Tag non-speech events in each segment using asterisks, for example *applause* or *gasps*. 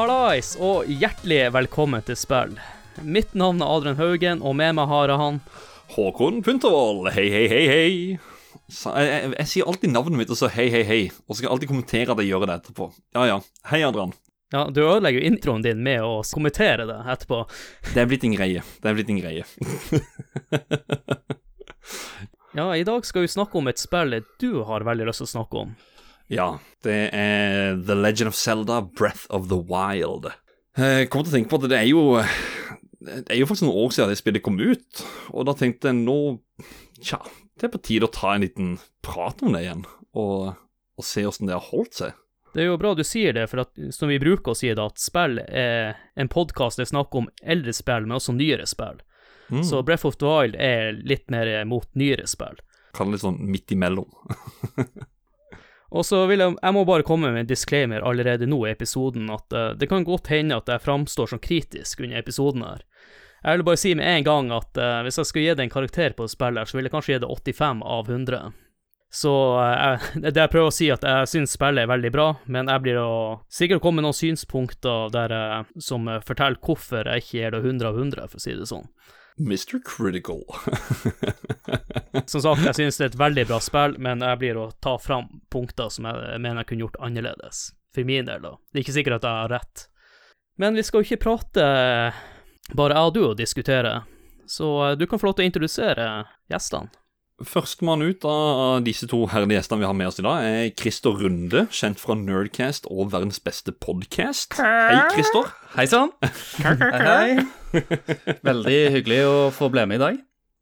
Hallais, og hjertelig velkommen til spill. Mitt navn er Adrian Haugen, og med meg har jeg han Håkon Puntervold, hei, hei, hei, hei. Så jeg, jeg, jeg sier alltid navnet mitt og så hei, hei, hei. Og så skal jeg alltid kommentere at jeg gjør det etterpå. Ja, ja. Hei, Adrian. Ja, du ødelegger jo introen din med å kommentere det etterpå. Det er blitt en greie. Det er blitt en greie. *laughs* Ja, i dag skal vi snakke om et spill du har veldig lyst til å snakke om. Ja, det er The Legend of Zelda, Breath of the Wild. Jeg kommer til å tenke på at det er jo Det er jo faktisk noen år siden det spillet kom ut, og da tenkte jeg nå Tja, det er på tide å ta en liten prat om det igjen, og, og se åssen det har holdt seg. Det er jo bra du sier det, for at, som vi bruker å si det, at spill er en podkast der snakker om eldre spill, men også nyere spill. Mm. Så Breath of the Wild er litt mer mot nyere spill. Kall det litt sånn midt imellom. *laughs* Og så vil jeg, jeg må bare komme med en disclaimer allerede nå i episoden, at uh, det kan godt hende at jeg framstår som kritisk under episoden her. Jeg vil bare si med en gang at uh, hvis jeg skulle gi det en karakter på spillet, så ville jeg kanskje gi det 85 av 100. Så jeg, *laughs* det jeg prøver å si, at jeg syns spillet er veldig bra, men jeg blir å sikkert komme med noen synspunkter der, jeg som eh, forteller hvorfor jeg ikke gir det 100 av 100, for å si det sånn. Mr. Critical. *laughs* Som sagt, jeg synes det er et veldig bra spill, men jeg blir å ta fram punkter som jeg mener jeg kunne gjort annerledes. For min del, da. Det er ikke sikkert at jeg har rett. Men vi skal jo ikke prate bare jeg og du og diskutere, så eh, du kan få lov til å introdusere gjestene. Førstemann ut av disse to herlige gjestene vi har med oss i dag, er Christer Runde, kjent fra Nerdcast og Verdens beste podcast. Hei, Christer. Hei sann. *laughs* Hei. Veldig hyggelig å få bli med i dag.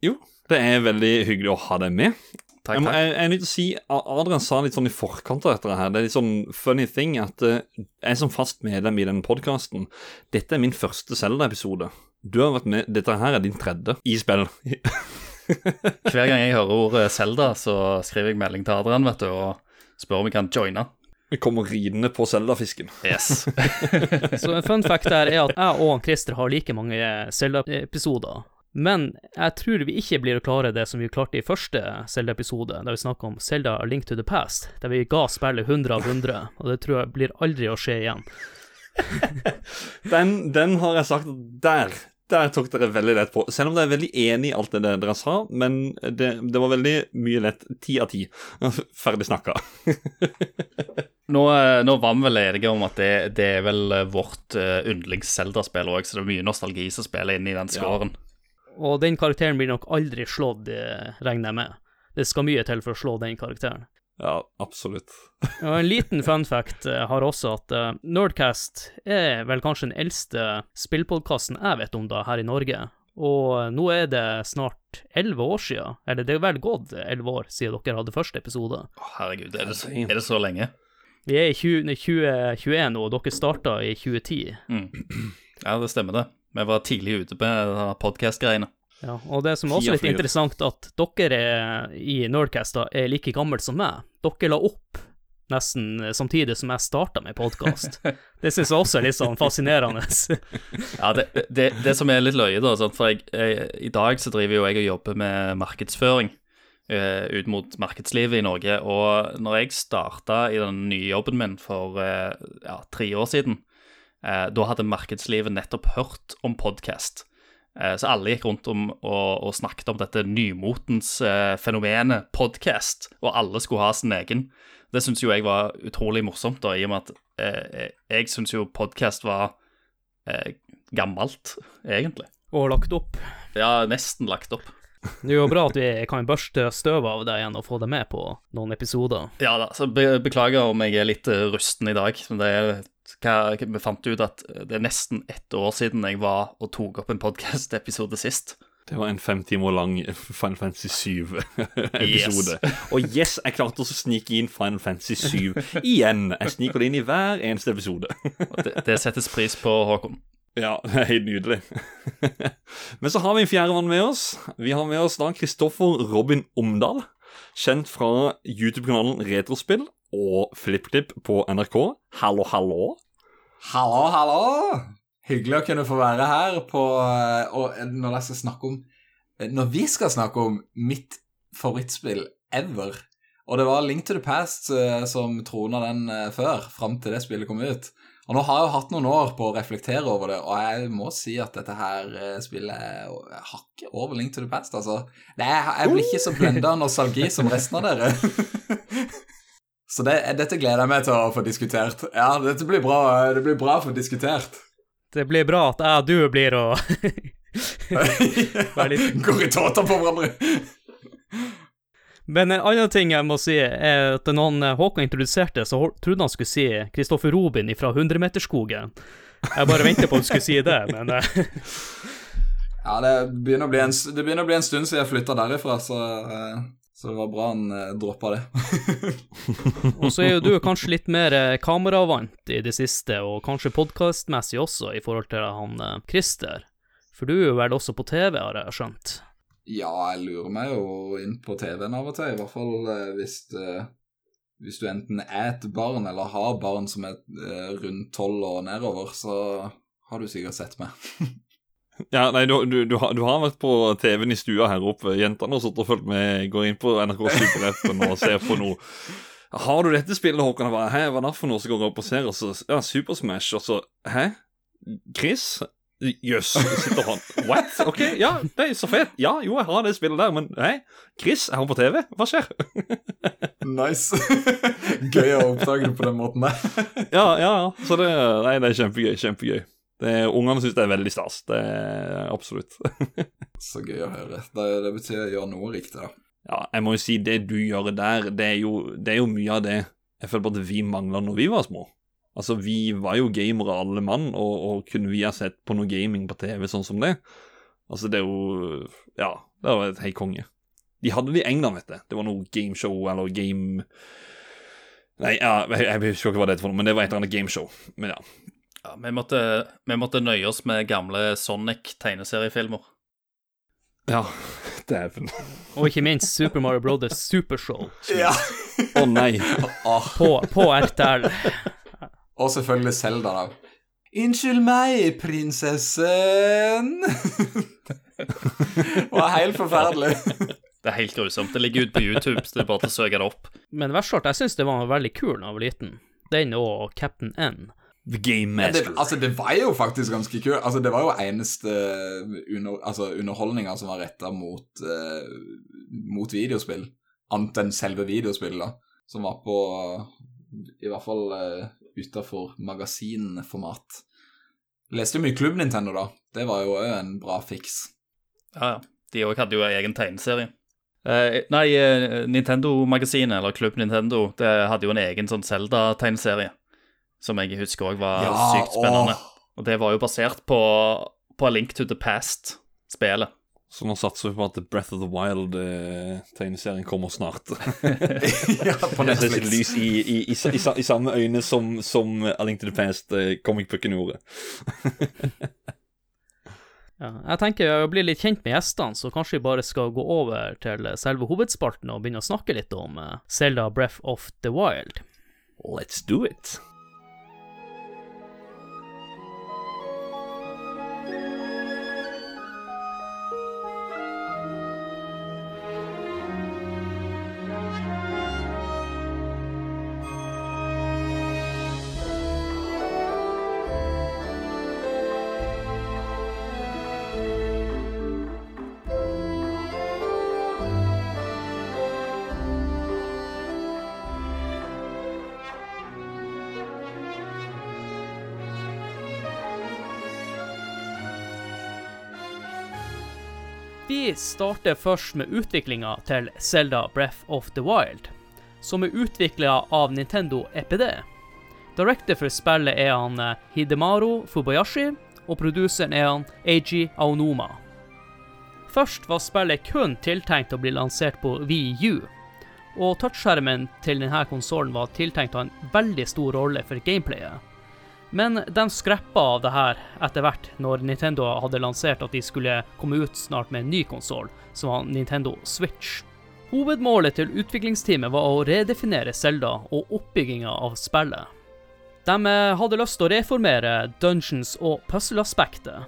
Jo, det er veldig hyggelig å ha deg med. Takk, Jeg, må, takk. jeg, jeg er nødt til å si, Adrian sa litt sånn i forkant av dette her, det er litt sånn funny thing at eh, jeg som fast medlem i denne podkasten, dette er min første Zelda-episode. Du har vært med, Dette her er din tredje i spill. *laughs* *laughs* Hver gang jeg hører ordet Selda, så skriver jeg melding til Adrian vet du, og spør om jeg kan joine. Vi kommer ridende på Zelda-fisken. Yes. *laughs* Så en fun fact der er at jeg og Christer har like mange Zelda-episoder. Men jeg tror vi ikke blir å klare det som vi klarte i første Zelda-episode, der vi snakka om Zelda A Link to the Past, der vi ga spillet 100 av 100, og det tror jeg blir aldri å skje igjen. *laughs* Den, den har jeg sagt Der der tok dere veldig lett på. Selv om dere er veldig enig i alt det dere sa, men det, det var veldig mye lett. Ti av ti. *laughs* Ferdig snakka. *laughs* Nå, eh, nå var vi vel enige om at det, det er vel eh, vårt uh, yndlings-Selda-spill òg, så det er mye nostalgi som spiller inn i den scoren. Og den karakteren blir nok aldri slått, eh, regner jeg med. Det skal mye til for å slå den karakteren. Ja, absolutt. *laughs* Og en liten fun fact eh, har også at eh, Nerdcast er vel kanskje den eldste spillpodkasten jeg vet om da, her i Norge. Og eh, nå er det snart elleve år siden, eller det er vel gått elleve år siden dere hadde første episode. Å, herregud, er det, så, er det så lenge? Vi er i 20, 2021 nå, og dere starta i 2010. Ja, det stemmer det. Vi var tidlig ute på podkast-greiene. Ja, og det som er også litt interessant, at dere er, i Nerdcast er like gammel som meg. Dere la opp nesten samtidig som jeg starta med podkast. *laughs* Det syns jeg også er litt sånn fascinerende. *laughs* Ja, det, det, det som er litt løye, da, sant, for jeg, jeg, i dag så driver jo jeg og jobber med markedsføring uh, ut mot markedslivet i Norge, og når jeg starta i den nye jobben min for uh, ja, tre år siden, uh, da hadde markedslivet nettopp hørt om podkast. Eh, så alle gikk rundt om og, og snakket om dette nymotens eh, fenomenet podkast, og alle skulle ha sin egen. Det syns jo jeg var utrolig morsomt, da, i og med at eh, jeg syns jo podkast var eh, gammelt, egentlig. Og lagt opp. Ja, nesten lagt opp. Det er jo bra at vi kan børste støv av deg igjen og få deg med på noen episoder. Ja da, så be beklager om jeg er litt rusten i dag. Men det er, hva, vi fant ut at det er nesten ett år siden jeg var og tok opp en podcast-episode sist. Det var en fem timer lang Final Fantasy 7-episode. *laughs* Og yes, jeg klarte å snike inn Final Fantasy 7 igjen. Jeg sniker det inn i hver eneste episode. Det, det settes pris på, Håkon. Ja, *laughs* det er helt nydelig. Men så har vi en fjerdemann med oss. Vi har med oss da Kristoffer Robin Omdal. Kjent fra YouTube-kanalen Retrospill og FlippKlipp på NRK. Hallo, hallo. Hallo, hallo! Hyggelig å kunne få være her på eh, Og når jeg skal snakke om Når vi skal snakke om mitt favorittspill ever Og det var Link to the Past eh, som trona den eh, før, fram til det spillet kom ut. Og nå har jeg jo hatt noen år på å reflektere over det, og jeg må si at dette her eh, spillet hakker over Link to the Past, altså. Er, jeg blir ikke så blenda av nostalgi som resten av dere. *laughs* så det, dette gleder jeg meg til å få diskutert. Ja, dette blir bra, det blir bra å få diskutert. Det blir bra at jeg og du blir å *laughs* Går i tåter på hverandre. Men en annen ting jeg må si, er at når eh, Håkon introduserte, så trodde han skulle si Kristoffer Robin fra 100-meterskogen. Jeg bare ventet på at han skulle si det, men eh, Ja, det begynner, en, det begynner å bli en stund siden jeg flytta derifra, så, eh, så det var bra han eh, droppa det. *laughs* Og så er jo du kanskje litt mer eh, kameravant i det siste, og kanskje podkastmessig også, i forhold til han eh, Christer. For du er vel også på TV, har jeg skjønt. Ja, jeg lurer meg jo inn på TV-en av og til, i hvert fall eh, hvis, eh, hvis du enten er et barn eller har barn som er eh, rundt tolv og nedover, så har du sikkert sett meg. *laughs* Ja, nei, du, du, du, har, du har vært på TV-en i stua her oppe. Jentene har sittet og fulgt med, går inn på NRK Superappen og ser på noe. Har du dette spillet, Håkon? Bare, Hæ, hva er det for noe som går opp og ser? Og så, ja, Super Smash, og så Hæ? Chris? Jøss, sitter han What? Ok, ja, det er så fett. Ja, jo, jeg har det spillet der, men hei, Chris, er han på TV? Hva skjer? Nice. Gøy å oppdage det på den måten der. Ja, ja, ja. Så det, nei, det er kjempegøy. Kjempegøy. Det, ungene syns det er veldig stas. Det er absolutt. *laughs* Så gøy å høre. Det, det betyr å gjøre noe riktig, da. Ja, jeg må jo si det du gjør der, det er jo, det er jo mye av det jeg føler på at vi mangla når vi var små. Altså, vi var jo gamere alle mann, og, og kunne vi ha sett på noe gaming på TV sånn som det? Altså, det er jo Ja, det var et hei konge. De hadde det i England, vet du. Det var noe gameshow eller game Nei, ja, jeg, jeg husker ikke hva det het men det var et eller annet gameshow. Men ja. Ja, vi, måtte, vi måtte nøye oss med gamle Sonic-tegneseriefilmer. Ja, *laughs* dæven. Og ikke minst Super Mario Brothers Supershow Ja. Å nei. *laughs* På, på RTL. *laughs* og selvfølgelig Selda, da. Unnskyld meg, prinsessen. det var helt forferdelig. Det er helt grusomt. Det ligger ute på YouTube, så det er bare til å søke det opp. Men verst av alt, jeg syns det var veldig kul da jeg var liten. Den og Captain N. The Game Ja, det, altså, det var jo faktisk ganske kult. Altså, det var jo eneste under, altså, underholdninga som var retta mot, uh, mot videospill. Annet enn selve videospillet, da. Som var på I hvert fall uh, utafor magasinformat. Leste jo mye Klubb Nintendo, da. Det var jo òg en bra fiks. Ja, ja. De òg hadde jo egen tegneserie. Uh, nei, eh, Nintendo-magasinet, eller Klubb Nintendo, det hadde jo en egen sånn Zelda-tegneserie. Som jeg husker òg var Ja, sykt spennende. åh. Og det var jo basert på, på A Link to the Past-spelet. Så nå satser vi på at The Breath of the Wild-tegneserien kommer snart. *laughs* ja, på Det Netflix. lys i, i, i, i, i samme øyne som, som A Link to the Past, eh, comic booken gjorde. *laughs* Ja, jeg tenker å bli litt kjent med gjestene, så kanskje vi bare skal gå over til selve hovedspalten og begynne å snakke litt om Selda Zelda Breath of the Wild. Let's do it. Vi starter først med utviklinga til Zelda Breath of the Wild, som er utvikla av Nintendo EPD. Director for spillet er han eh, Hidemaru Fubayashi, og produseren er han Eiji Aonoma. Først var spillet kun tiltenkt å bli lansert på Wii U, og touchskjermen til denne konsollen var tiltenkt å ha en veldig stor rolle for gameplayet. Men de skreppa av det her etter hvert, når Nintendo hadde lansert at de skulle komme ut snart med en ny konsoll, som var Nintendo Switch. Hovedmålet til utviklingsteamet var å redefinere Zelda og oppbygginga av spillet. De eh, hadde lyst til å reformere dungeons og puzzle-aspektet.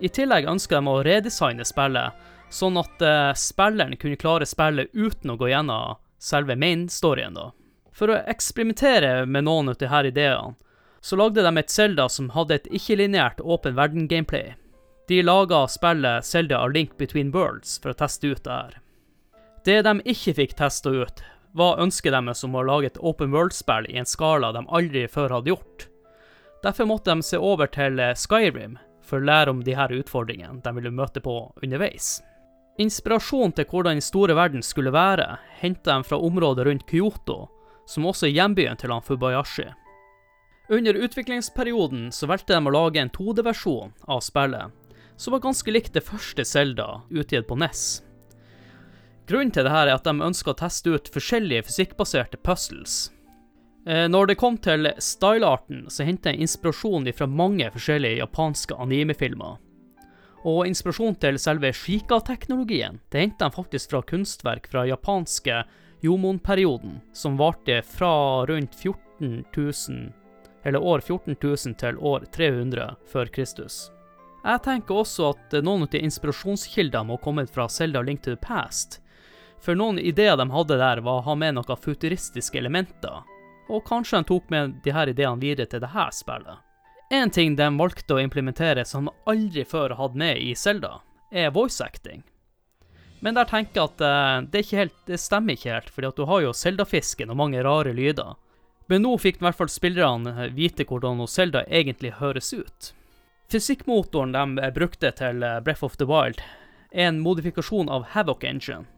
I tillegg ønska de å redesigne spillet, sånn at eh, spilleren kunne klare spillet uten å gå gjennom selve main-storyen. For å eksperimentere med noen av disse ideene, så lagde de et Zelda som hadde et ikke-lineært åpen verden-gameplay. De laga spillet Zelda A Link Between Worlds for å teste ut det her. Det de ikke fikk testa ut, var ønsket deres om å lage et open world-spill i en skala de aldri før hadde gjort. Derfor måtte de se over til eh, Skyrim for å lære om de her utfordringene de ville møte på underveis. Inspirasjon til hvordan den store verden skulle være, henta de fra området rundt Kyoto, som også er hjembyen til han Fubayashi. Under utviklingsperioden så valgte de å lage en 2D-versjon av spillet, som var ganske likt det første Zelda utgitt på NES. Grunnen til dette er at de ønska å teste ut forskjellige fysikkbaserte puzzles. Eh, Når det kom til stylearten, så henta jeg inspirasjon fra mange forskjellige japanske animefilmer. Og inspirasjon til selve shika-teknologien det henta de faktisk fra kunstverk fra japanske Jomon-perioden, som varte fra rundt 14 000, eller år 14 000 til år 300 før Kristus. Jeg tenker også at noen av de inspirasjonskildene må ha kommet fra Zelda Link to the Past, for noen ideer de hadde der var å ha med noen futuristiske elementer, og kanskje de tok med de her ideene videre til dette spillet. En ting de valgte å implementere som de aldri før hadde med i Zelda, er voice acting. Men der tenker jeg at eh, det, helt, det stemmer ikke helt, fordi at du har jo Zelda-fisken og mange rare lyder. Men nå fikk i hvert fall spillerne eh, vite hvordan Zelda egentlig høres ut. Fysikkmotoren de brukte til eh, Breath of the Wild, er en modifikasjon av Havoc Engine.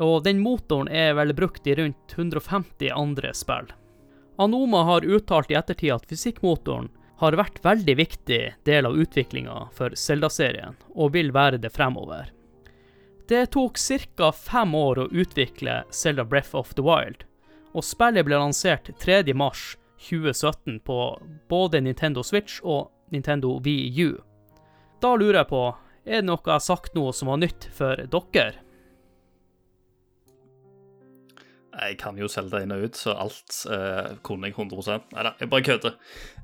Og den motoren er vel brukt i rundt 150 andre spill. Anoma har uttalt i ettertid at fysikkmotoren har vært veldig viktig del av utviklinga for Zelda-serien, og vil være det fremover. Det tok ca. fem år å utvikle Zelda Breath of the Wild, og spillet ble lansert 3.3.2017 på både Nintendo Switch og Nintendo Wii U. Da lurer jeg på, er det noe jeg har sagt nå som var nytt for dere? Jeg kan jo selge det inn og ut, så alt eh, kunne jeg 100 Nei da, jeg bare kødder.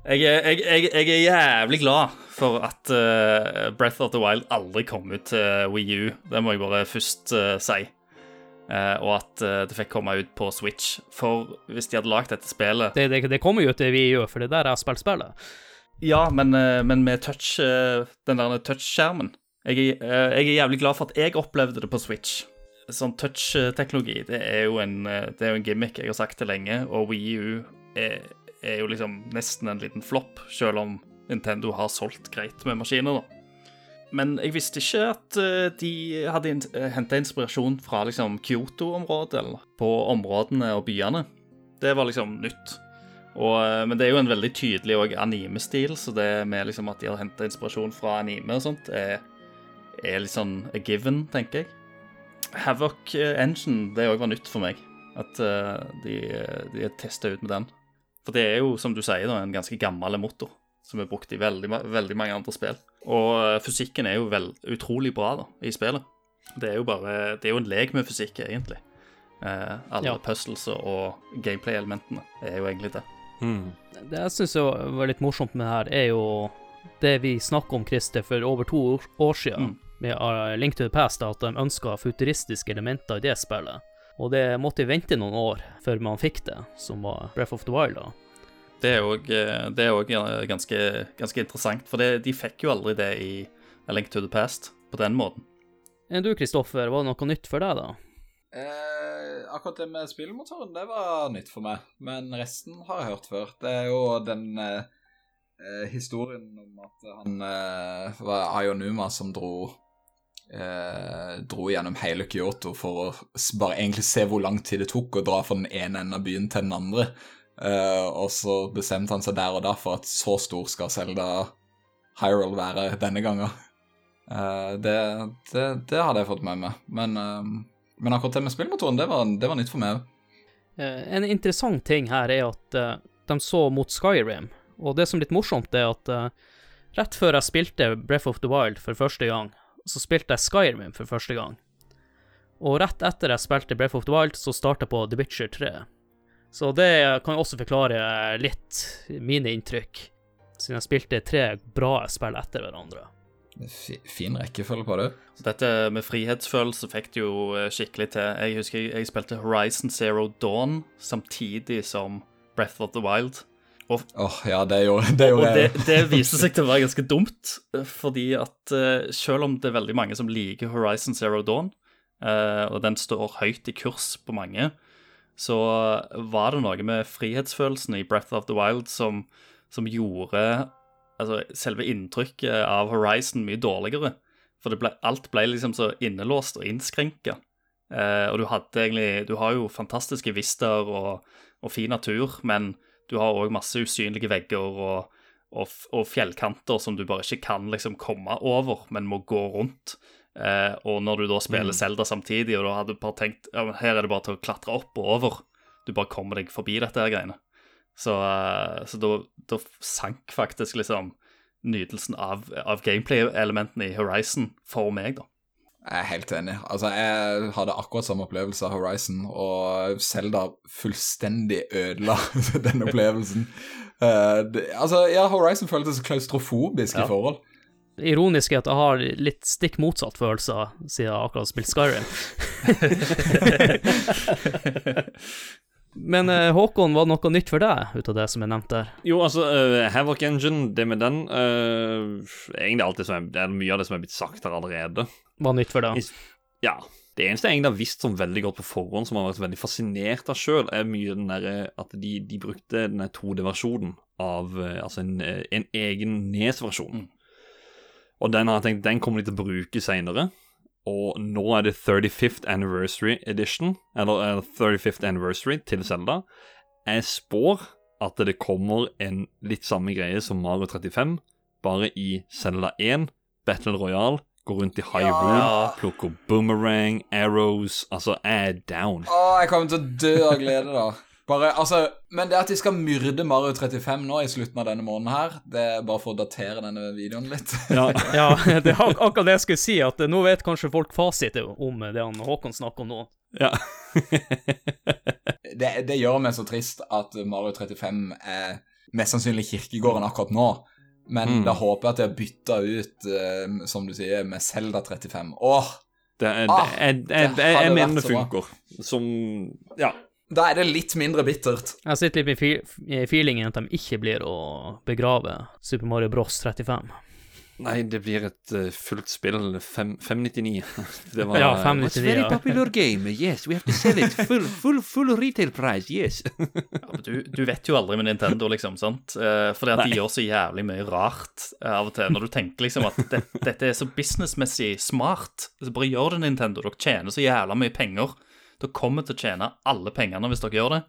Jeg, jeg, jeg, jeg er jævlig glad for at eh, Breath of the Wild aldri kom ut til Wii U. Det må jeg bare først eh, si. Eh, og at eh, det fikk komme ut på Switch. For hvis de hadde lagd dette spillet Det, det, det kommer jo til Wii U, for det er der er spilt spillet. Ja, men, eh, men med touch, den der touch-skjermen. Jeg, jeg er jævlig glad for at jeg opplevde det på Switch. Sånn touch-teknologi, det er jo en, det er jo en gimmick jeg har sagt det lenge, og Wii U er, er jo liksom nesten en liten flopp, selv om Nintendo har solgt greit med maskiner, da. Men jeg visste ikke at eh, de hadde henta inspirasjon fra liksom Kyoto-området, eller på områdene og byene. Det var liksom nytt. Og, eh, men det er jo en veldig tydelig anime-stil, så det med liksom at de har henta inspirasjon fra anime og sånt, er, er litt sånn a given, tenker jeg. Havoc eh, Engine, det òg var nytt for meg. At eh, de, de testa ut med den. For det er jo, som du sier, da, en ganske gammel motor som er brukt i veldig, veldig mange andre spill. Og eh, fysikken er jo vel, utrolig bra da, i spillet. Det er jo bare Det er jo en lek med fysikk, egentlig. Eh, alle Ja. puzzles og gameplay-elementene er jo egentlig det. Det jeg syns var litt morsomt med det her, er jo det vi snakka om, Christer, for over to år, siden, Mm. med uh, Link to the Past, at de ønska futuristiske elementer i det spillet. Og det måtte vente noen år før man fikk det, som var Breath of the Wild. da. Det er òg er også eh, ganske, ganske interessant, for det, de fikk jo aldri det i A Link to the Past på den måten. Du, Kristoffer, var det noe nytt for deg, da? Eh, akkurat det med spillmotoren, det var nytt for meg. Men resten har jeg hørt før. Det er jo den eh, eh, historien om at han eh, var Ayonuma som dro eh, Dro gjennom hele Kyoto for å bare egentlig se hvor lang tid det tok å dra fra den ene enden av byen til den andre. Eh, og så bestemte han seg der og da for at så stor skal Selda Hyrule være denne gangen. Uh, det, det, det hadde jeg fått med meg. Men, uh, men akkurat det med spillmotoren, det var, det var nytt for meg òg. En interessant ting her er at de så mot Skyrim, og det som er litt morsomt, er at rett før jeg spilte Breath of the Wild for første gang, så spilte jeg Skyrim for første gang. Og rett etter jeg spilte Breath of the Wild, så starta jeg på The Witcher 3. Så det kan også forklare litt mine inntrykk, siden jeg spilte tre bra spill etter hverandre. Fi- Fin rekkefølge på det. Dette med frihetsfølelse fikk det jo eh, skikkelig til. Jeg husker jeg, spilte Horizon Zero Dawn samtidig som Breath of the Wild. Åh, ja, det gjorde, det gjorde det, jeg. det viste seg til å være ganske dumt, eh, fordi at eh, selv om det er veldig mange som liker Horizon Zero Dawn, eh, og den står høyt i kurs på mange, så var det noe med frihetsfølelsen i Breath of the Wild som, som gjorde altså, selve inntrykket av Horizon mye dårligere. For ble, alt ble liksom så innelåst og innskrenka. Eh, og du hadde egentlig Du har jo fantastiske vister og, og fin natur, men du har òg masse usynlige vegger og, og, og fjellkanter som du bare ikke kan liksom komme over, men må gå rundt. Eh, og når du da spiller Zelda samtidig, og da hadde du bare tenkt ja, men her er det bare til å klatre opp og over, du bare kommer deg forbi dette her greiene. Så, eh, så da, da sank faktisk liksom nytelsen av, av gameplay-elementene i Horizon for meg, da. Jeg er helt enig. Altså, jeg hadde akkurat samme opplevelse av Horizon, og Zelda fullstendig ødela *laughs* den opplevelsen. Uh, det, altså, ja, Horizon føltes klaustrofobisk Ja. i forhold. Ironisk er at jeg har litt stikk motsatt følelser siden jeg akkurat har spilt Skyrim. *laughs* Men eh, Håkon, var det noe nytt for deg ut av det som jeg nevnte der? Jo, altså, uh, Havoc Engine, det med den uh, Egentlig alt det som er, det er mye av det som er blitt sagt her allerede. Var nytt for deg? Ja. Det eneste jeg egentlig har visst sånn veldig godt på forhånd, som har vært veldig fascinert av sjøl, er mye den der, at de, de brukte den 2D-versjonen av Altså en, en egen Nes-versjon. Og den har jeg tenkt, den kommer de til å bruke seinere. Og nå er det 35th Anniversary Edition, eller eh, 35th Anniversary til Zelda. Jeg spår at det kommer en litt samme greie som Mario 35, bare i Zelda 1, Battle Royale, gå rundt i Hyrule, Ja. plukke boomerang, arrows Altså, jeg er down. Å, jeg kommer til å dø av glede, da. Bare, altså, men det at de skal myrde Mario 35 nå i slutten av denne måneden her, det er bare for å datere denne videoen litt. Ja, *laughs* Ja, *laughs* det er ak akkurat det jeg skulle si, at eh, nå vet kanskje folk fasiten om det han Håkon snakker om nå. ja. *laughs* Det, det gjør meg så trist at Mario 35 er mest sannsynlig kirkegården akkurat nå. Men Mm. da håper jeg at de har bytta ut, uh, som du sier, med Zelda 35. Åh, Det det, Ah, det, jeg, jeg, det jeg, jeg hadde mener det så bra. funker. Som Ja. Da er det litt mindre bittert. Jeg sitter litt med i feelingen at de ikke blir å begrave Super Mario Bros 35. Nei, det blir et uh, fullt spill. 599. *laughs* Det var Ja, uh, 599, It's very popular game. Yes, we have to sell it. Full, full, full retail price. Yes. *laughs* Ja, du, du vet jo aldri med Nintendo, liksom, sant? Uh, fordi at de gjør så jævlig mye rart uh, av og til. Når du tenker liksom at det, dette er så businessmessig smart, så bare gjør det, Nintendo. Dere tjener så jævla mye penger. Dere kommer til å tjene alle pengene hvis dere gjør det.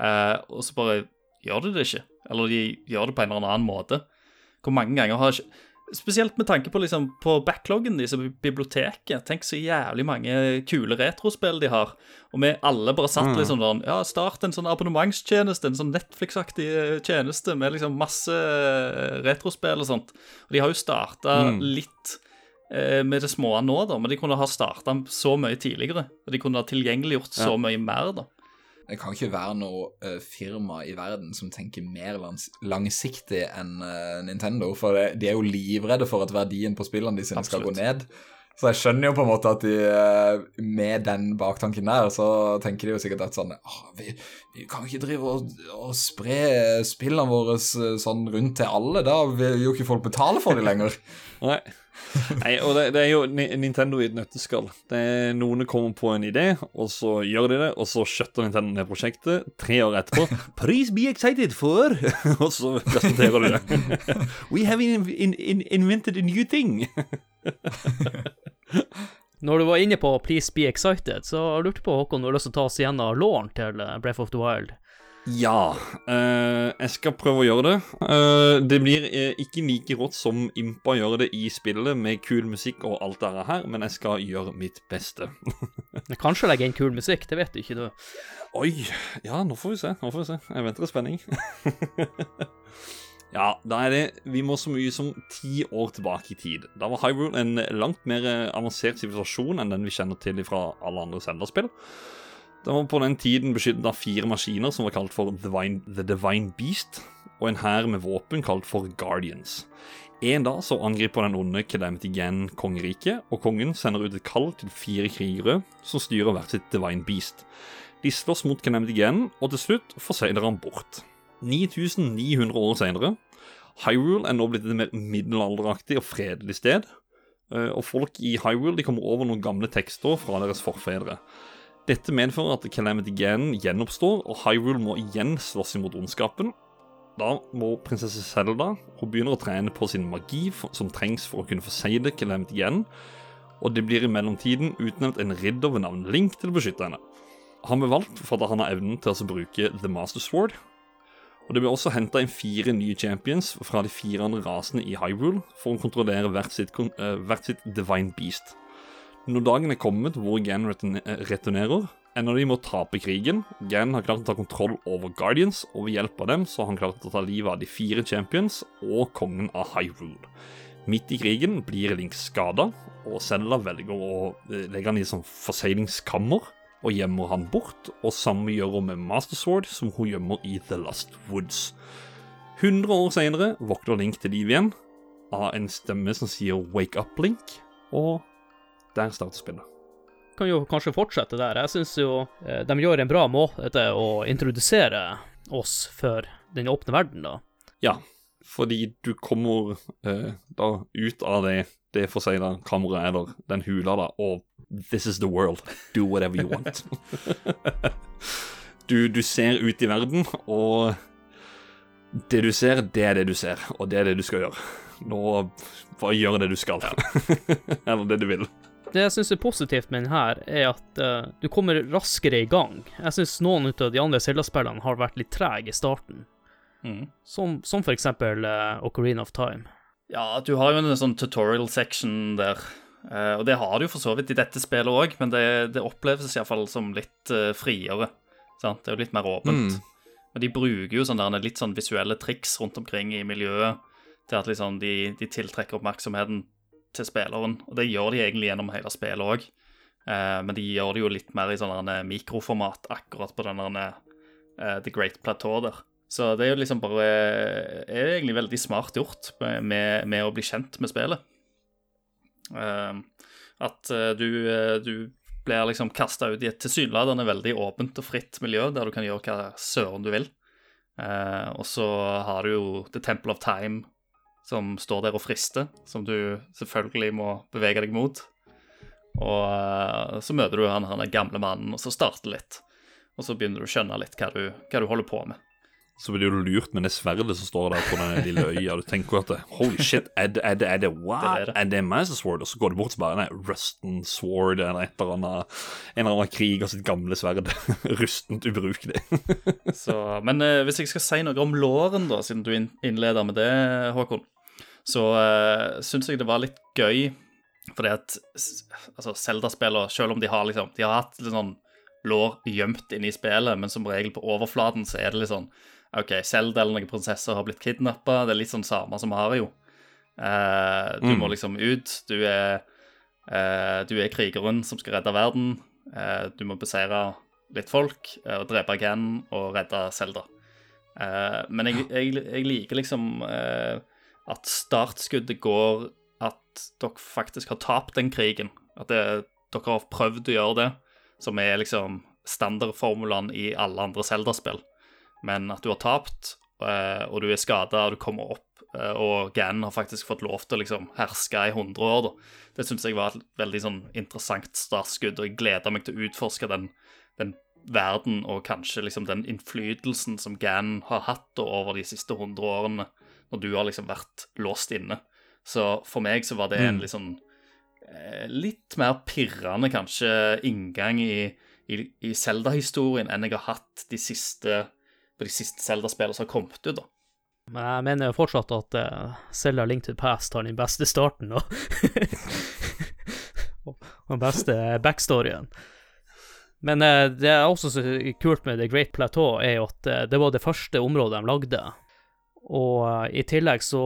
Eh, og så bare gjør de det ikke. Eller de gjør det på en eller annen måte. Hvor mange ganger har ikke Spesielt med tanke på, liksom, på backloggen deres på biblioteket. Tenk så jævlig mange kule retrospill de har. Og vi alle bare satt Mm. liksom sånn Ja, start en sånn abonnementstjeneste, en sånn Netflix-aktig eh, tjeneste med liksom masse eh, retrospill og sånt. Og de har jo starta Mm. litt med det små nå, da, men de kunne ha starta så mye tidligere. Og de kunne ha tilgjengeliggjort så Ja. mye mer, da. Det kan ikke være noe uh, firma i verden som tenker mer langs langsiktig enn uh, Nintendo, for det, de er jo livredde for at verdien på spillene de sine skal gå ned. Så jeg skjønner jo på en måte at de eh, med den baktanken der, så tenker de jo sikkert at sånn «Åh, vi, vi kan ikke drive og, og spre spillene våre eh, sånn rundt til alle, da vil jo ikke folk betale for dem lenger. *laughs* Nei. *laughs* Nei, og det, det er jo Nintendo i et nøtteskall. Det er Noen kommer på en idé, og så gjør de det, og så skjøtter Nintendo ned prosjektet. Tre år etterpå *laughs* Please be excited for *laughs* Og så presenterer du det. We have in, in, in, invented a new thing. Når du var inne på Please Be Excited, så jeg lurte på, Håkon, du har lyst til å ta oss igjennom låren til eh, Breath of the Wild. Ja, eh, jeg skal prøve å gjøre det. Eh, det blir eh, ikke like rått som Impa gjør det i spillet, med kul musikk og alt det her, men jeg skal gjøre mitt beste. jeg kan ikke legge inn kul musikk, det vet du ikke, du. Oi, ja, nå får vi se. Nå får vi se. Jeg venter i spenning. *laughs* ja, da er det Vi må så mye som ti år tilbake i tid. Da var Hyrule en langt mer avansert sivilisasjon enn den vi kjenner til fra alle andre Zelda-spill. Den var på den tiden beskyttet av fire maskiner som var kalt for Divine, The Divine Beast, og en hær med våpen kalt for Guardians. En dag så angriper den onde Kedemtigen kongeriket, og kongen sender ut et kall til fire krigere som styrer hvert sitt Divine Beast. De slåss mot Kedemtigen, og til slutt forsegler han bort. 9900 år senere. Hyrule er nå blitt et mer middelalderaktig og fredelig sted. Eh, Og folk i Hyrule de kommer over noen gamle tekster fra deres forfedre. Dette medfører at Calamity Ganon gjenoppstår, og Hyrule må igjen slåss imot ondskapen. Da må prinsesse Zelda hun begynner å trene på sin magi som trengs for å kunne forsegle Calamity Ganon, og det blir i mellomtiden utnevnt en ridder ved navn Link til å beskytte henne. Han ble valgt for at han har evnen til å bruke The Master Sword. Og Det ble også henta inn fire nye champions fra de fire andre rasene i Hyrule for å kontrollere hvert sitt, eh, hvert sitt Divine Beast. Når dagen er kommet hvor Gan eh, returnerer, ender de med å tape krigen. Gan har klart å ta kontroll over Guardians, og ved hjelp av dem så har han klart å ta livet av de fire champions og kongen av Hyrule. Midt i krigen blir Link skada, og Zelda velger å eh, legge han i et sånt forseglingskammer og gjemmer han bort, og samme gjør hun med Master Sword, som hun gjemmer i The Lost Woods. 100 år senere våkner Link til liv igjen av en stemme som sier 'Wake up, Link', og der starter spillet. Kan jo kanskje fortsette der. Jeg syns jo eh, de gjør en bra måte å introdusere oss for den åpne verden, da. Ja, fordi du kommer eh, da ut av det, det forsegla kammeret, eller den hula, da, og This is the world. Do whatever you want. *laughs* du, du ser ut i verden, og det du ser, det er det du ser, og det er det du skal gjøre. Nå bare gjør det du skal. *laughs* eller det du vil. Det jeg syns er positivt med den her, er at uh, du kommer raskere i gang. Jeg syns noen av de andre Zelda-spillene har vært litt trege i starten, Mm. som, som for eksempel uh, Ocarina of Time. Ja, du har jo en sånn tutorial section der. Uh, og det har du jo for så vidt i dette spillet òg, men det, det oppleves iallfall som litt uh, friere. Sant? Det er jo litt mer åpent. Mm. Men de bruker jo sånne litt sånn visuelle triks rundt omkring i miljøet til at liksom de, de tiltrekker oppmerksomheten til spilleren. Og det gjør de egentlig gjennom hele spillet òg. men de gjør det jo litt mer i sånn mikroformat akkurat på den der eh, The Great Plateau der. Så det er jo liksom bare er egentlig veldig smart gjort med, med å bli kjent med spillet. Eh, at eh, du, eh, du blir liksom kasta ut i et tilsynelatende veldig åpent og fritt miljø, der du kan gjøre hva søren du vil. Eh, og så har du jo The Temple of Time, som står der og frister, som du selvfølgelig må bevege deg mot. Og eh, så møter du han, han gamle mannen, og så starter litt. Og så begynner du å skjønne litt hva du, hva du holder på med. Så blir du lurt med det sverdet som står der på den lille øya. *laughs* Du tenker at holy shit, er det, er det, er det what? Det er det. Er det Master Sword? Og så går du bort og bare nei, Ruston Sword eller et eller annet En eller annen krig av sitt gamle sverd. *laughs* Rustent ubrukelig. *laughs* Så, men eh, hvis jeg skal si noe om låren, da, siden du innleder med det, Håkon, så uh, syns jeg det var litt gøy, fordi at altså, Zelda-spillere, selv om de har liksom De har hatt litt sånn lår gjemt inne i spillet, men som regel på overflaten så er det litt sånn OK, Zelda eller noen prinsesser har blitt kidnappa. Det er litt sånn samme som Mario. Uh, du Mm. må liksom ut. Du er, uh, du er krigeren som skal redde verden. Uh, du må beseire litt folk uh, og drepe Gan og redde Zelda. Eh, men jeg, jeg, jeg liker liksom eh, at startskuddet går at dere faktisk har tapt den krigen. At det, dere har prøvd å gjøre det, som er liksom standardformulene i alle andre Zelda-spill. Men at du har tapt, eh, og du er skada, og du kommer opp, eh, og Gan har faktisk fått lov til å liksom herske i 100 år, da. Det syns jeg var et veldig sånn interessant startskudd, og jeg gleder meg til å utforske den, den verden og kanskje liksom den innflytelsen som Gan har hatt over de siste 100 årene, når du har liksom vært låst inne. Så for meg så var det en Mm. litt sånn eh, Litt mer pirrende, kanskje, inngang i, i, i Zelda-historien enn jeg har hatt de siste, på de siste Zelda-spillene som har kommet ut, da. Men jeg mener jo fortsatt at uh, Zelda Link to the Past har den beste starten *laughs* og og den beste backstoryen. Men uh, det er også så kult med The Great Plateau, er jo at uh, det var det første området de lagde. Og eh, i tillegg så,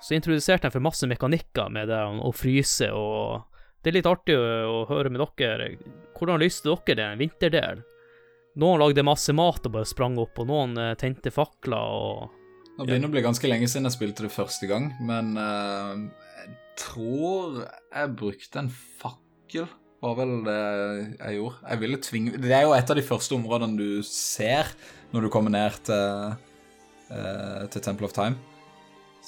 så introduserte de for masse mekanikker med det å fryse, og det er litt artig å, å høre med dere. Hvordan lyste dere det en vinterdel? Noen lagde masse mat og bare sprang opp, og noen eh, tente fakler og Det begynner å bli ganske lenge siden jeg spilte det første gang, men uh, jeg tror jeg brukte en fakkel. Var vel det jeg gjorde. Jeg ville tvinge Det er jo et av de første områdene du ser når du kommer ned til eh, til Temple of Time.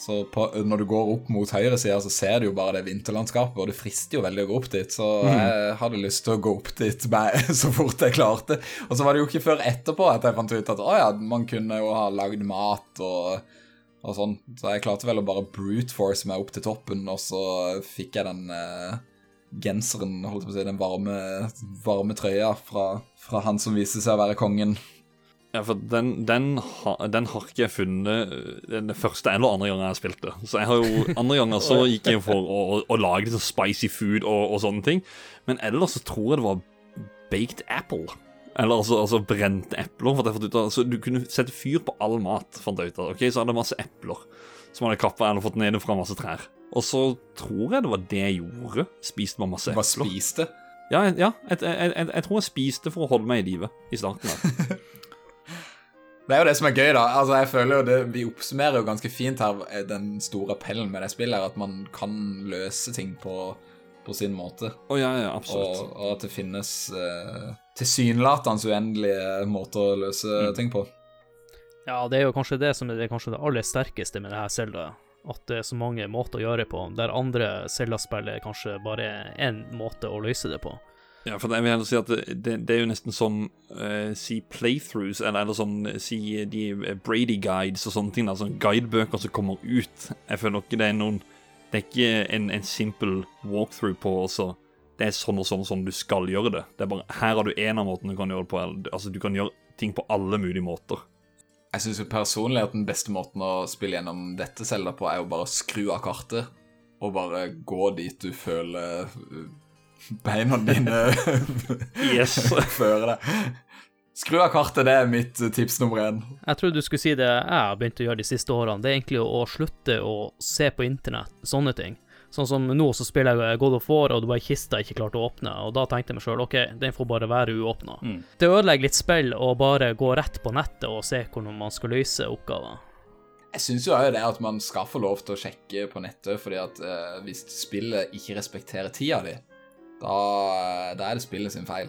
Så på, når du går opp mot høyresida, så ser du jo bare det vinterlandskapet, og det frister jo veldig å gå opp dit, så jeg hadde lyst til å gå opp dit *laughs* med, så fort jeg klarte. Og så var det jo ikke før etterpå at jeg fant ut at å ja, man kunne jo ha lagd mat og, og sånn. Så jeg klarte vel å bare brute force meg opp til toppen, og så fikk jeg den eh, genseren, holdt jeg på å si, den varme, varme trøya fra, fra han som viste seg å være kongen. Ja, for den, den, ha, den har ikke jeg funnet øh, den første eller andre gangen jeg har spilt det. Så jeg har jo, andre ganger så gikk jeg for å, å, å lage litt sånn spicy food og, og sånne ting. Men ellers så tror jeg det var baked apple. Eller altså, altså brente epler. For jeg fått ut av, så Du kunne sette fyr på all mat, fant jeg ut av. Ok, Så hadde jeg masse epler som hadde kappa eller fått ned fra masse trær. Og så tror jeg det var det jeg gjorde. Spiste bare masse Bare epler. spiste. Ja, ja jeg, jeg, jeg, jeg tror jeg spiste for å holde meg i live i starten. *laughs* Det er jo det som er gøy, da. Altså, jeg føler jo det, Vi oppsummerer jo ganske fint her eh, den store appellen med det spillet, at man kan løse ting på, på sin måte. Å ja, ja, absolutt. Og, og at det finnes uh, tilsynelatende uendelige måter å løse Mm. ting på. Ja, det er jo kanskje det som er det, kanskje det aller sterkeste med det her Zelda. At det er så mange måter å gjøre det på, der andre Zelda-spill er kanskje bare én måte å løse det på. Ja, for jeg vil heller si at det, det, er jo nesten som uh, si playthroughs, eller, eller sånn si de eh, Brady Guides og sånne ting, sånn guidebøker som kommer ut. Jeg føler ikke det er noen Det er ikke en, en simpel walkthrough på også Det er sånn og sånn og sånn du skal gjøre det. Det er bare Her har du en av måtene du kan gjøre det på. eller- Altså, du kan gjøre ting på alle mulige måter. Jeg syns personlig at den beste måten å spille gjennom dette Zelda på, er jo bare å skru av kartet og bare gå dit du føler beina dine *laughs* Yes. *laughs* fører deg. Skru av kartet, det er mitt tips nummer én. Jeg trodde du skulle si det jeg har begynt å gjøre de siste årene. Det er egentlig å, slutte å se på internett, sånne ting. Sånn som nå så spiller jeg God of War, og det var ei kiste jeg ikke klarte å åpne, og da tenkte jeg meg sjøl OK, den får bare være uåpna. Mm. Det ødelegger litt spill å bare gå rett på nettet og se hvordan man skal løse oppgaver. Jeg syns jo også det at man skal få lov til å sjekke på nettet, fordi at eh, hvis spillet ikke respekterer tida di, da, da er det spillet sin feil.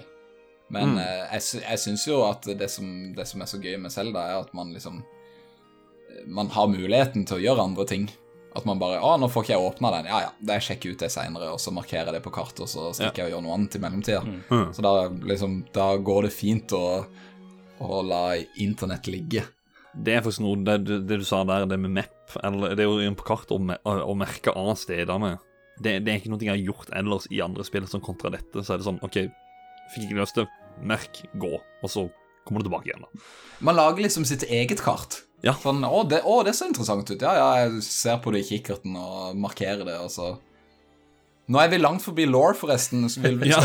Men Mm. eh, jeg, jeg syns jo at det som, det som er så gøy med Selda, er at man liksom eh, Man har muligheten til å gjøre andre ting. At man bare 'Å, nå får ikke jeg åpna den.' Ja ja, da jeg sjekker ut det seinere, og så markerer jeg det på kartet, og så stikker jeg og gjør noe annet i mellomtida. Mm. Så da liksom Da går det fint å, å la internett ligge. Det er faktisk noe det, det, du sa der, det med map, eller det er jo på kart å, å merke av steder med. Det, det er ikke noe jeg har gjort ellers i andre spill som kontra dette. Så er det sånn OK, fikk ikke løst det, merk, gå. Og så kommer du tilbake igjen, da. Man lager liksom sitt eget kart. Ja. Sånn, å det, å, det ser interessant ut. Ja, ja, jeg ser på det i kikkerten og markerer det, og så Nå er vi langt forbi law, forresten. Så vil vi Ja.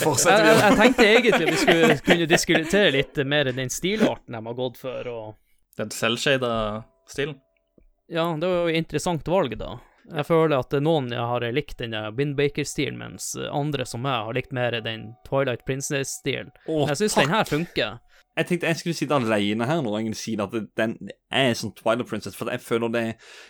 fortsette Jeg, jeg, jeg tenkte egentlig vi skulle kunne diskutere litt mer den stilarten de har gått for, og Den selvshada stilen. Ja, det var jo et interessant valg, da. Jeg føler at noen har likt den der Windbaker-stilen, mens andre som meg har likt mer den Twilight Princess-stilen. Jeg syns den her funker. Jeg tenkte jeg skulle sitte alene her når jeg sier at den er sånn Twilight Princess, for jeg føler det,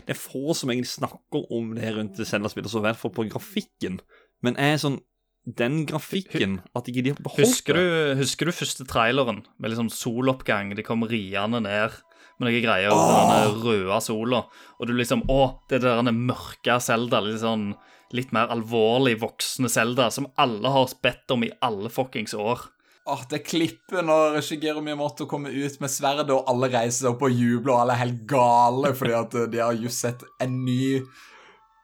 det er få som egentlig snakker om det rundt Zelda-spillet, så i hvert fall på grafikken. Men jeg er sånn Den grafikken, at ikke de har beholdt Husker det du, husker du første traileren med liksom soloppgang? De kom riende ned med noen greier over den røde sola. Og du liksom Å, det er der mørke Zelda. Litt sånn litt mer alvorlig voksne Zelda, som alle har bedt om i alle fuckings år. Åh, det klippet når Shigeru Miyamoto kommer ut med sverdet, og alle reiser seg opp og jubler, og alle er helt gale fordi at eh, de har just sett en ny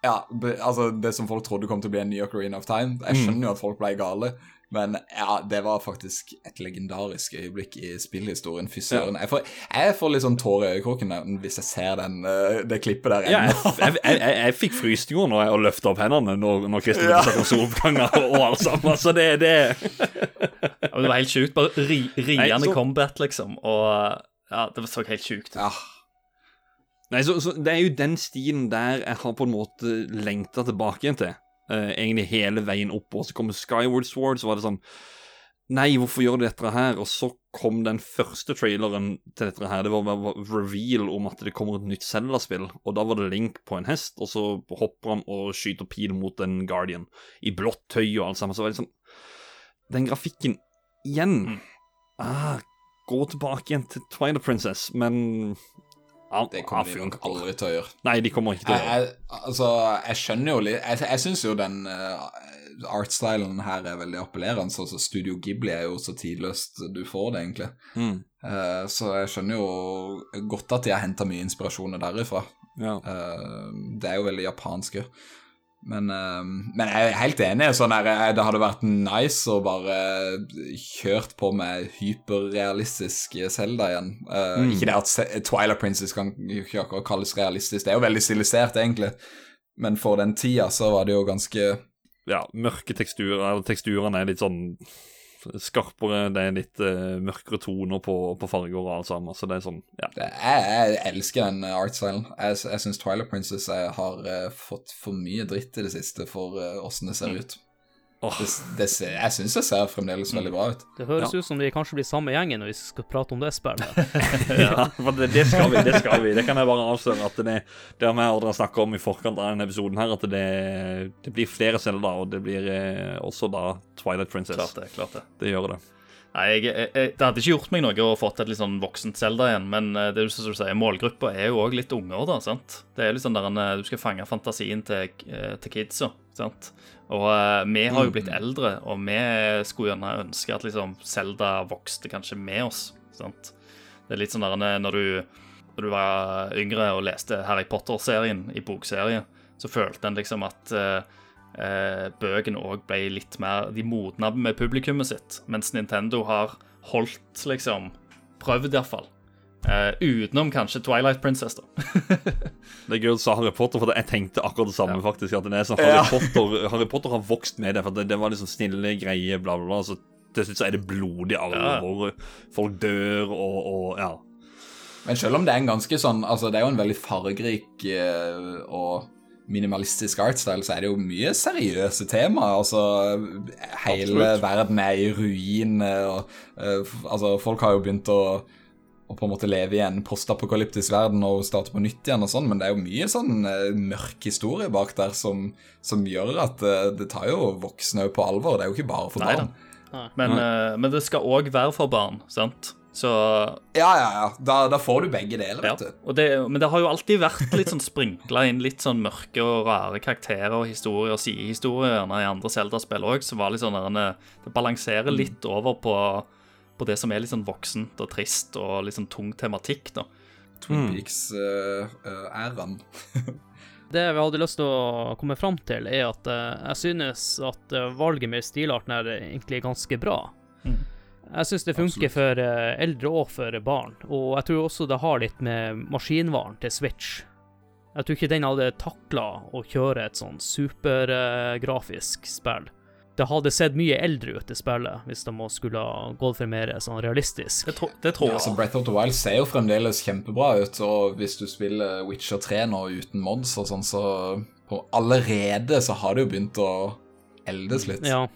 Ja, be, altså det som folk trodde kom til å bli en ny Ocarina of Time. Jeg skjønner jo at folk ble gale, men ja, det var faktisk et legendarisk øyeblikk i spillhistorien. Fy søren. Jeg, får- jeg får litt sånn tårer i øyekroken hvis jeg ser den, eh, det klippet der Ja, jeg, jeg, jeg, jeg, fikk frysninger når jeg løfta opp hendene når, når Kristin Ja. snakker om soloppganger og, og alt sammen. Så det, det Ja, det var helt sjukt. Bare ri, riende så- combat, liksom. Og ja, det så helt sjukt ut. Ja. Nei, så, så Det er jo den stilen der jeg har på en måte lengta tilbake igjen til. Eh, egentlig hele veien opp, og så kommer Skyward Sword, så var det sånn Nei, hvorfor gjør de dette her? Og så kom den første traileren til dette her. Det var bare reveal om at det kommer et nytt Zelda-spill. Og da var det Link på en hest, og så hopper han og skyter pil mot en Guardian i blått tøy og alt sammen. Så var det sånn Den grafikken igjen Mm. ah, Gå tilbake igjen til Twilight Princess, men Det kommer de nok aldri til å gjøre. Nei, de kommer ikke til å gjøre det. jeg, altså, jeg skjønner jo litt Jeg, jeg syns jo den uh, artstylen her er veldig appellerende. Så så Studio Ghibli er jo så tidløst du får det, egentlig. Mm. Uh, så jeg skjønner jo godt at de har henta mye inspirasjoner derifra. Ja. Uh, det er jo veldig japansk. Men, eh, men jeg er helt enig. Sånn her, eh, det hadde vært nice å bare kjørt på med hyperrealistisk Zelda igjen. Eh, Mm. Ikke det at Twilight Princess kan ikke akkurat kalles realistisk, det er jo veldig stilisert, egentlig. Men for den tida så var det jo ganske ja, mørke teksturer. Teksturene er litt sånn skarpere, det er litt uh, mørkere toner på, på farger og alt sammen. Så det er sånn, ja. jeg, jeg elsker den artstylen. Jeg, jeg syns Twilight Princess jeg har uh, fått for mye dritt i det siste for åssen uh, det ser ut. Åh, Det, det jeg syns det ser fremdeles veldig bra ut. Det høres ut som de kanskje blir samme gjengen når vi skal prate om det spillet. *laughs* ja, for det, det skal vi. Det skal vi. Det kan jeg bare avsløre. at Det, det har vi allerede snakka om i forkant av denne episoden, her, at det, det blir flere Zelda, og det blir eh, også da Twilight Princess. Klart det. klart det. Det gjør det. Nei, jeg, jeg, jeg, Det hadde ikke gjort meg noe å fått et litt sånn voksent Zelda igjen, men eh, det du sier, målgruppa er jo òg litt unger, da. sant? Det er litt sånn der en, eh, Du skal fange fantasien til, eh, til kidsa. sant? Og uh, vi har jo blitt eldre, og vi skulle gjerne ønske at liksom Zelda vokste kanskje med oss. sant? Det er litt sånn der når du, når du var yngre og leste Harry Potter-serien i bokserie, så følte en liksom at uh, uh, bøkene òg ble litt mer De modna med publikummet sitt, mens Nintendo har holdt, liksom Prøvd, iallfall. Uh, utenom kanskje Twilight Princess, da. *laughs* Det er gøy å du sa Harry Potter, for jeg tenkte akkurat det samme. Ja. faktisk, at det er sånn Harry, Potter, Harry Potter har vokst med det, for det, det var liksom snille, greier, bla, bla, bla. Så til slutt så er det blodig alvor. Folk dør, og, og ja. Men selv om det er en ganske sånn Altså, det er jo en veldig fargerik eh, og minimalistisk artstyle, så er det jo mye seriøse tema. Altså, hele Absolutt. verden er i ruin, og eh, f- altså, folk har jo begynt å å på en måte leve i en postapokalyptisk verden og starte på nytt igjen og sånn, men det er jo mye sånn eh, mørk historie bak der som, som gjør at eh, det tar jo voksne på alvor. Det er jo ikke bare for Neida. barn. Men, eh, men det skal òg være for barn, sant? Så Ja, ja, ja. Da, da får du begge deler, ja. vet du. Og det, men det har jo alltid vært litt sånn sprinkla inn litt sånn mørke og rare karakterer og historier og sidehistorier i andre Zelda-spill òg, som var litt sånn der Det balanserer litt over på, på det som er litt sånn voksent og trist og litt sånn tung tematikk, da. Twin Mm. Peaks-æraen. *laughs* Det vi hadde lyst til å komme fram til, er at eh, jeg synes at eh, valget med stilarten er egentlig ganske bra. Mm. Jeg synes det funker for eh, eldre og for barn, og jeg tror også det har litt med maskinvaren til Switch. Jeg tror ikke den hadde takla å kjøre et sånn supergrafisk spill. Det hadde sett mye eldre ut i spillet hvis de skulle ha gått for mer sånn realistisk. Det, tro, det tror Ja, jeg. altså Breath of the Wild ser jo fremdeles kjempebra ut, og hvis du spiller Witcher 3 nå uten mods og sånn, så på allerede så har det jo begynt å eldes litt. Ja,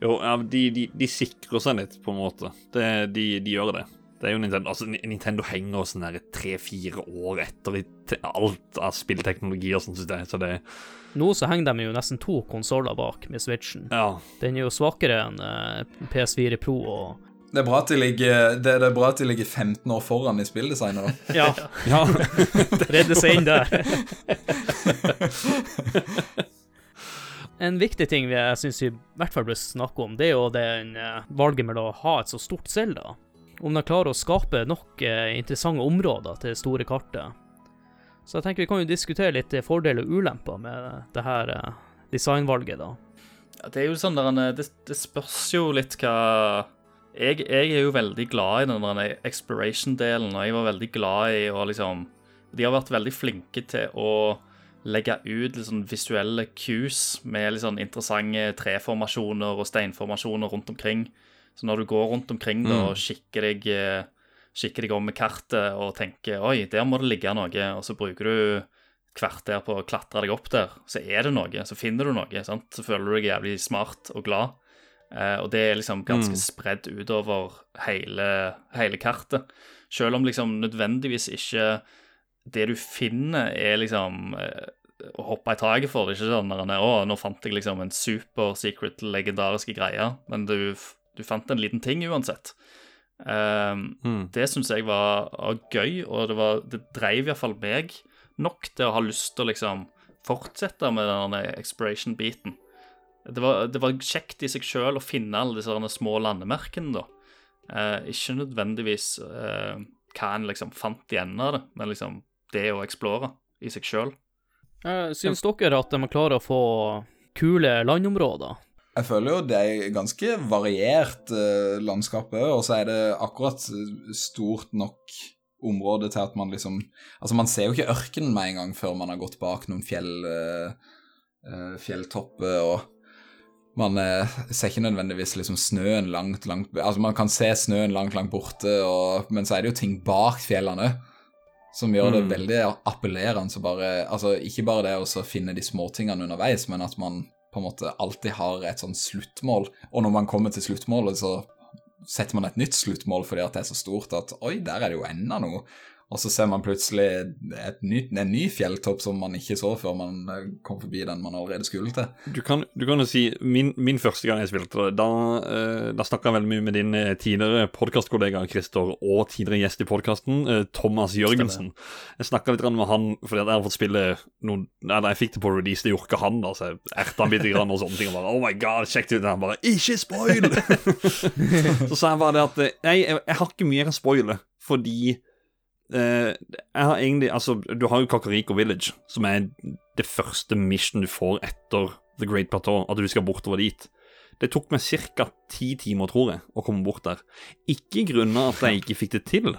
Jo, ja, de, de, de sikrer seg litt, på en måte. Det, de, de gjør det. Det er jo Nintendo Altså, Nintendo henger sånn tre-fire år etter i alt av spillteknologi og sånn, jeg. Så det nå så henger de jo nesten to konsoller bak med Switchen. Ja. Den er jo svakere enn eh, PS4 Pro og Det er bra at de ligger, det, det er bra at de ligger 15 år foran i spilldesignet, da. *laughs* Ja, ja. *laughs* *laughs* redde seg inn der. En viktig ting vi- jeg syns vi i hvert fall bør snakke om, det er jo den eh, valget med å ha et så stort Zelda. Om de klarer å skape nok eh, interessante områder til det store kartet. Så jeg tenker vi kan jo diskutere litt eh, fordeler og ulemper med det her eh, designvalget, da. Ja, det er jo sånn der det, det spørs jo litt hva jeg, jeg er jo veldig glad i den der exploration-delen, og jeg var veldig glad i å liksom De har vært veldig flinke til å legge ut litt sånn visuelle cues med litt sånn interessante treformasjoner og steinformasjoner rundt omkring. Så når du går rundt omkring da, og kikker deg, eh, kikker deg om med kartet og tenker Oi, der må det ligge noe, og så bruker du et kvarter på å klatre deg opp der, så er det noe, så finner du noe. sant? Så føler du deg jævlig smart og glad. Eh, og det er liksom ganske Mm. spredd utover hele, hele kartet. Selv om liksom nødvendigvis ikke det du finner, er liksom eh, å hoppe i taket for. Det ikke sånn at å, nå fant jeg liksom en super secret legendariske greie, men du, du fant en liten ting uansett. Um, Mm. Det syns jeg var, var gøy, og det, var, det dreiv iallfall meg nok til å ha lyst til å liksom fortsette med den exploration-biten. Det var, det var kjekt i seg sjøl å finne alle disse små landemerkene, da. Uh, ikke nødvendigvis uh, hva en liksom fant i enden av det, men liksom det å explore i seg sjøl. Eh, Syns dere at man klarer å få kule landområder? Jeg føler jo det er ganske variert eh, landskap òg, og så er det akkurat stort nok område til at man liksom Altså, man ser jo ikke ørkenen med en gang før man har gått bak noen fjell eh, eh, fjelltopper, og man eh, ser ikke nødvendigvis liksom snøen langt, langt Altså, man kan se snøen langt, langt borte, og, men så er det jo ting bak fjellene òg. Som gjør det Mm. veldig appellerende. Så bare, altså, ikke bare det å finne de småtingene underveis, men at man på en måte alltid har et sånn sluttmål. Og når man kommer til sluttmålet, så setter man et nytt sluttmål fordi at det er så stort at oi, der er det jo enda noe. Og så ser man plutselig nytt, en ny fjelltopp som man ikke så før man eh, kom forbi den man allerede skulle til. Du kan, du kan jo si min, min første gang jeg spilte det, da, uh, da snakka jeg veldig mye med din eh, tidligere podkastkollega Christer og tidligere gjest i podkasten, Thomas Jørgensen. Jeg snakka litt med han fordi jeg hadde fått spille noen Eller jeg fikk det på release, det gjorde ikke han, da, så jeg erta han bitte grann og sånne ting. Og bare Oh my god, sjekk det ut. Og han bare Ikke spoil! *laughs* så sa jeg bare det at jeg, jeg har ikke mye jeg kan spoile, fordi Eh, jeg har egentlig Altså, du har jo Kakariko Village, som er det første mission du får etter The Great Plateau, at du skal bortover dit. Det tok meg ca. ti timer, tror jeg, å komme bort der. Ikke grunn av at jeg ikke fikk det til,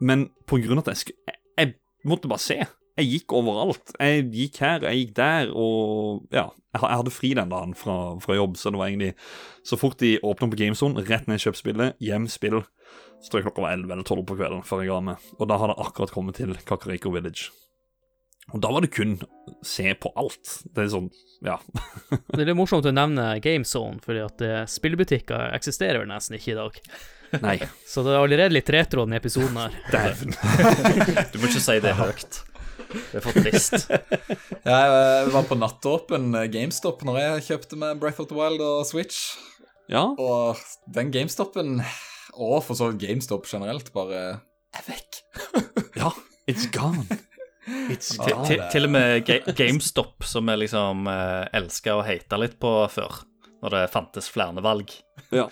men på grunn av at jeg skulle jeg, jeg måtte bare se. Jeg gikk overalt. Jeg gikk her, jeg gikk der, og ja. Jeg hadde fri den dagen fra, fra jobb, så det var egentlig Så fort de åpna på GameZone, rett ned i kjøpspillet, hjem, spill. Så tror jeg klokka var 11 eller 12 på kvelden før jeg ga meg. Og da hadde jeg akkurat kommet til Kakariko Village. Og da var det kun se på alt. Det er sånn, ja. *laughs* Det er litt morsomt å nevne GameZone, fordi at eh, spillbutikker eksisterer vel nesten ikke i dag. Nei, *laughs* Så det er allerede litt retro denne episoden her. *laughs* dæven. Du må ikke si det høyt. Det er for trist. Jeg var på nattåpen eh, GameStop når jeg kjøpte meg Breath of the Wild og Switch. Ja, Og den GameStopen, og for så vidt GameStop generelt, bare er vekk. *laughs* ja. It's gone. It's gone. til, til og med Ga GameStop, som vi liksom eh, elska og hata litt på før, når det fantes flere valg. Ja.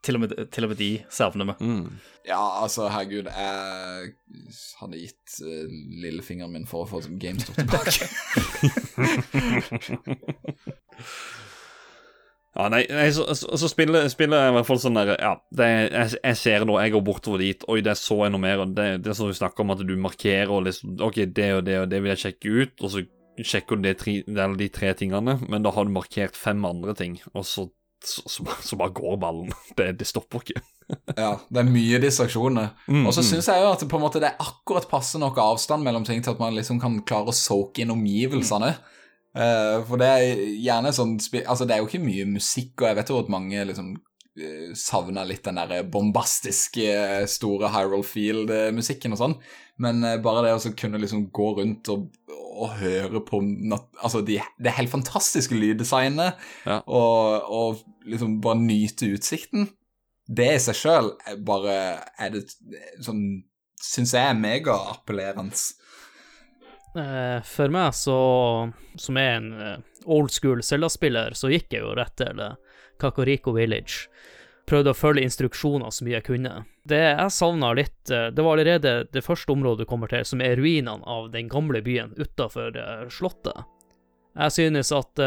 Til og med, til og med de savner vi. Mm. Ja, altså, herregud, jeg hadde gitt uh, lillefingeren min for å få GameStop tilbake. *laughs* *laughs* Ja, nei, nei så, så, så spiller, spiller jeg i hvert fall sånn der Ja, det, jeg, jeg ser nå, jeg går bortover dit, oi, det så jeg noe mer, og det, det er sånn vi snakker om at du markerer og liksom OK, det og det og det vil jeg sjekke ut, og så sjekker du de tre, de tre tingene, men da har du markert fem andre ting, og så, så, bare går ballen. *laughs* Det, det stopper ikke. ja, det er mye distraksjoner. Mm, Og så mm. syns jeg jo at det på en måte det er akkurat passe nok avstand mellom ting til at man liksom kan klare å soake inn omgivelsene. Eh, for det er gjerne sånn Altså, det er jo ikke mye musikk, og jeg vet jo at mange liksom uh, savner litt den der bombastiske, eh, store Hyrule Field-musikken og sånn, men eh, bare det å kunne liksom gå rundt og, og høre på Altså, de, det helt fantastiske lyddesignet, Ja. og, og liksom bare nyte utsikten det i seg sjøl bare er det sånn Syns jeg er megaappellerende. Eh, For meg, så, som er en eh, old school Zelda-spiller, så gikk jeg jo rett til eh, Kakariko Village. Prøvde å følge instruksjoner så mye jeg kunne. Det jeg savna litt, det var allerede det første området du kommer til, som er ruinene av den gamle byen utafor Slottet. Jeg synes at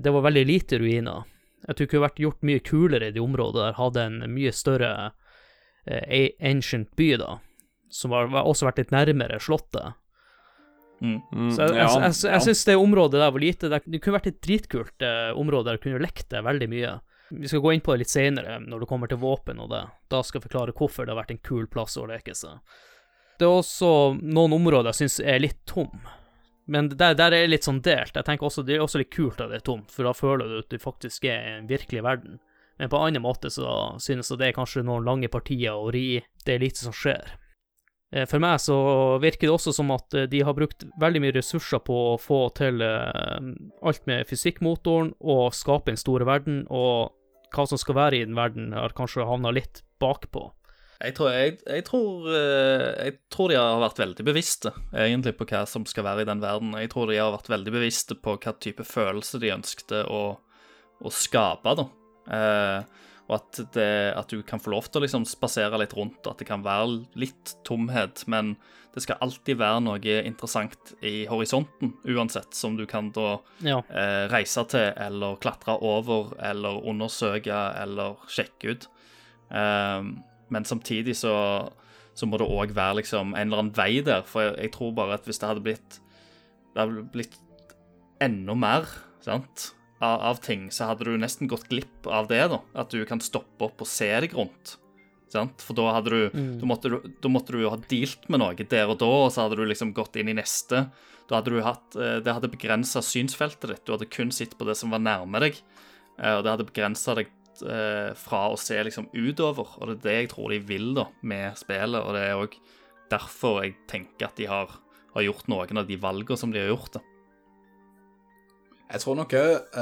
det var veldig lite ruiner. Jeg tror det kunne vært gjort mye kulere i de områdene der, hadde en mye større ancient by, da, som var også vært litt nærmere Slottet. Mm. Mm, Så jeg, ja, jeg, jeg, jeg syns det området der var lite Det, det kunne vært et dritkult eh, område der du kunne lekt det veldig mye. Vi skal gå inn på det litt senere, når det kommer til våpen og det. Da skal jeg forklare hvorfor det har vært en kul plass å leke seg. Det er også noen områder jeg syns er litt tom. Men der, der er litt sånn delt. Jeg tenker også Det er også litt kult at det er tomt, for da føler du at du faktisk er i en virkelig verden. Men på en annen måte så synes jeg det er kanskje noen lange partier å ri. Det er lite som skjer. Eh, For meg så virker det også som at eh, de har brukt veldig mye ressurser på å få til eh, alt med fysikkmotoren og skape en stor verden, og hva som skal være i den verden, har kanskje havna litt bakpå. Jeg tror, jeg, jeg, tror, jeg tror de har vært veldig bevisste egentlig på hva som skal være i den verden. Jeg tror de har vært veldig bevisste på hva type følelse de ønskte å, å skape. da. Eh, og at, det, at, du kan få lov til å liksom spasere litt rundt, at det kan være litt tomhet. Men det skal alltid være noe interessant i horisonten, uansett, som du kan da Ja. eh, reise til, eller klatre over, eller undersøke, eller sjekke ut. Eh, men samtidig så, så må det òg være liksom en eller annen vei der, for jeg, jeg tror bare at hvis det hadde blitt Det hadde blitt enda mer, sant, av, av ting, så hadde du nesten gått glipp av det, da. At du kan stoppe opp og se deg rundt. Sant? For da hadde du Mm. da, måtte du da måtte du jo ha dealt med noe der og da, og så hadde du liksom gått inn i neste. Da hadde du hatt eh, Det hadde begrensa synsfeltet ditt. Du hadde kun sett på det som var nærme deg. eh, Og det hadde begrensa deg eh, fra å se liksom utover. Og det er det jeg tror de vil da med spillet, og det er òg derfor jeg tenker at de har, har gjort noen av de valgene som de har gjort. da. Jeg tror nok òg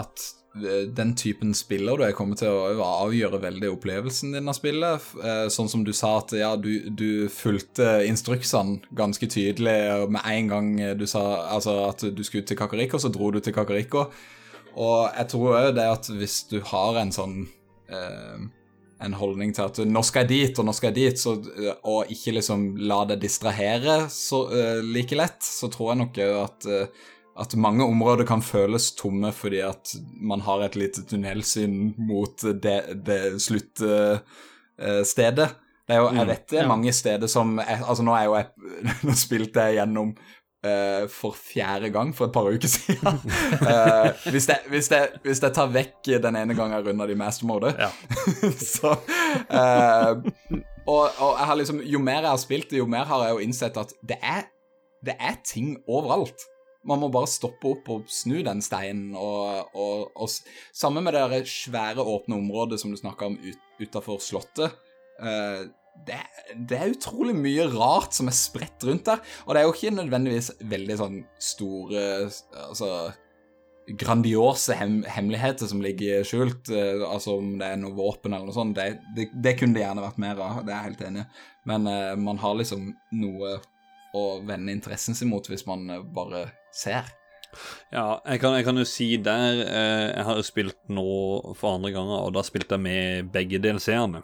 at eh, den typen spiller du er kommet til å avgjøre veldig opplevelsen din av spillet. Eh, sånn som du sa at ja, du, du fulgte instruksene ganske tydelig med en gang du sa altså, at du skulle til Kakariko, så dro du til Kakariko. Og jeg tror òg det at hvis du har en sånn eh, en holdning til at nå skal jeg dit, og nå skal jeg dit, så, eh, og ikke liksom la deg distrahere så, eh, like lett, så tror jeg nok òg at eh, at mange områder kan føles tomme fordi at man har et lite tunnelsyn mot det, det sluttstedet. Det er jo, jeg Mm, vet det er mange steder som jeg, Altså, nå er jo jeg *laughs* Nå spilte jeg gjennom uh, for fjerde gang for et par uker siden. uh, *laughs* hvis, jeg, hvis, jeg, hvis jeg tar vekk den ene gangen jeg runda de master-mode, Ja. *laughs* så eh, og, og jeg har liksom Jo mer jeg har spilt det, jo mer har jeg jo innsett at det er, det er ting overalt. Man må bare stoppe opp og snu den steinen. Og, og, og Samme med det svære, åpne området som du snakka om ut, utafor Slottet. eh, det, det er utrolig mye rart som er spredt rundt der. Og det er jo ikke nødvendigvis veldig sånn store Altså grandiose hem hemmeligheter som ligger skjult. eh, altså om det er noe våpen eller noe sånt. Det, det, det kunne det gjerne vært mer av, det er jeg helt enig. Men eh, man har liksom noe å vende interessen sin mot hvis man eh, bare ser. Ja, jeg kan, jeg kan jo si der eh, Jeg har jo spilt nå for andre ganger, og da spilte jeg med begge delseerne.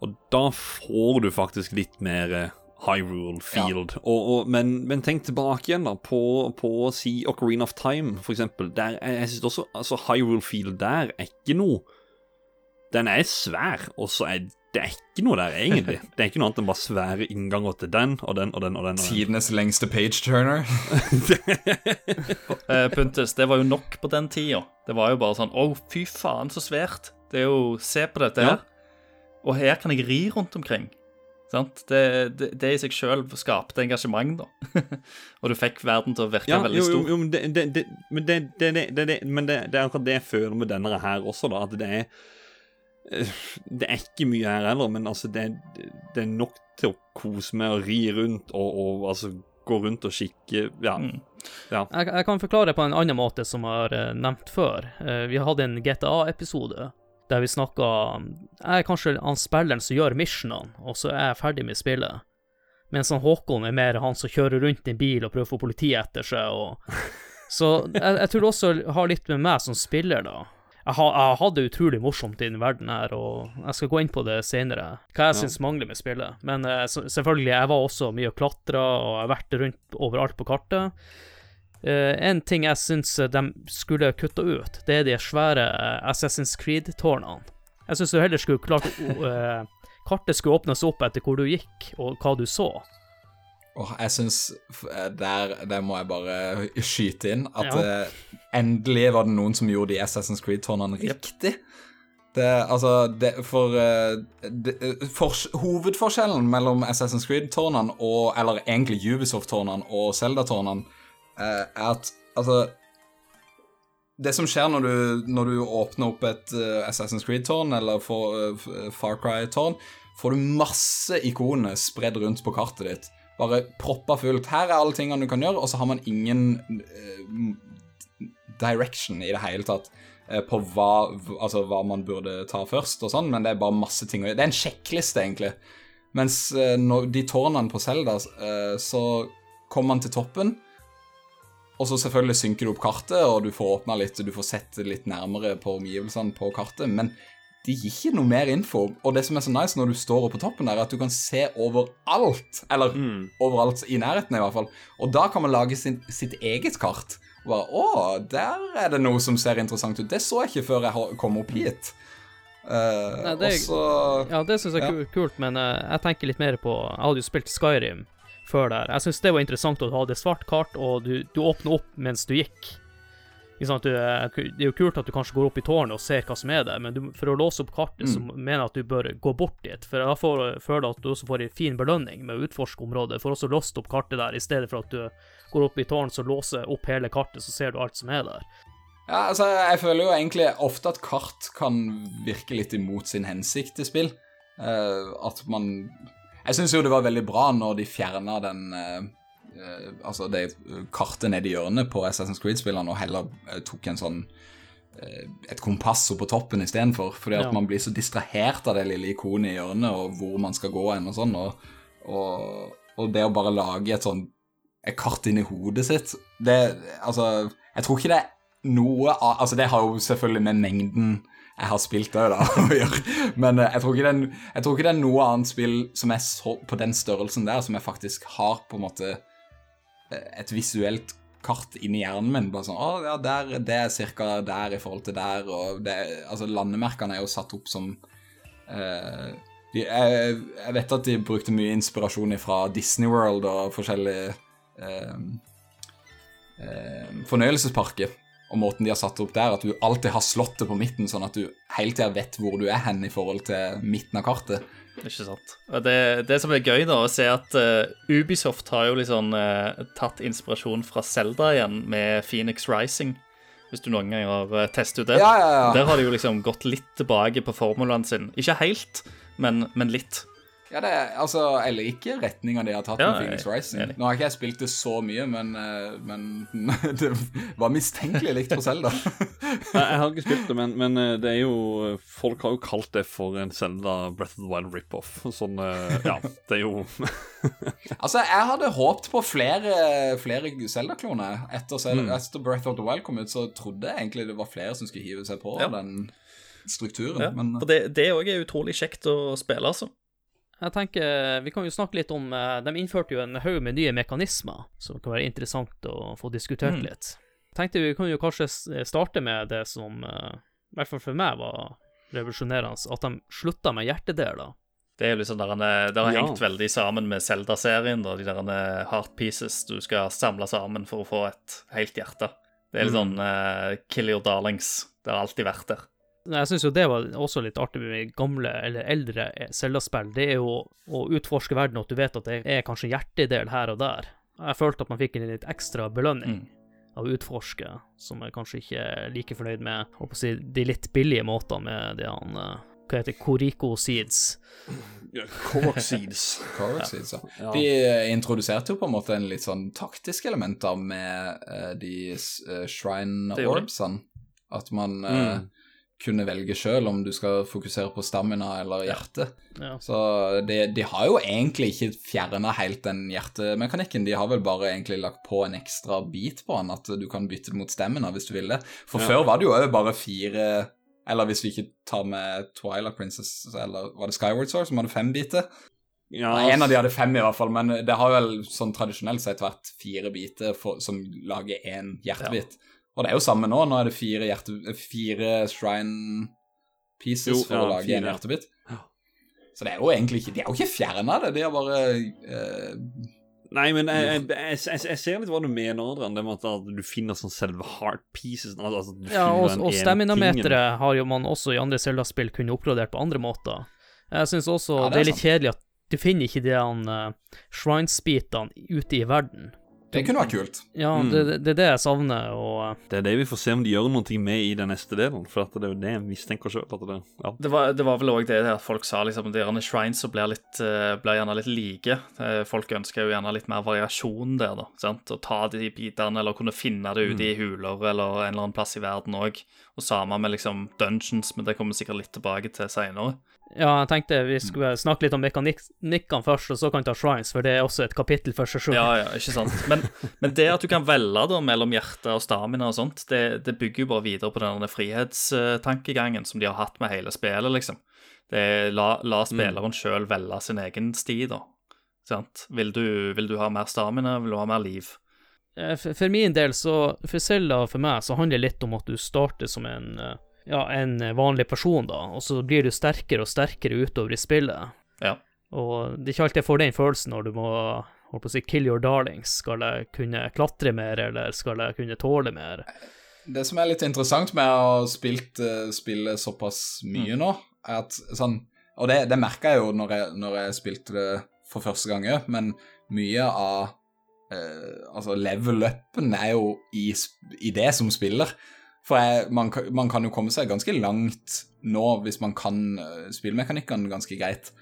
Og da får du faktisk litt mer eh, Hyrule Field. Og, og, men, men tenk tilbake igjen da på, på si Ocarina of Time, for eksempel. Der, jeg jeg synes også altså Hyrule Field der er ikke noe Den er svær, og så er det er ikke noe der, egentlig. Det er ikke noe annet enn bare svære innganger til den og den og den. og den, og den. Tidenes lengste page-turner. uh, *laughs* Puntus, det var jo nok på den tida. Det var jo bare sånn Å, fy faen, så svært. Det er jo Se på dette Ja. her. Og her kan jeg ri rundt omkring. Sant? Det, det, det i seg sjøl skapte engasjement, da. *laughs* og du fikk verden til å virke Ja, veldig stor. jo, jo, men det, det, det, men det, det, det, det, det, men det, det er akkurat det jeg føler med denne her også, da. At det er eh, Det er ikke mye her heller, men altså, det, det er nok til å kose med å ri rundt og, og altså gå rundt og kikke Ja. Mm. Jeg, jeg kan forklare det på en annen måte som jeg har eh, nevnt før. Eh, vi hadde en GTA-episode der vi snakka Jeg er kanskje han spilleren som gjør missionene, og så er jeg ferdig med spillet. Mens han Håkon er mer han som kjører rundt i en bil og prøver å få politiet etter seg. Og... *laughs* Så jeg, jeg tror det også har litt med meg som spiller, da. Jeg har, jeg det utrolig morsomt i den verden her, og jeg skal gå inn på det senere, hva jeg Ja. syns mangler med spillet. Men uh, selvfølgelig, jeg var også mye og klatra, og jeg har vært rundt overalt på kartet. Uh, en ting jeg syns de skulle kutta ut, det er de svære eh, Assassin's Creed-tårnene. Jeg syns du heller skulle klart eh, Kartet skulle åpnes opp etter hvor du gikk, og hva du så. Og jeg syns der, der må jeg bare skyte inn at Ja. uh, endelig var det noen som gjorde de Assassin's Creed-tårnene riktig. Det, altså, det, for, uh, det, for, Hovedforskjellen mellom Assassin's Creed-tårnene og Eller egentlig Ubisoft-tårnene og Zelda-tårnene uh, er at altså Det som skjer når du, når du åpner opp et eh, Assassin's Creed-tårn eller for, eh, Far Cry-tårn, får du masse ikoner spredd rundt på kartet ditt. Bare proppa fullt. Her er alle tingene du kan gjøre, og så har man ingen eh, direction i det hele tatt. eh, på hva, altså, hva man burde ta først og sånn, men det er bare masse ting å gjøre. Det er en sjekkliste, egentlig. Mens eh, når de tårnene på Zelda, eh, så kommer man til toppen, og så selvfølgelig synker du opp kartet, og du får åpna litt, og du får sett litt nærmere på omgivelsene på kartet, men de gir ikke noe mer info. Og det som er så nice når du står oppe på toppen der, er at du kan se overalt. Eller overalt i nærheten, i hvert fall. Og da kan man lage sin, sitt eget kart. Og bare, Å, der er det noe som ser interessant ut. Det så jeg ikke før jeg kom opp hit. Uh, Nei, det også, Ja, det syns jeg er ja. kult, men uh, jeg tenker litt mer på Jeg hadde jo spilt Skyrim før der. Jeg syns det var interessant at du hadde svart kart, og du, du åpner opp mens du gikk. Det er jo kult at du kanskje går opp i tårnet og ser hva som er der, men du, for å låse opp kartet, så mener jeg at du bør gå bort dit. For da får, føler jeg at du også får en fin belønning med å utforske området. Får også låst opp kartet der, i stedet for at du går opp i tårnet, så låser opp hele kartet, så ser du alt som er der. Ja, altså, jeg føler jo egentlig ofte at kart kan virke litt imot sin hensikt i spill. Uh, at man Jeg syns jo det var veldig bra når de fjerna den eh, eh, Altså det kartet nedi hjørnet på Assassin's Creed-spillene, og heller eh, tok en sånn eh, et kompass på toppen istedenfor. Fordi at Ja. man blir så distrahert av det lille ikonet i hjørnet, og hvor man skal gå hen og sånn. Og, og, og det å bare lage et sånn et kart inni hodet sitt Det Altså, jeg tror ikke det er noe av Altså, det har jo selvfølgelig med mengden jeg har spilt òg, da, *laughs* å gjøre. Men eh, jeg tror, er, jeg tror ikke det er noe annet spill som er så, på den størrelsen der, som jeg faktisk har på en måte eh, et visuelt kart inni hjernen min. Bare sånn Å, ja, der, det er cirka der i forhold til der, og det Altså, landemerkene er jo satt opp som uh, de, jeg, jeg vet at de brukte mye inspirasjon fra Disney World og forskjellige uh, uh, fornøyelsesparker. Og måten de har satt opp der, at du alltid har slottet på midten, sånn at du hele tida vet hvor du er hen i forhold til midten av kartet. Ikke sant. Det, det som er gøy, da, å se at uh, Ubisoft har jo liksom uh, tatt inspirasjon fra Zelda igjen med Phoenix Rising. Hvis du noen gang har uh, testet ut det. Ja, ja, ja. Der har de jo liksom gått litt tilbake på formulaen sin. Ikke helt, men, men litt. Ja, det er, altså, Jeg liker retninga de har tatt Ja, med Phoenix Rising. enig. Nå har ikke jeg spilt det så mye, men, eh, men *laughs* det var mistenkelig likt for Zelda. *laughs* Jeg, jeg har ikke spilt det, men, men eh, det er jo Folk har jo kalt det for en Zelda Breath of the Wild rip-off. Sånn, eh, ja, det er jo *laughs* altså, jeg hadde håpt på flere, flere Zelda-kloner. Etter, Mm. etter Breath of the Wild kom ut, så trodde jeg egentlig det var flere som skulle hive seg på Ja. den strukturen. Ja. Men For det òg er utrolig kjekt å spille, altså. Jeg tenker, Vi kan jo snakke litt om eh, De innførte jo en haug med nye mekanismer som kan være interessant å få diskutert litt. Tenkte Vi kan jo kanskje starte med det som eh, i hvert fall for meg var revolusjonerende, at de slutta med hjertedeler. Det er jo liksom der, han- det har Ja. hengt veldig sammen med Zelda-serien. da, De der han, heart pieces du skal samle sammen for å få et helt hjerte. Det er litt sånn uh, kill your darlings. Det har alltid vært der. Jeg syns jo det var også litt artig med gamle eller eldre Zelda-spill. Det er jo å utforske verden, og at du vet at det er kanskje hjertedel her og der. Jeg følte at man fikk en litt ekstra belønning av å utforske, som jeg kanskje ikke er like fornøyd med å si, de litt billige måtene med det han eh, Hva heter det? Koriko Seeds. Korok Seeds. *laughs* Korok Seeds, ja. Ja. De eh, introduserte jo på en måte en litt sånn taktisk element da med eh, de shrine de. orbsene. At man Mm. Kunne velge sjøl om du skal fokusere på stamina eller hjerte. Ja. Så de, de har jo egentlig ikke fjerna helt den hjertemekanikken. De har vel bare egentlig lagt på en ekstra bit på den, at du kan bytte mot stamina hvis du vil det. For Ja. før var det jo bare fire Eller hvis vi ikke tar med Twilight Princess, eller var det Skyward Sword som hadde fem biter? Ja, Nei, En av de hadde fem, i hvert fall, men det har vel sånn tradisjonelt sett vært fire biter for, som lager én hjertebit. Og det er jo samme nå. Nå er det fire, hjerte, fire shrine pieces Jo, for ja, å lage fire. en hjertebit. Så det er jo egentlig ikke De er jo ikke fjerna det, de har bare eh, Nei, men jeg, jeg, jeg, jeg, ser litt hva du mener, Adrian. Det med at du finner sånn selve heart pieces altså, altså, du Ja, og, og ene har jo man også i andre Zelda-spill kunnet oppgradert på andre måter. Jeg syns også Ja, det er det er litt kjedelig at du finner ikke de uh, shrines-bitene ute i verden. Det kunne vært kult. Ja, Mm. det, det- det er det jeg savner, og Det er det vi får se om de gjør noe med i den neste delen. For at det er jo det jeg mistenker sjøl. Det, ja. Det var, det var vel òg det at folk sa liksom de gjerne shrines som blir, litt, eh, blir gjerne litt like. Eh, Folk ønsker jo gjerne litt mer variasjon der, da. sant? Å ta de bitene, eller kunne finne det ute i huler eller en eller annen plass i verden òg. Og samme med liksom dungeons, men det kommer vi sikkert litt tilbake til seinere. Ja, jeg tenkte vi skulle snakke litt om mekanikkene først, og så kan vi ta shrines, for det er også et kapittel for seg sjøl. Ja, ja, ikke sant. Men, men det at du kan velge da mellom hjerte og stamina og sånt, det, det bygger jo bare videre på den frihetstankegangen som de har hatt med hele spillet, liksom. Det er la, la spilleren sjøl velge sin egen sti, da. Sant? Vil du, vil du ha mer stamina, vil du ha mer liv? Eh, For, for min del, så For og for meg, så handler det litt om at du starter som en eh, Ja, en vanlig person, da, og så blir du sterkere og sterkere utover i spillet. Ja. Og det er ikke alltid jeg får den følelsen når du må holdt på å si, kill your darlings. Skal jeg kunne klatre mer, eller skal jeg kunne tåle mer? Det som er litt interessant med å ha spilt spillet såpass mye nå, er at sånn Og det, det merka jeg jo når jeg, når jeg spilte det for første gang òg, men mye av eh, Altså, level-upen er jo i, i det som spiller. For jeg, man, kan- man kan jo komme seg ganske langt nå hvis man kan uh, spillmekanikkene ganske greit.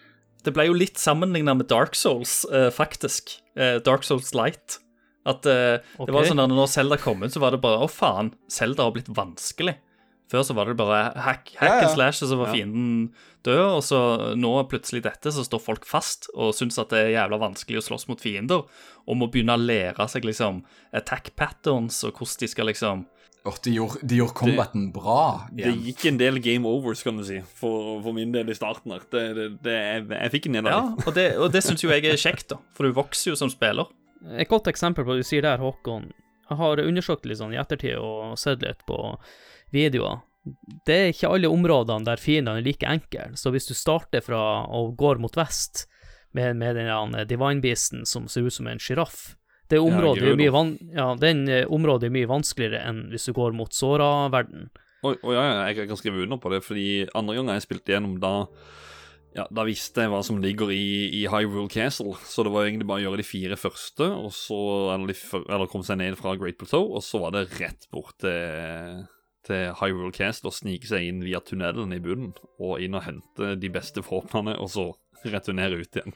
Det ble jo litt sammenligna med Dark Souls, eh, faktisk. Eh, Dark Souls Light. At eh, Ok. det var sånn at når Zelda kom ut, så var det bare Å, faen, Zelda har blitt vanskelig. Før så var det bare hack, hack Ja, ja. and slash, og så var Ja. fienden død. Og så nå plutselig dette, så står folk fast og syns at det er jævla vanskelig å slåss mot fiender. Og må begynne å lære seg liksom attack patterns og hvordan de skal liksom Åh, de gjorde, de gjorde combaten bra Det gikk en del game overs, kan du si, for, for min del i starten her. Det, det, det, jeg, jeg fikk en del Ja, av dem. og det, og det syns jo jeg er kjekt, da. For du vokser jo som spiller. Et godt eksempel på det du sier der, Håkon. Jeg har undersøkt litt sånn i ettertid og sett litt på videoer. Det er ikke alle områdene der fiendene er like enkle, så hvis du starter fra og går mot vest med, med den divine beasten som ser ut som en sjiraff det området er mye van ja, den eh, området er mye vanskeligere enn hvis du går mot Sora-verden. Å ja, ja, jeg kan skrive under på det, fordi andre ganger jeg spilte gjennom, da ja, da visste jeg hva som ligger i, i Hyrule Castle, så det var egentlig bare å gjøre de fire første, og så, eller, eller komme seg ned fra Great Plateau, og så var det rett bort til, til Hyrule Castle og snike seg inn via tunnelen i bunnen, og inn og hente de beste våpnene, og så returnere ut igjen.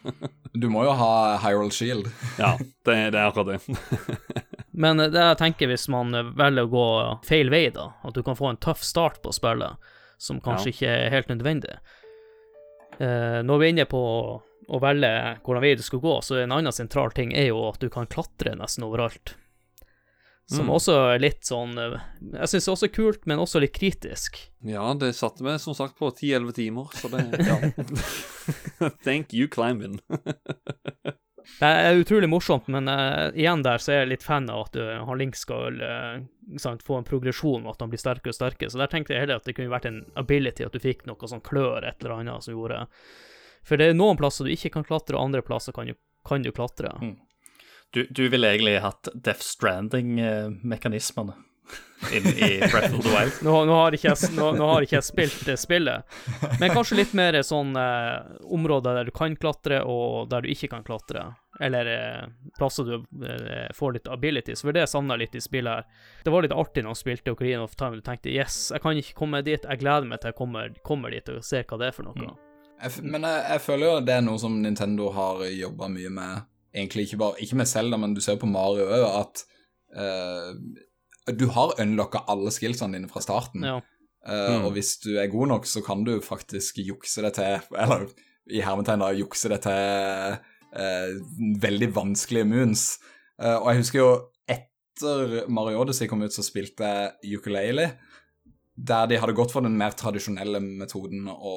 Du må jo ha Hyrule Shield. ja, det, det er akkurat det. Men det jeg tenker hvis man velger å gå feil vei, da, at du kan få en tøff start på spillet, som kanskje Ja. ikke er helt nødvendig. Eh, når vi er inne på å velge hvordan vei du skal gå, så en annen sentral ting er jo at du kan klatre nesten overalt. Som Mm. også er litt sånn eh, Jeg syns også er kult, men også litt kritisk. Ja, det satte meg som sagt på 10-11 timer, så det ja. *laughs* Thank you, climbing. Det er utrolig morsomt, men uh, igjen der så er jeg litt fan av at uh, han Link skal uh, sant, få en progresjon, og at han blir sterkere og sterkere. Så der tenkte jeg heller at det kunne vært en ability, at du fikk noe sånn klør, et eller annet som gjorde For det er noen plasser du ikke kan klatre, og andre plasser kan du, kan du klatre. Mm. Du, du ville egentlig hatt Death Stranding-mekanismene inn i Breath of the Wild. Nå, nå, har ikke jeg, nå, nå har ikke jeg spilt det spillet, men kanskje litt mer sånn eh, områder der du kan klatre, og der du ikke kan klatre. Eller eh, plasser du eh, får litt abilities, for det savna litt i spillet her. Det var litt artig når jeg spilte Ocarina of Time, du tenkte yes, jeg kan ikke komme dit, jeg gleder meg til jeg kommer, kommer dit og ser hva det er for noe. Jeg, men jeg, jeg føler jo det er noe som Nintendo har jobba mye med. Egentlig ikke bare Ikke med Zelda, men du ser på Mario òg, at uh, du har unlocka alle skillsene dine fra starten. Ja. Uh, Mm. Og hvis du er god nok, så kan du faktisk jukse det til *laughs* Eller i hermetegn, da, jukse det til uh, veldig vanskelige moons. Eh, og jeg husker jo etter Mario Odyssey kom ut, så spilte jeg ukulele. Der de hadde gått for den mer tradisjonelle metoden å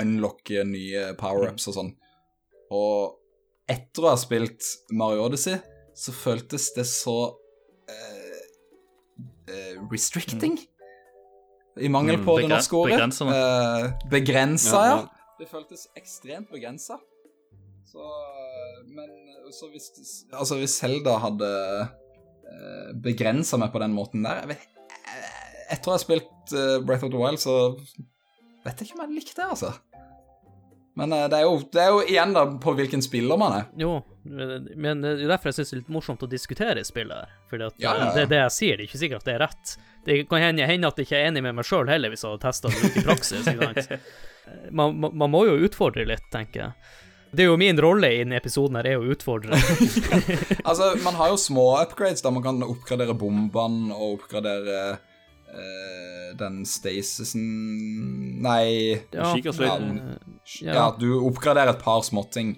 unlocke nye power-ups og sånn. Og etter å ha spilt Mario Odyssey, så føltes det så eh, eh, restricting. I mangel Mm, på det norske ordet. begrensende. Eh, begrensa, Ja, ja. Det føltes ekstremt begrensa. Så Men så hvis Altså, hvis Selda hadde uh, begrensa meg på den måten der jeg vet, eh, Etter å ha spilt eh, Breath of the Wild, så vet jeg ikke om jeg likte det, altså. Men eh, det, er jo, det er jo igjen da på hvilken spiller man er. Jo, Men det er derfor jeg syns det er litt morsomt å diskutere spillet For Ja, ja, ja. det det jeg sier, det er ikke sikkert at det er rett. Det kan hende, hende at jeg ikke er enig med meg sjøl heller, hvis jeg hadde testa det ut i praksis. *laughs* Man, man, man må jo utfordre litt, tenker jeg. Det er jo min rolle i denne episoden her, er å utfordre. *laughs* Altså, man har jo små upgrades der man kan oppgradere bombene og oppgradere eh, den Stasisen Nei Ja, ja. Ja, du oppgraderer et par småting.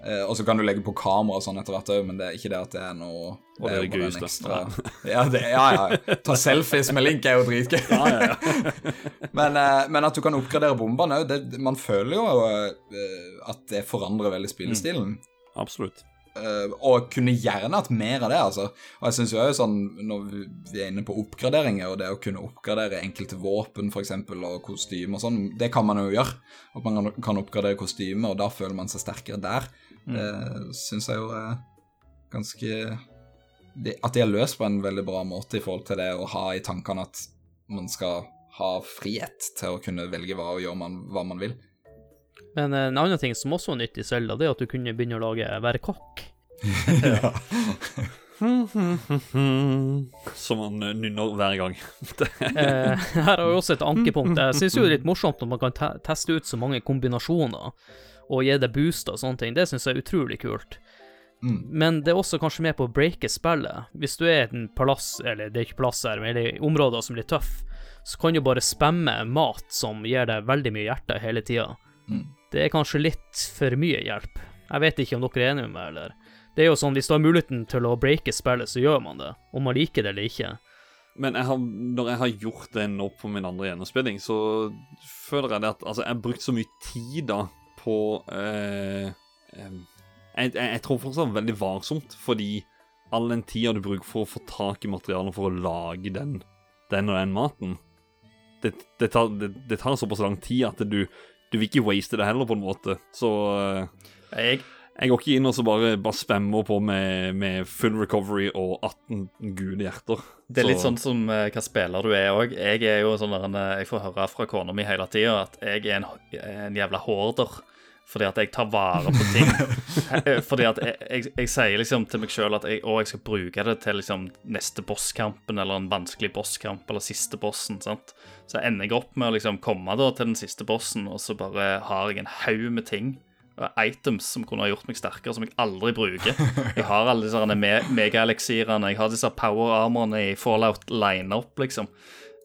Eh, og så kan du legge på kamera og sånn etter hvert òg, men det er ikke det at det er noe Og det er det gøyeste. ekstra *laughs* ja, det, ja, ja. Ta selfies med Link er jo dritgøy. Ja, ja, ja. *laughs* men at du kan oppgradere bombene òg, man føler jo eh, at det forandrer veldig spillestilen. Absolutt. Eh, og kunne gjerne hatt mer av det, altså. Og jeg syns jo òg sånn, når vi er inne på oppgraderinger, og det å kunne oppgradere enkelte våpen, f.eks., og kostymer og sånn, det kan man jo gjøre. At man kan- oppgradere kostymer, og da føler man seg sterkere der. Mm. Det syns jeg jo er ganske det, At de har løst på en veldig bra måte i forhold til det å ha i tankene at man skal ha frihet til å kunne velge hva, og gjøre man, hva man vil. Men eh, en annen ting som også var nytt i Zelda, det er at du kunne begynne å lage være kokk. *laughs* Som man nynner hver gang. *laughs* Eh, her har vi også et ankepunkt. Jeg syns jo det er litt morsomt når man kan te teste ut så mange kombinasjoner og gi det booster og sånne ting. Det syns jeg er utrolig kult. Mm. Men det er også kanskje med på å breake spillet. Hvis du er i en palass, eller det er ikke plass her, men i områder som blir tøff, så kan du bare spamme mat som gir deg veldig mye hjerte hele tida. Mm. Det er kanskje litt for mye hjelp. Jeg vet ikke om dere er enig med meg, eller? Det er jo sånn, hvis du har muligheten til å breake spillet, så gjør man det. Om man liker det eller ikke. Men jeg har, når jeg har gjort det nå på min andre gjennomspilling, så føler jeg det at Altså, jeg har brukt så mye tid da på eh, jeg, jeg, jeg tror fortsatt veldig varsomt, fordi all den tida du bruker for å få tak i materialet for å lage den, den og den maten det, det, tar, det, det tar såpass lang tid at du, du vil ikke waste det heller, på en måte. Så eh, Jeg, jeg går ikke inn og så bare, bare spammer på med, med full recovery og 18 gule hjerter. det er litt sånn som eh, hva spiller du er òg. Jeg er jo sånn der eh, Jeg får høre fra kona mi hele tida at jeg er en, en jævla hoarder. Fordi at jeg tar vare på ting. *laughs* Eh, Fordi at jeg, jeg, jeg sier liksom til meg sjøl at jeg, å, jeg skal bruke det til liksom neste bosskampen eller en vanskelig bosskamp eller siste bossen. sant? Så ender jeg opp med å liksom komme da til den siste bossen, og så bare har jeg en haug med ting. og Items som kunne ha gjort meg sterkere, som jeg aldri bruker. *laughs* Jeg har alle disse me megaeliksirene, jeg har disse power armorene i Fallout line-up, liksom.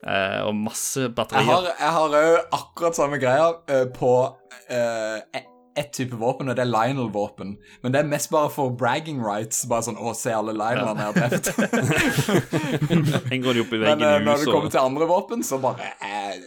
Eh, og masse batterier. jeg har òg akkurat samme greia eh, på uh, ett type våpen, og det er Lionel-våpen. Men det er mest bare for bragging rights. Bare sånn 'Å, se alle Lionelene jeg har drept'. *laughs* Henger de opp i Men veggen eh, når det kommer til andre våpen, så bare eh,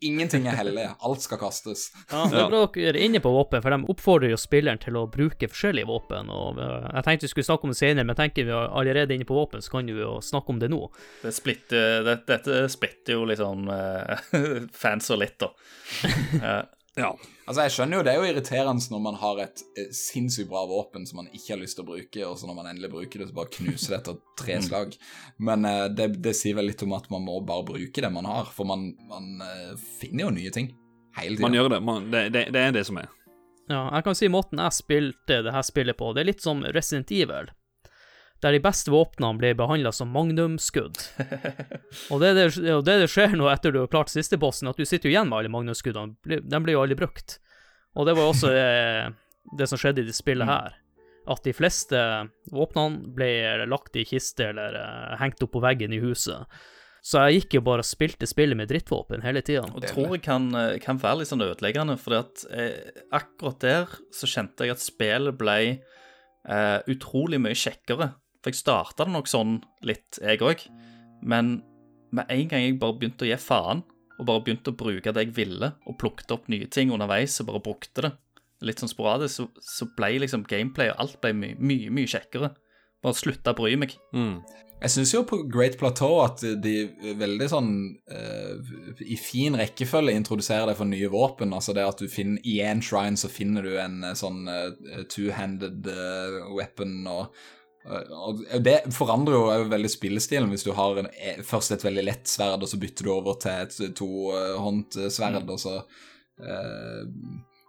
Ingenting er hellig. Alt skal kastes. Ja, det er bra dere er inne på våpen, for de oppfordrer jo spilleren til å bruke forskjellige våpen. og eh, Jeg tenkte vi skulle snakke om det senere, men tenker vi er allerede inne på våpen, så kan vi jo snakke om det nå. Det splitter, det, dette splitter jo liksom uh, *laughs* fans og litt, da. *laughs* Ja. Altså, Jeg skjønner jo det er jo irriterende når man har et eh, sinnssykt bra våpen som man ikke har lyst til å bruke, og så når man endelig bruker det, så bare knuser det etter tre slag. Men eh, det, det sier vel litt om at man må bare bruke det man har, for man, man eh, finner jo nye ting hele Man gjør det. Man, det, det. Det er det som er. Ja, jeg kan si måten jeg spilte det her spillet på, det er litt som Resident Evil, der de beste våpnene blir behandla som magnumskudd. *laughs* Og det det, og det det skjer nå etter du har klart siste bossen, at du sitter jo igjen med alle magnumskuddene. De blir jo aldri brukt. Og det var jo også det, det som skjedde i det spillet her. At de fleste våpnene ble lagt i kiste eller uh, hengt opp på veggen i huset. Så jeg gikk jo bare og spilte spillet med drittvåpen hele tida. Og tror jeg kan, eh, kan være litt sånn ødeleggende, for eh, akkurat der så kjente jeg at spillet ble eh, utrolig mye kjekkere. For jeg starta det nok sånn litt, jeg òg. Men med en gang jeg bare begynte å gi faen, og bare begynte å bruke det jeg ville, og plukket opp nye ting underveis og bare brukte det, litt sånn sporadisk, så, så ble liksom gameplay og alt ble mye, mye, mye kjekkere. Bare slutta å bry meg. Mm. Jeg syns jo på Great Plateau at de veldig sånn uh, I fin rekkefølge introduserer deg for nye våpen. Altså det at du finner I én shrine så finner du en eh, sånn uh, two-handed uh, weapon og Det forandrer jo veldig spillestilen hvis du har en, eh, først et veldig lett sverd, og så bytter du over til et tohåndt sverd, og så uh,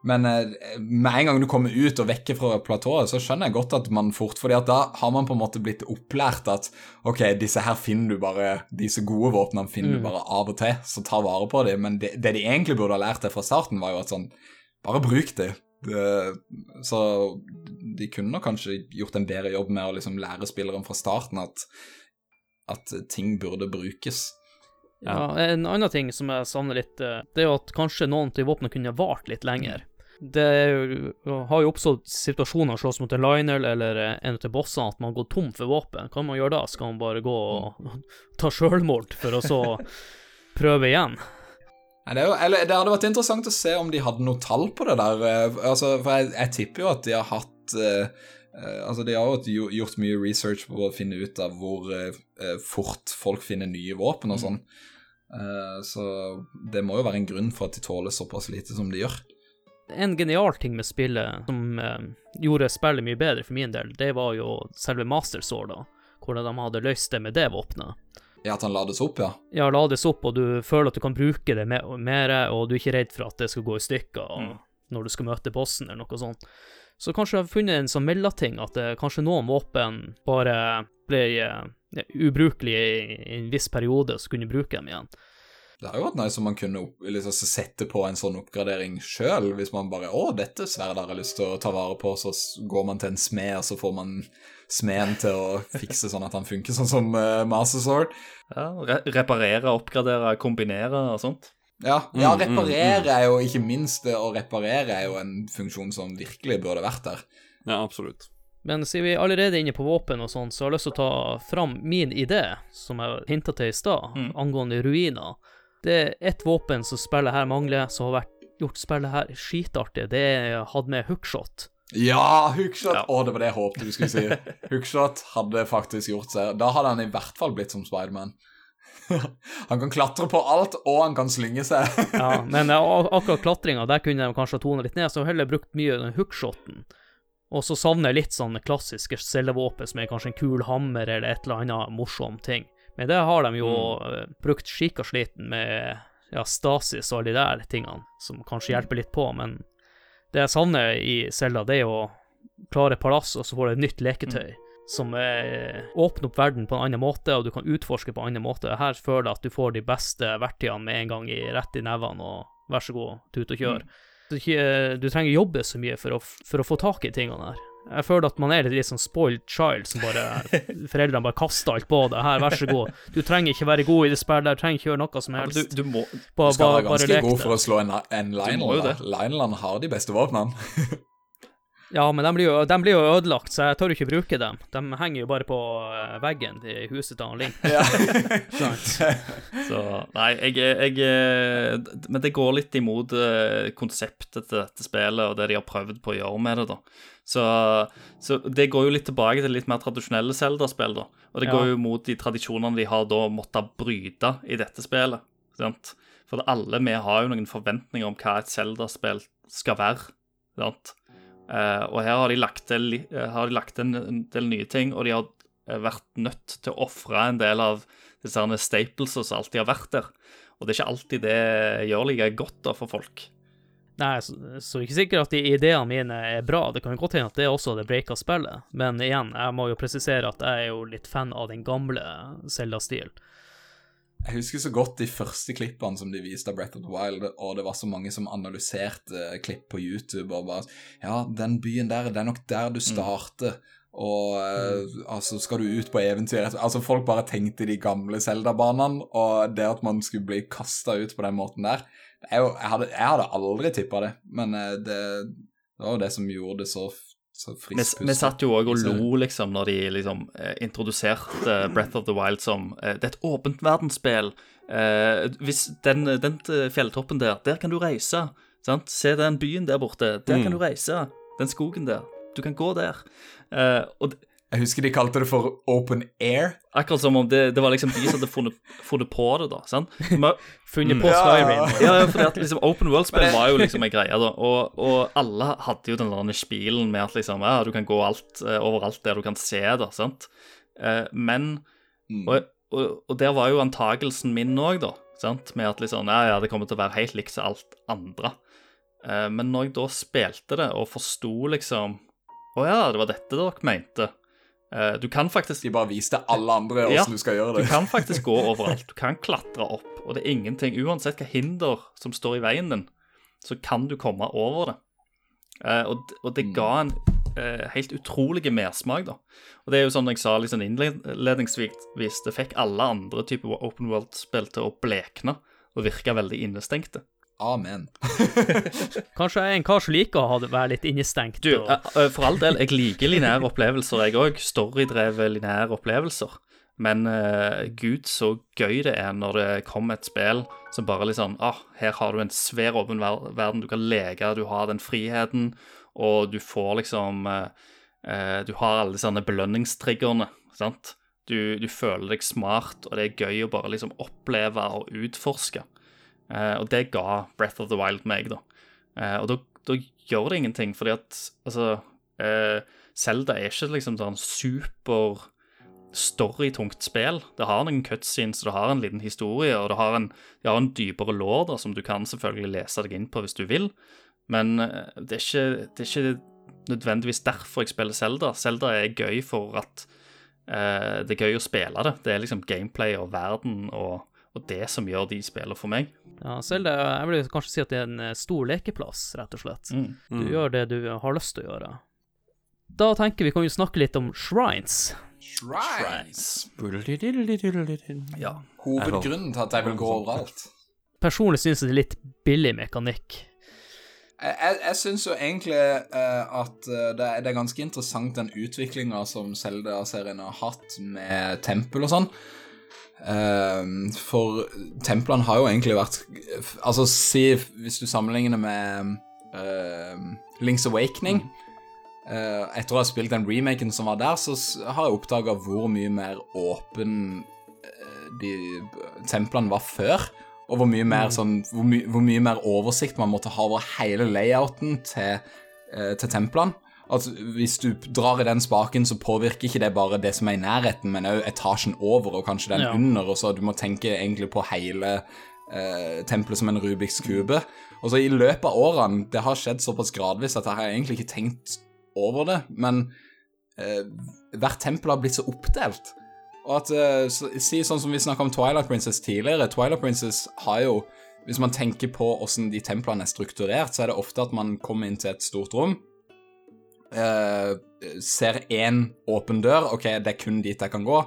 Men eh, med en gang du kommer ut og vekker fra platået, så skjønner jeg godt at man fort fordi at da har man på en måte blitt opplært at ok, disse her finner du bare Disse gode våpnene finner du bare av og til, så ta vare på dem. Men det, det de egentlig burde ha lært deg fra starten, var jo at sånn Bare bruk det. Det så de kunne nok kanskje gjort en bedre jobb med å liksom lære spilleren fra starten at, at ting burde brukes. Ja, En annen ting som jeg savner litt, eh, det er jo at kanskje noen av våpnene kunne vart litt lenger. Det er jo, har jo oppstått situasjoner slåss mot en Lionel eller eh, en av bossene at man går tom for våpen. Hva kan man gjøre da? Skal man bare gå og *laughs* ta sjølmord for å så *laughs* prøve igjen? Det, jo, eller, det hadde vært interessant å se om de hadde noe tall på det der. eh, Altså, for jeg, jeg tipper jo at de har hatt eh, Altså, de har jo gjort mye research på å finne ut av hvor eh, fort folk finner nye våpen og sånn. Uh, så det må jo være en grunn for at de tåler såpass lite som de gjør. En genial ting med spillet som gjorde spillet mye bedre for min del, det var jo selve Master Sword, da. Hvordan de hadde løst det med det våpenet. Ja, at han lades opp, ja. Ja, lades opp, og du føler at du kan bruke det mer, og du er ikke redd for at det skal gå i stykker og når du skal møte bossen, eller noe sånt. Så kanskje jeg har funnet en sånn mellomting, at det, kanskje noen våpen bare ble eh, ja, ubrukelige i, i en viss periode, så kunne du bruke dem igjen. Det hadde jo vært nice om man kunne opp, liksom, sette på en sånn oppgradering sjøl, hvis man bare 'Å, dette sverdet har jeg lyst til å ta vare på', så går man til en smed, og så får man smeden til å fikse sånn at han funker, sånn som uh, Master Sword. Ja, re reparere, oppgradere, kombinere og sånt. Ja, ja Mm, mm, reparere er jo ikke minst det å reparere er jo en funksjon som virkelig burde vært der. Ja, absolutt. Men siden vi er allerede inne på våpen og sånn, så har jeg lyst til å ta fram min idé, som jeg hinta til i stad, Mm. angående ruiner. Det er ett våpen som spillet her mangler, som har vært, gjort spillet her skitartig. Det er hatt med hookshot. Ja, hookshot! Ja. Å, det var det jeg håpte du skulle si. *laughs* Hookshot hadde faktisk gjort seg Da hadde han i hvert fall blitt som Spiderman. *laughs* han kan klatre på alt, og han kan slynge seg. *laughs* Ja, men eh, akkurat klatringa, der kunne de kanskje ha tona litt ned, så heller brukt mye den hookshoten. Og så savner jeg litt sånne klassiske cellevåpen som er kanskje en kul hammer eller et eller annet morsom ting. Men det har de jo mm. brukt skikka sliten med ja, Stasis og alle de der tingene, som kanskje hjelper litt på, men det jeg savner i Zelda, det er jo klare palass, og så får du et nytt leketøy. Som er, åpner opp verden på en annen måte, og du kan utforske på en annen måte. Her føler jeg at du får de beste verktøyene med en gang i, rett i nevene, og vær så god, tut og kjør. Du, du trenger jobbe så mye for å, for å få tak i tingene her. Jeg føler at man er litt, litt sånn spoiled child, som bare *laughs* Foreldrene bare kaster alt på deg. Her, vær så god. Du trenger ikke være god i det spillet, du trenger ikke gjøre noe som Ja, helst. du, du må Du skal ba- være ganske god for å slå en, en Lineland. Lineland har de beste våpnene. *laughs* Ja, men de blir, jo, de blir jo ødelagt, så jeg tør ikke bruke dem. De henger jo bare på eh, veggen i huset til han Link. Ja. *laughs* Så Nei, jeg, jeg eh, Men det går litt imot eh, konseptet til dette spillet og det de har prøvd på å gjøre med det, da. Så, så det går jo litt tilbake til litt mer tradisjonelle Zelda-spill, da. Og det Ja. går jo mot de tradisjonene de har da måttet bryte i dette spillet. Sant? For alle vi har jo noen forventninger om hva et Zelda-spill skal være. Sant? Eh, og her har de lagt til, eh, har de lagt til en, del nye ting, og de har eh, vært nødt til å ofre en del av disse herne staples som alltid har vært der. Og det er ikke alltid det gjør like godt da for folk. Nei, så, så ikke sikkert at de ideene mine er bra. Det kan jo godt hende at det er også det breaka spillet. Men igjen, jeg må jo presisere at jeg er jo litt fan av den gamle Zelda-stilen. Jeg husker så godt de første klippene som de viste av Breath of the Wild, og det var så mange som analyserte klipp på YouTube og bare Ja, den byen der, det er nok der du starter. Og mm. altså, skal du ut på eventyr Altså, folk bare tenkte de gamle Zelda-banene, og det at man skulle bli kasta ut på den måten der er jeg, hadde, jeg hadde aldri tippa det, men eh, det, det var jo det som gjorde det så Vi, vi satt jo òg og lo liksom når de liksom eh, introduserte Breath of the Wild som eh, Det er et åpent verdensspill. Eh, hvis den, den eh, fjelltoppen der, der kan du reise. Sant? Se den byen der borte. Der kan Mm. du reise. Den skogen der. Du kan gå der. Eh, og det, Jeg husker de kalte det for Open Air. akkurat som om det, det var liksom de som hadde funnet, funnet på det, da. Sant? *laughs* Men- Funnet Mm. på Ja. Skyrim. *laughs* Ja, ja, for at *laughs* liksom Open World-spill var jo liksom en greie, da. Og, og alle hadde jo den der spilen med at liksom, ja, du kan gå alt, eh, overalt der du kan se det, sant. Eh, men Mm. og, og, og der var jo antagelsen min òg, da. Sant? Med at liksom, ja, ja, det kommer til å være helt likt som alt andre. Eh, men når jeg da spilte det og forsto liksom Å ja, det var dette dere mente. Eh, du kan faktisk De bare viste alle andre åssen Ja, du skal gjøre Du kan faktisk gå *laughs* overalt. Du kan klatre opp, og det er ingenting Uansett hva hinder som står i veien din, så kan du komme over det. Eh, og, og det ga en eh, helt utrolig mersmak, da. Og det er jo sånn jeg sa liksom innledningsvis, det fikk alle andre typer open world-spill til å blekne og virke veldig innestengte. Amen. *laughs* Kanskje jeg er en kar som liker å ha det, være litt innestengt. Du, og, eh, eh, for all del, jeg liker lineære opplevelser, jeg òg. Storydrevet lineære opplevelser. Men uh, gud, så gøy det er når det kommer et spill som bare sånn ah, Her har du en svær åpen ver verden, du kan leke, du har den friheten, og du får liksom uh, uh, Du har alle disse belønningstriggerne, sant? Du, du føler deg smart, og det er gøy å bare liksom oppleve og utforske. Eh, og det ga Breath of the Wild meg, da. Eh, og da, gjør det ingenting, fordi at altså Selda Zelda er ikke liksom sånn super storytungt spill. Det har noen cutscenes, det har en liten historie, og det har en, det har en dypere lår da, som du kan selvfølgelig lese deg inn på hvis du vil. Men eh, det er ikke, det er ikke nødvendigvis derfor jeg spiller Zelda. Zelda er gøy for at eh, det er gøy å spille det. Det er liksom gameplay og verden og, og det som gjør de spillene for meg. ja, det, jeg vil kanskje si at det er en eh, stor lekeplass, rett og slett. Mm. Du gjør det du har lyst til å gjøre. Da tenker vi kan jo snakke litt om shrines. Shrines. Ja. Hovedgrunnen til at jeg vil gå overalt. Personlig syns jeg det er litt billig mekanikk. Jeg, jeg, jeg syns jo egentlig uh, at eh, det, er, det er ganske interessant den utviklinga som Selda-serien har hatt med tempel og sånn. Ehm, for templene har jo egentlig vært Altså, si hvis du sammenligner med ehm, Link's Awakening eh, Etter å ha spilt den remaken som var der, så har jeg oppdaga hvor mye mer åpen eh, de templene var før. Og hvor mye mer sånn hvor, my, hvor mye mer oversikt man måtte ha over hele layouten til, eh, til templene. At hvis du drar i den spaken, så påvirker ikke det bare det som er i nærheten, men òg etasjen over og kanskje den Ja. under. Og så du må tenke egentlig på hele eh, tempelet som en Rubiks kube. Og så i løpet av årene Det har skjedd såpass gradvis at jeg har egentlig ikke tenkt over det, men eh, hvert tempel har blitt så oppdelt. Og at, eh, så, Si sånn som vi snakka om Twilight Princess tidligere. Twilight Princess har jo Hvis man tenker på hvordan de templene er strukturert, så er det ofte at man kommer inn til et stort rom, eh, ser én åpen dør. OK, det er kun dit jeg kan gå.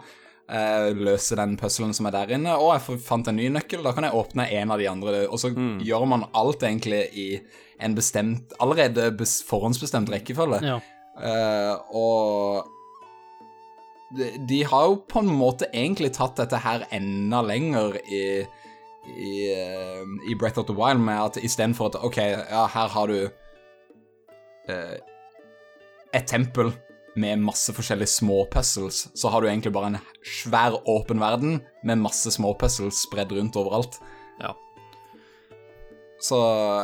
Eh, løse den puzzlen som er der inne. Å, jeg fant en ny nøkkel. Da kan jeg åpne en av de andre. Og så gjør man alt egentlig i en bestemt Allerede bes, forhåndsbestemt rekkefølge. Ja. Eh, og de, de har jo på en måte egentlig tatt dette her enda lenger i i, uh, i Breath of the Wild med at istedenfor at OK, ja, her har du eh, et tempel med masse forskjellige små puzzles, så har du egentlig bare en svær, åpen verden med masse små puzzles spredd rundt overalt. Ja. Så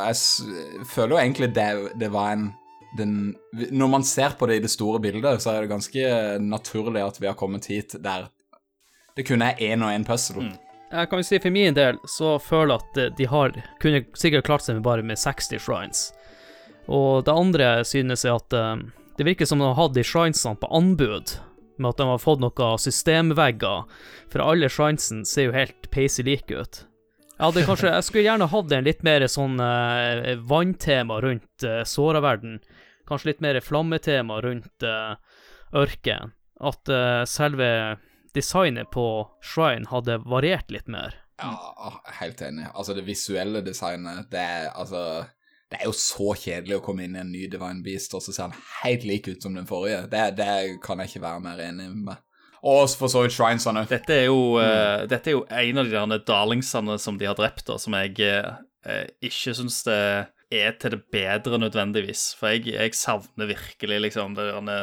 jeg føler jo egentlig det, det var en den, Når man ser på det i det store bildet, så er det ganske naturlig at vi har kommet hit der det kun er én og én puzzle. Jeg kan jo si for min del så føler jeg at eh, de har kunne sikkert klart seg med bare med 60 shrines. Og det andre synes jeg at eh, det virker som de har hatt de shrinesene på anbud, med at de har fått noen systemvegger, for alle shrinesene ser jo helt peisig like ut. Jeg kanskje, jeg skulle gjerne hatt en litt mer sånn eh, vanntema rundt uh, Såraverden. Kanskje litt mer flammetema rundt uh, ørken. At eh, selve designet på shrine hadde variert litt mer. Ja, helt enig. Altså, det visuelle designet, det er altså Det er jo så kjedelig å komme inn i en ny Divine Beast, og så ser han helt lik ut som den forrige. Det, det kan jeg ikke være mer enig med. Og for så vidt Shrinesene. Dette er, jo, eh, dette er jo en av de der darlingsene som de har drept, da, som jeg uh, ikke syns det er til det bedre nødvendigvis. For jeg, jeg savner virkelig liksom de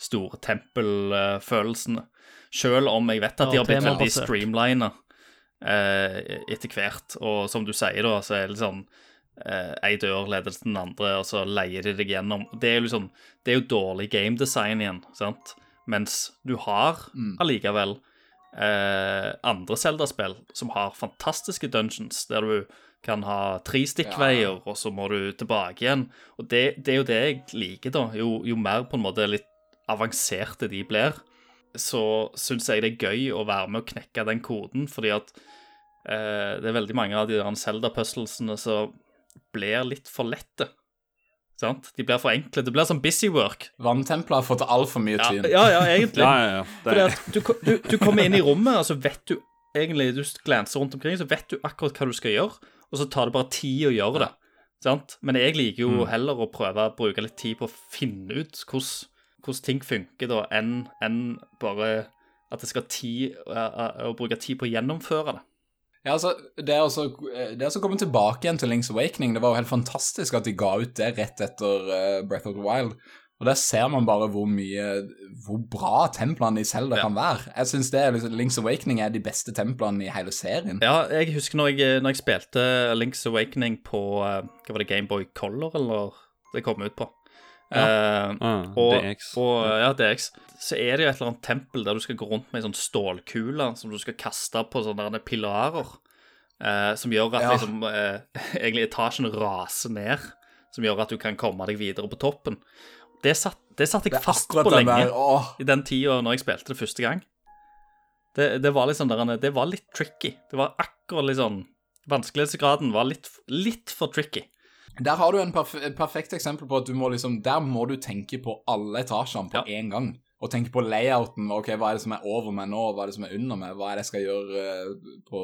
store tempelfølelsene. Selv om jeg vet at de har blitt veldig streamlina uh, etter hvert. Og som du sier, da, så er det litt sånn Ei dør leder til den andre, og så leier de deg gjennom. Det er jo liksom Det er jo dårlig gamedesign igjen, sant? Mens du har allikevel eh, andre Zelda-spill som har fantastiske dungeons, der du kan ha tre stikkveier, og så må du tilbake igjen. Og det, det er jo det jeg liker, da. Jo, jo mer på en måte litt avanserte de blir, så syns jeg det er gøy å være med å knekke den koden, fordi at eh, det er veldig mange av de der Zelda-puzzlesene som blir litt for lette. Sant? De blir for enkle. Det blir sånn busywork. Vanntempelet har fått altfor mye Ja, tyn. ja, ja, egentlig. *laughs* Ja, ja, ja. Fordi at du, du, du kommer inn i rommet, og så vet du egentlig Du glanser rundt omkring, så vet du akkurat hva du skal gjøre, og så tar det bare tid å gjøre det. Sant? Men jeg liker jo heller å prøve å bruke litt tid på å finne ut hvordan, hvordan ting funker, da, enn enn bare at det skal tid, å, å bruke tid på å gjennomføre det. Ja, altså, det er også, det er også kommet tilbake igjen til Link's Awakening. Det var jo helt fantastisk at de ga ut det rett etter uh, Breath of the Wild. Og der ser man bare hvor mye Hvor bra templene i Zelda Ja. kan være. Jeg er liksom, Link's Awakening er de beste templene i hele serien. Ja, jeg husker når jeg, når jeg spilte Link's Awakening på eh, Hva var det, Gameboy Color, eller det kom ut på? Eh, ah, Og, DX. og ja, DX. Så er det jo et eller annet tempel der du skal gå rundt med ei sånn stålkule som du skal kaste på sånne pilarer. Uh, som gjør at Ja. liksom uh, *laughs* egentlig etasjen raser ned. Som gjør at du kan komme deg videre på toppen. Det satt, det satt jeg Det fast på lenge der, i den tida når jeg spilte det første gang. Det, det var liksom der, Det var litt tricky. Det var akkurat litt sånn Vanskelighetsgraden var litt, litt for tricky. Der har du en perf perfekt eksempel på at du må liksom Der må du tenke på alle etasjene på Ja. én gang. Og tenke på layouten. Ok, hva er det som er over meg nå? Hva er det som er under meg? Hva er det jeg skal gjøre eh, på,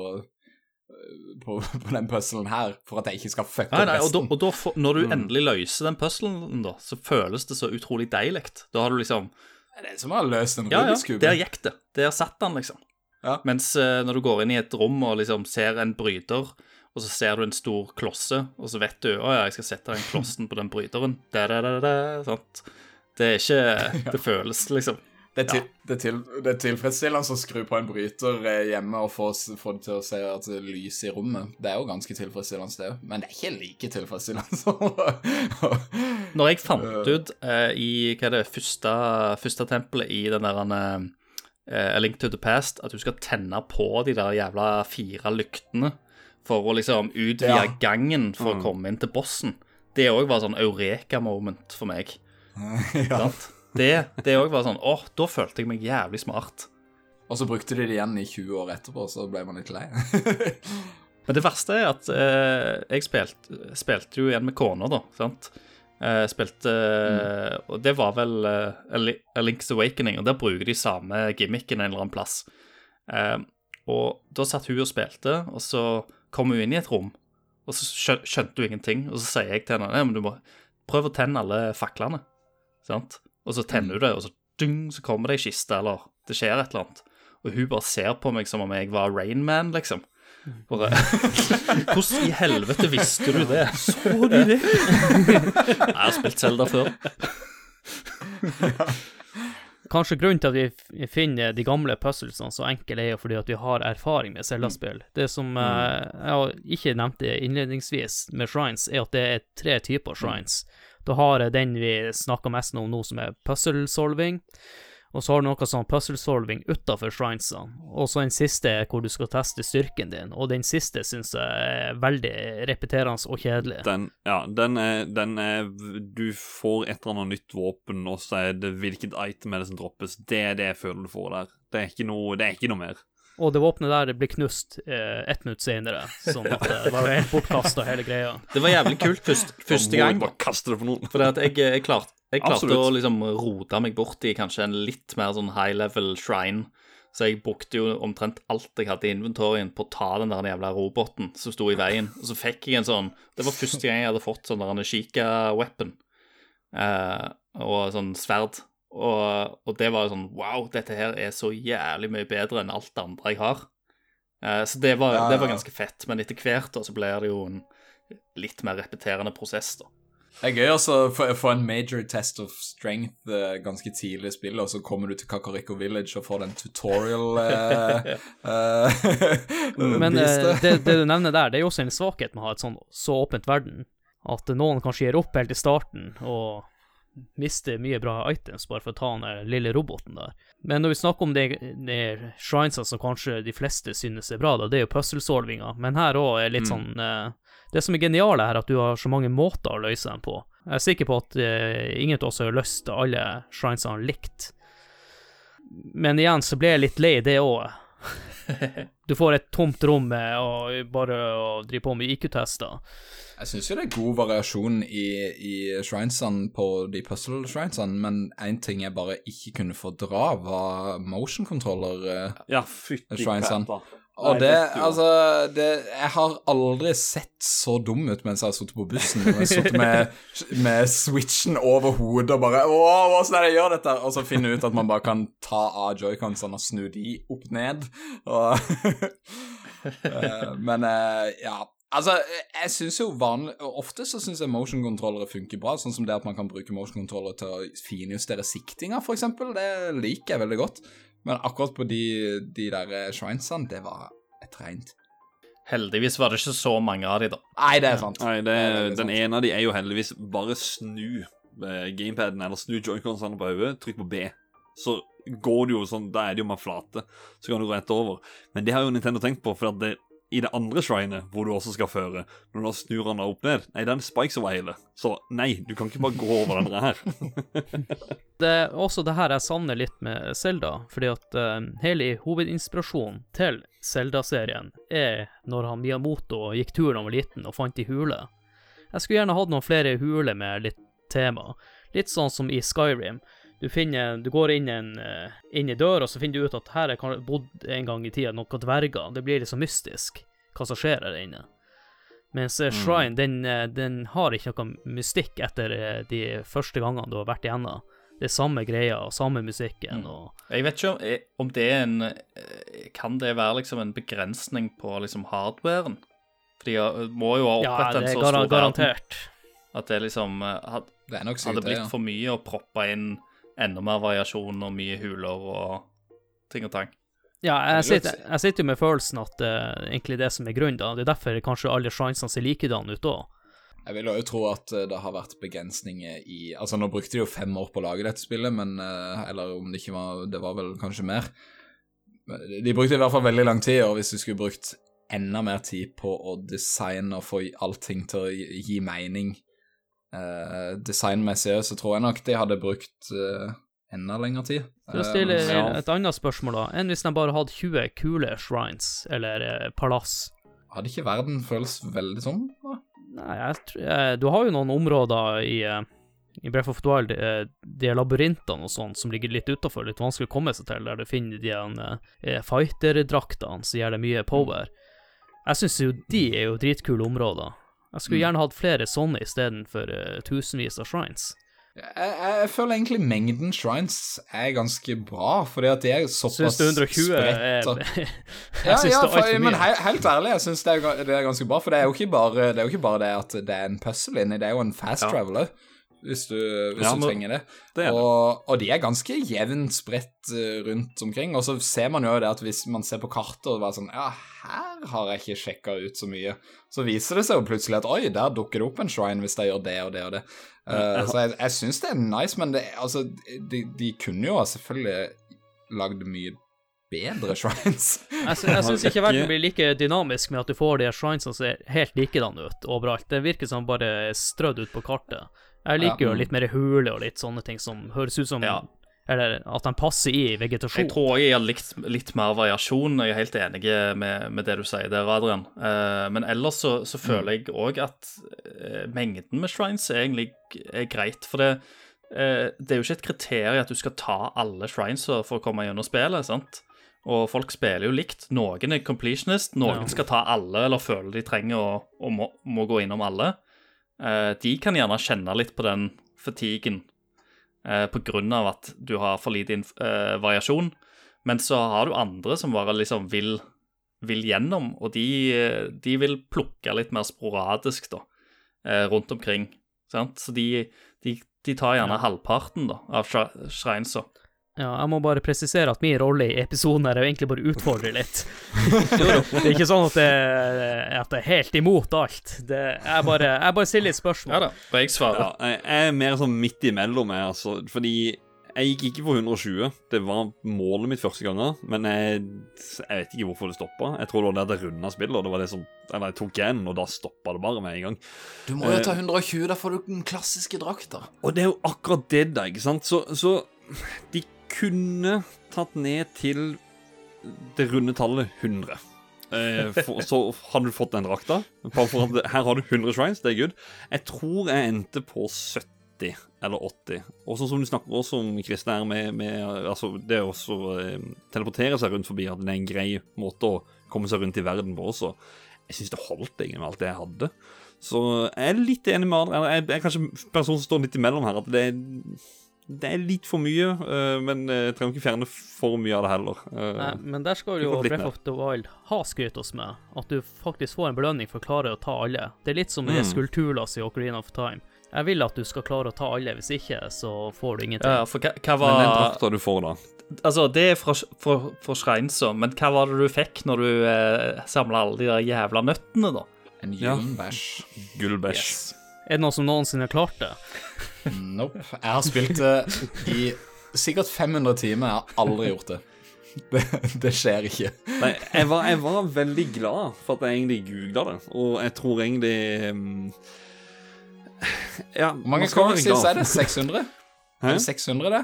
eh, på, *laughs* på den puzzlen her, for at jeg ikke skal fucke Nei, resten? nei, og da, og da når du endelig løser den puzzlen, da, så føles det så utrolig deilig. Da har du liksom Det er som å ha løst en Ja, ja, Rubiks kube. der gikk det. Der satt han, liksom. Ja. Mens eh, når du går inn i et rom og liksom ser en bryter, og så ser du en stor klosse, og så vet du å ja, jeg skal sette den klossen på den bryteren. Da, da, da, da, sant? Det er ikke *laughs* Det føles liksom Det er, til, det, er til, det er tilfredsstillende å skru på en bryter eh, hjemme og få, få det til å se at det lyser i rommet. Det er jo ganske tilfredsstillende, det òg. Men det er ikke like tilfredsstillende *laughs* som Når jeg fant ut eh, i hva er det første, første tempelet i den der eh, A Link to the Past at du skal tenne på de der jævla fire lyktene for å liksom utvide Ja. gangen for å komme inn til bossen, det òg var sånn eureka-moment for meg. *laughs* ja. Det, det òg var sånn Åh, da følte jeg meg jævlig smart. Og så brukte de det igjen i 20 år etterpå, så ble man litt lei. *laughs* Men det verste er at eh, jeg spilte, spilte jo igjen med kona, da. sant? Eh, spilte Og det var vel eh, A A Link's Awakening, og der bruker de samme gimmicken en eller annen plass. Eh, og da satt hun og spilte, og så kom hun inn i et rom, og så skjønte hun ingenting. Og så sier jeg til henne men du må prøve å tenne alle faklene. Sant? Og så tenner hun det, og så dung, så kommer det ei kiste, eller det skjer et eller annet. Og hun bare ser på meg som om jeg var Rainman, liksom. Bare *laughs* Hvordan i helvete visste du det? Så du det? *laughs* Jeg har spilt Zelda før. *laughs* Kanskje grunnen til at vi finner de gamle puzzlesene så enkle, er jo fordi at vi har erfaring med Zelda-spill. Det som uh, jeg ikke nevnte innledningsvis med shrines, er at det er tre typer shrines. Du har jeg den vi snakker mest om nå, som er puzzle-solving. Og så har du noe sånn puzzle-solving utafor shrinesene. Og så den siste er hvor du skal teste styrken din. Og den siste syns jeg er veldig repeterende og kjedelig. Den, ja, den er, den er Du får et eller annet nytt våpen, og så er det hvilket item er det som droppes. Det er det jeg føler du får der. Det er ikke noe, det er ikke noe mer. Og det våpenet der blir knust eh, ett minutt senere, sånn at det var helt bortkasta, hele greia. Det var jævlig kult først, første Da må gang. Bare kaste det på noen. For jeg, jeg, klart, jeg klarte å liksom rote meg bort i kanskje en litt mer sånn high level shrine. Så jeg brukte jo omtrent alt jeg hadde i inventorien på å ta den der jævla roboten som sto i veien. Og så fikk jeg en sånn Det var første gang jeg hadde fått sånn der en Shika-weapon. Eh, og sånn sverd. Og, og det var jo sånn Wow, dette her er så jævlig mye bedre enn alt det andre jeg har. Eh, så det var, Ja, det var ganske fett. Men etter hvert da, så blir det jo en litt mer repeterende prosess, da. Det er gøy altså å få en major test of strength eh, ganske tidlig i spillet, og så kommer du til Kakariko Village og får den tutorial *laughs* eh, eh, *laughs* Men eh, det, det du nevner der, det er jo også en svakhet med å ha et sånn så åpent verden. At noen kanskje gir opp helt i starten, og mister mye bra items bare for å ta den lille roboten der. Men når vi snakker om de, de shrinesene som kanskje de fleste synes er bra, da, det er jo puzzle-solvinga, men her òg er litt sånn eh, Det som er genialt, er at du har så mange måter å løse dem på. Jeg er sikker på at eh, ingen av oss har løst alle shrinesene likt. Men igjen så ble jeg litt lei det òg. *laughs* Du får et tomt rom med å bare å drive på med IQ-tester. Jeg syns jo det er god variasjon i, i shrinesene på de puzzle-shrinesene, men én ting jeg bare ikke kunne fordra, var motion controller-shrinesene. Ja, fytti Shrinesene. katta. Og det, altså det, Jeg har aldri sett så dum ut mens jeg har sittet på bussen. Når jeg har sittet med, med switchen over hodet og bare Åh, hvordan er det jeg gjør dette? Og så finne ut at man bare kan ta av joyconsene og snu de opp ned. Og *laughs* Eh, Men eh, ja. Altså, jeg syns jo vanlig Ofte så syns jeg motion controllere funker bra. Sånn som det at man kan bruke motion controllere til å finjustere siktinga, eksempel. Det liker jeg veldig godt. Men akkurat på de, de der eh, shrinesene, det var et rent Heldigvis var det ikke så mange av de, da. Nei, det er sant. Nei, det, Det er den ene av de er jo heldigvis bare snu eh, gamepaden, eller snu joyconsene på hodet, trykk på B. Så går det jo sånn, da er det jo med flate, så kan du gå rett over. Men det har jo Nintendo tenkt på, for at det, i det andre shrinet, hvor du også skal føre, når du da snur den opp ned, nei, den spikes over hele. Så nei, du kan ikke bare gå over den her. *laughs* Det er også det her jeg savner litt med Zelda, fordi at uh, hele hovedinspirasjonen til Zelda-serien er når han Miyamoto gikk tur da han var liten og fant ei hule. Jeg skulle gjerne hatt noen flere huler med litt tema, litt sånn som i Skyrim. Du finner, du går inn en, eh, inn i dør, og så finner du ut at her er bodd en gang i tida noen dverger. Det blir liksom mystisk hva som skjer her inne. Mens Shrine, Shrine, den, eh, den har ikke noe mystikk etter eh, de første gangene du har vært igjennom. Det er samme greia og samme musikken og Jeg vet ikke om, eh, om det er en eh, Kan det være liksom en begrensning på liksom hardwaren? For de må jo ha opprettet en så stor stor verden garantert. at det liksom eh, had, Det er nok hadde blitt ja. for mye å proppe inn enda mer variasjon og mye huler og ting og tang. Ja, jeg sitter, jeg sitter jo med følelsen at det er egentlig det som er grunnen, da. Det er derfor kanskje alle sjansene ser likedan ut òg. Jeg vil jo tro at eh, det har vært begrensninger i Altså, nå brukte de jo fem år på å lage dette spillet, men uh, Eller om det ikke var Det var vel kanskje mer. De brukte i hvert fall veldig lang tid, og hvis du skulle brukt enda mer tid på å designe og få allting til å gi gi mening eh, designmessig, så tror jeg nok de hadde brukt uh, enda lengre tid. For å stille Eh, ja. et annet spørsmål, da. Enn hvis de bare hadde 20 kule shrines, eller eh, palass? Hadde ikke verden føles veldig sånn? da? Nei, jeg tror eh, Du har jo noen områder i, eh, i Breath of the Wild, eh, de labyrintene og sånn, som ligger litt utafor, litt vanskelig å komme seg til, der du finner de eh, fighter-draktene som gir deg mye power. Jeg syns jo de er jo dritkule områder. Jeg skulle gjerne hatt flere sånne istedenfor uh, tusenvis av shrines. Jeg, jeg, jeg føler egentlig mengden shrines er ganske bra, fordi at de er såpass Syns du 120 er spredt. og- *laughs* Jeg Ja, ja, det er for, men he, helt ærlig, jeg syns det, er det er ganske bra. For det er jo ikke bare det, er jo ikke bare det at det er en puzzle inni, det er jo en fast Ja. traveler, hvis du, hvis Ja, du trenger det. Det det. Og, og de er ganske jevnt spredt eh, rundt omkring. Og så ser man jo det at hvis man ser på kartet og bare sånn Ja, her har jeg ikke sjekka ut så mye. Så viser det seg jo plutselig at oi, der dukker det opp en shrine hvis jeg gjør det og det og det. Eh, så jeg, jeg syns det er nice, men det, altså, de, de kunne jo selvfølgelig lagd mye bedre *laughs* shrines. Jeg, sy- syns ikke verden blir like dynamisk med at du får de shrinesene som ser helt likedan ut overalt. Det virker som bare strødd ut på kartet. Jeg liker jo litt mer hule og litt sånne ting som høres ut som. Eller at den passer i Jeg tror jeg har likt litt mer variasjon. Jeg er helt enig med, med det du sier der, Adrian. Uh, men ellers så, så føler jeg òg at uh, mengden med shrines er egentlig er greit. For det, uh, det er jo ikke et kriterium at du skal ta alle shrines for å komme gjennom spillet. sant? Og folk spiller jo likt. Noen er completionist, noen Ja. skal ta alle eller føler de trenger å, og må, må gå innom alle. Eh, de kan gjerne kjenne litt på den fatiguen eh, av at du har for lite eh, variasjon. Men så har du andre som bare liksom vil, vil gjennom, og de, de vil plukke litt mer sporadisk, da, eh, rundt omkring. Sant? Så de, de, de tar gjerne halvparten da, av shrinesa. Ja, jeg må bare presisere at min rolle i episoden her er egentlig bare å utfordre litt. *laughs* det er ikke sånn at, det, at jeg er helt imot alt. Det, jeg, bare, jeg bare stiller litt Ja da. Og jeg svarer. Ja, jeg jeg er mer sånn midt imellom, jeg, altså. Fordi jeg gikk ikke for 120. Det var målet mitt første gangen. Men jeg, jeg vet ikke hvorfor det stoppa. Jeg tror det var der det runda spillet. Og det var det som Eller jeg tok igjen, og da stoppa det bare med en gang. Du må jo ta 120, da får du den klassiske drakta. Og det er jo akkurat det, da, ikke sant? Så, så de kunne tatt ned til det runde tallet 100. Eh, for, så hadde du fått den drakta. Her har du 100 shrines, det er good. Jeg tror jeg endte på 70 eller 80. Og sånn som du snakker også om, Christer, her med, med altså, det å eh, teleportere seg rundt forbi, at det er en grei måte å komme seg rundt i verden på også. Jeg syns det holdt egentlig med alt det jeg hadde. Så jeg er litt enig med andre. Jeg, jeg er kanskje personen som står litt imellom her. At det er, det er litt for mye, øh, men jeg trenger ikke fjerne for mye av det heller. Uh, Nei, men der skal jo Breath of the Wild ha skryt oss med. At du faktisk får en belønning for å klare å ta alle. Det er litt som mm. Skulpturlass i Ocarina of Time. Jeg vil at du skal klare å ta alle, hvis ikke så får du ingenting. Ja, for hva, hva men den var drakta du får, da Altså, det er fra, fra, fra Shreinesa, men hva var det du fikk når du eh, samla alle de der jævla nøttene, da? En Ja. Gullbæsj. Yes. Er det noen som noensinne har klart det? Nope. Jeg har spilt det i sikkert 500 timer. Jeg har aldri gjort det. Det, det skjer ikke. Nei, jeg var, jeg var veldig glad for at jeg egentlig googla det, og jeg tror egentlig um, Ja, Hvor mange glad er det? 600? Hæ? Er det 600, det?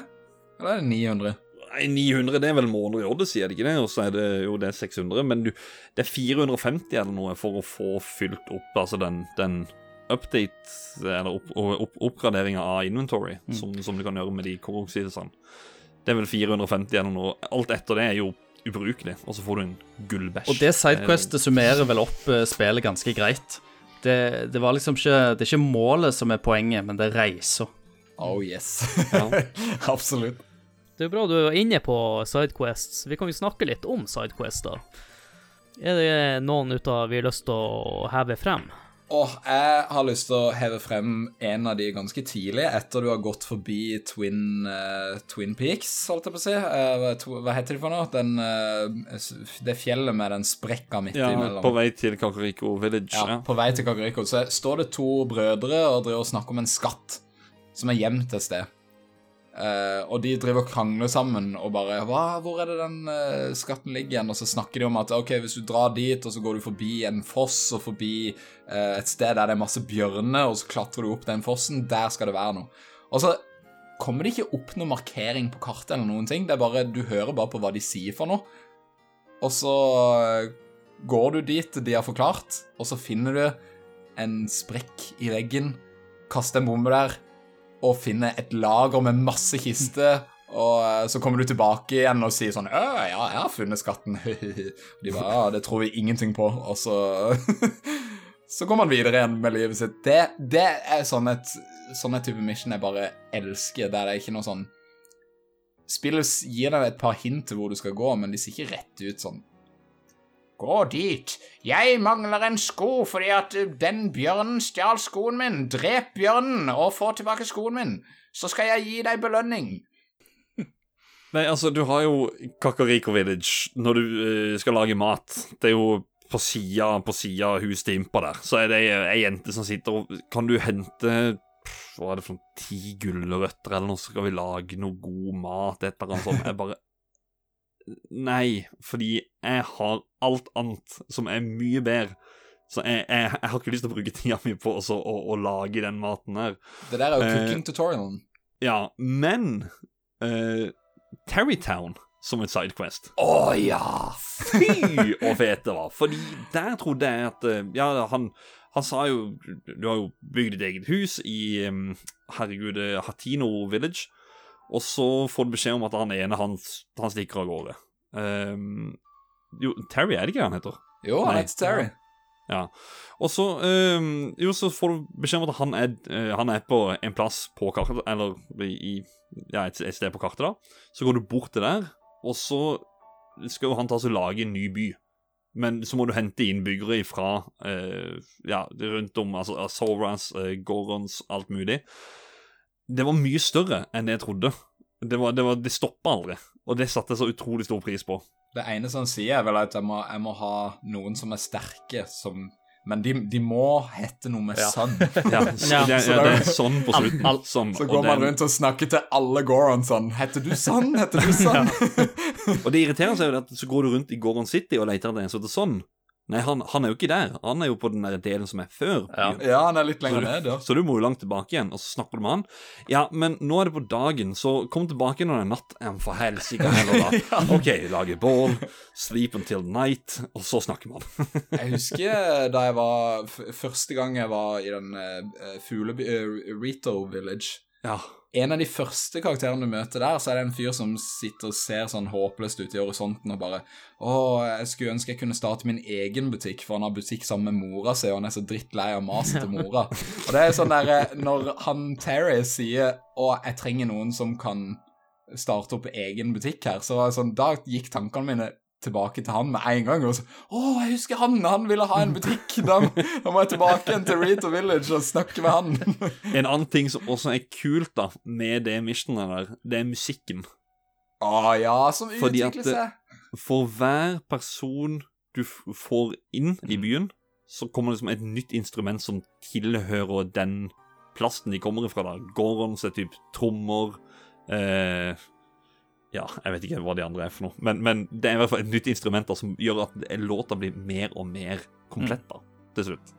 Eller er det 900? Nei, 900 det er vel måneder i Odyssey, er det ikke det? Og så er det jo det er 600, men du, det er 450 eller noe for å få fylt opp altså den, den update, eller opp, opp, oppgraderinger av inventory, som, som du kan gjøre med de koroksidesene. Det er vel 450 eller noe. Alt etter det er jo ubrukelig, og så får du en gullbæsj. Og det sidequestet summerer vel opp eh, spillet ganske greit. Det, det var liksom ikke Det er ikke målet som er poenget, men det er reisa. Oh yes. Ja. *laughs* Absolutt. Det er bra du er inne på Sidequests. Vi kan jo snakke litt om Sidequests, da. Er det noen ut av vi har lyst til å heve frem? Åh, jeg har lyst til å heve frem en av de ganske tidlig, etter du har gått forbi Twin, uh, Twin Peaks, holdt jeg på å si. Uh, to- hva heter de for noe? Den, uh, det fjellet med den sprekka midt Ja, imellom. på vei til Kakariko Village. Ja, Ja. på vei til Kakariko. Så står det to brødre og driver og snakker om en skatt som er gjemt et sted. Eh, og de driver og krangler sammen og bare Hva, 'Hvor er det den uh, skatten ligger igjen?' Og så snakker de om at ok, hvis du drar dit, og så går du forbi en foss og forbi uh, et sted der det er masse bjørner, og så klatrer du opp den fossen, der skal det være noe. Og så kommer det ikke opp noen markering på kartet eller noen ting. Det er bare, Du hører bare på hva de sier for noe. Og så går du dit de har forklart, og så finner du en sprekk i veggen, kaster en bombe der, og finner et lager med masse kister. Og eh, så kommer du tilbake igjen og sier sånn «Å, Ja, jeg har funnet skatten. *laughs* De bare Ja, det tror vi ingenting på. Og så *laughs* Så går man videre igjen med livet sitt. Det, det er sånn et sånn et type mission jeg bare elsker, der det er ikke noe sånn Spillet gir deg et par hint til hvor du skal gå, men de ser ikke rett ut sånn Gå dit. Jeg mangler en sko fordi at uh, den bjørnen stjal skoen min. Drep bjørnen og få tilbake skoen min. Så skal jeg gi deg belønning. *laughs* Nei, altså, du har jo Kakariko Village når du uh, skal lage mat. Det er jo på sida på sida av huset til Impa der, så er det ei jente som sitter og Kan du hente pff, Hva er det for noen ti gulrøtter eller noe, skal vi lage noe god mat, et eller annet sånt. Jeg bare *laughs* Nei, fordi jeg har alt annet som er mye bedre. Så jeg, jeg, jeg har ikke lyst til å bruke tida mi på også, å, å lage den maten her. Det der er jo Eh, cooking tutorialen. Ja, men uh, Terrytown som et sidequest Å ja! Fy og fete det var. Fordi der trodde jeg at eh, Ja, han, han sa jo Du har jo bygd ditt eget hus i Herregud, eh, Hatino Village. Og så får du beskjed om at han ene han, han stikker av gårde. Ehm, jo, Terry er det ikke han heter? Jo, han heter Terry. Ja. Og så ehm, Jo, så får du beskjed om at han er, eh, han er på en plass på kartet, eller i ja, et, et sted på kartet, da. Så går du bort til der, og så skal jo han ta og lage en ny by. Men så må du hente innbyggere fra eh, ja, rundt om, altså Azorans, eh, Gorons, alt mulig. Det var mye større enn det jeg trodde. Det, var, det, var, det stoppa aldri, og det satte jeg så utrolig stor pris på. Det eneste han sier, er vel at jeg må, jeg må ha noen som er sterke, som Men de, de må hete noe med Ja. sønn. *laughs* Ja, så, Ja. det, ja, det er sånn på slutten. Al- al- sånn, Så og går man den- rundt og snakker til alle Goron sånn Heter du sånn? Heter du *laughs* sånn? Og det irriterende er jo at så går du rundt i Goron City og leter etter en som heter sånn. Nei, han, han er jo ikke der. Han er jo på den der delen som er før. Ja. ja, han er litt lenger ned, ja. Så du må jo langt tilbake igjen, og så snakker du med han. Ja, men nå er det på dagen, så kom tilbake når det er natt. Ja, for helsike heller, da. *laughs* OK, lage bål, sleep until night, og så snakker man. *laughs* Jeg husker da jeg var f Første gang jeg var i den uh, fugleby... Uh, Rito Village. Ja. En av de første karakterene du møter der, så er det en fyr som sitter og ser sånn håpløst ut i horisonten og bare Å, jeg skulle ønske jeg kunne starte min egen butikk, for han har butikk sammen med mora si, og han er så drittlei av maset til *laughs* mora. Og det er sånn der Når han Terry sier Å, jeg trenger noen som kan starte opp egen butikk her, så var det sånn Da gikk tankene mine tilbake til han med en gang. Og så, å, jeg husker han! Han ville ha en butikk! Da, da må jeg tilbake igjen til Rito Village og snakke med han. *laughs* En annen ting som også er kult da, med det missionet der, det er musikken. Å ja, som Fordi at utvikler seg. For hver person du får inn i Mm. byen, så kommer det liksom et nytt instrument som tilhører den plassen de kommer ifra. da. Gorons er typ trommer eh, Ja, jeg vet ikke hva de andre er for noe, men, men det er i hvert fall et nytt instrument da, som gjør at låta blir mer og mer komplett da, til slutt.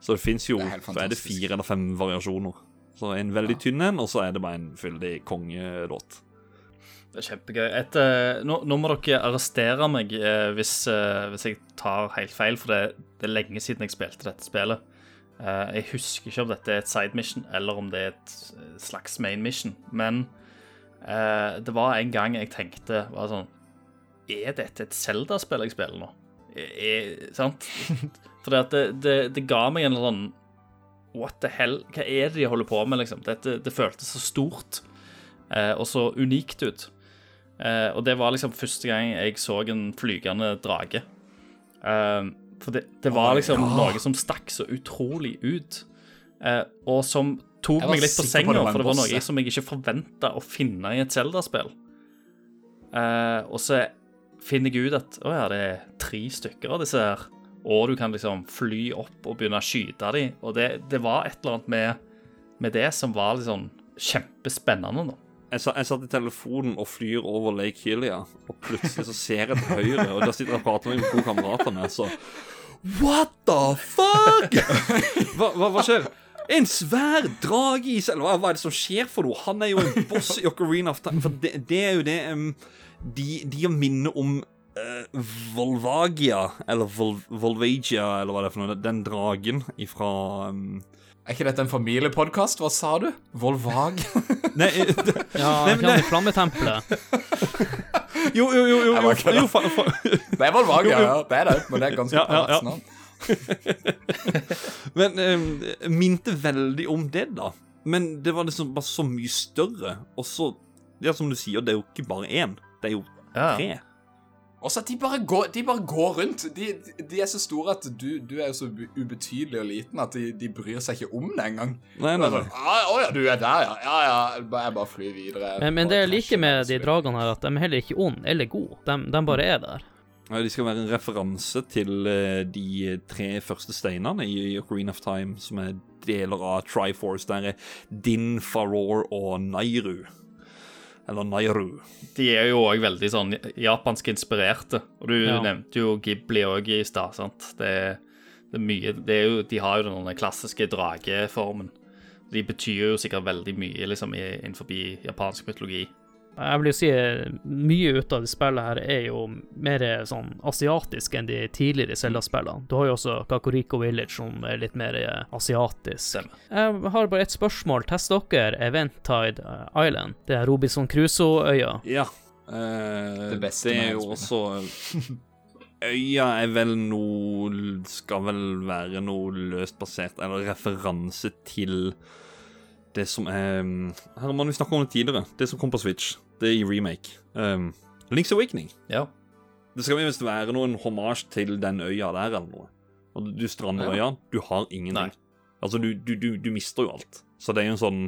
Så det fins jo Det er så er det fire eller fem variasjoner. Så en veldig Ja. tynn en, og så er det bare en fyldig kongelåt. Det er kjempegøy. Et, eh, nå, nå må dere arrestere meg eh, hvis, eh, hvis jeg tar helt feil, for det, det er lenge siden jeg spilte dette spillet. Eh, jeg husker ikke om dette er et side mission eller om det er et slags main mission. Men det var en gang jeg tenkte var sånn Er dette et Zelda-spill jeg spiller nå? Er, sant? *laughs* For det, at det, det, det ga meg en sånn What the hell? Hva er det de holder på med, liksom? Dette, det føltes så stort eh, og så unikt ut. Eh, og det var liksom første gang jeg så en flygende drage. Eh, for det, det var liksom *gasps* noe som stakk så utrolig ut, eh, og som tok meg litt på senga, det for det var noe som jeg ikke forventa å finne i et Zelda-spill. Uh, og så finner jeg ut at å ja, det er tre stykker av disse her, og du kan liksom fly opp og begynne å skyte dem. Og det, det var et eller annet med, med det som var sånn kjempespennende. da. Jeg, satt i telefonen og flyr over Lake Hylia, og plutselig så ser jeg til høyre, og der sitter jeg og prater med to kamerater kamerat så What the fuck?! *laughs* Hva, hva, hva skjer? En svær drage i seg hva, er det som skjer for noe? Han er jo en *laughs* boss i Ocarina of Time. For det, det er jo det um, De, de minner om uh, Volvagia, eller Vol Volvagia, eller hva det er for noe. Den dragen ifra um, Er ikke dette en familiepodkast? Hva sa du? Volvag? *laughs* Nei, det, Ja, Nei, men det- Flammetempelet. jo, jo, jo, jo, jo, jo, jo, jo, jo, jo, jo. Det er Volvag, ja. ja. Det er det, men det er ganske Ja, ja, ja. parat navn. *laughs* Men um, minte veldig om det, da. Men det var liksom bare så mye større. Og så Ja, som du sier, det er jo ikke bare én. Det er jo Ja. tre. Også at de bare går, de bare går rundt. De, de er så store at du, du er jo så ubetydelig og liten at de, de bryr seg ikke om det engang. Nei, nei, er nei. sånn, «Ah, Å ja, du er der, ja. Ja ja. Jeg bare- flyr videre. Men, men det jeg like liker med de dragene her, at de er heller ikke onde eller gode. De, de bare er der. Ja, de skal være en referanse til eh, de tre første steinene i Ocarina of Time, som er deler av Triforce. Der er Din, Faror og Nairu. Eller Nairu. De er jo òg veldig sånn japansk inspirerte. Og du Ja. nevnte jo Ghibli òg i stad, sant. Det, er- det er mye det er jo, De har jo den klassiske drageformen. De betyr jo sikkert veldig mye liksom innenfor japansk mytologi. Jeg vil jo si eh, mye ut av det spillet her er jo mer sånn asiatisk enn de tidligere Zelda-spillene. Du har jo også Kakoriko Village som er litt mer eh, asiatisk. Jeg har bare ett spørsmål. Tester dere Eventtide eh, Island? Det er Robinson Crusoe-øya. Ja. eh, Det beste det er jo også Øya er vel noe Skal vel være noe løst basert, eller referanse til det som er Herman, vi snakka om det tidligere. Det som kom på Switch. Det i remake. Um, Links Awakening. Ja. Det skal visst være noen hommage til den øya der, eller noe. Og du strander øya, du har ingenting. Nei. Altså, du, du, du, du mister jo alt. Så det er jo en sånn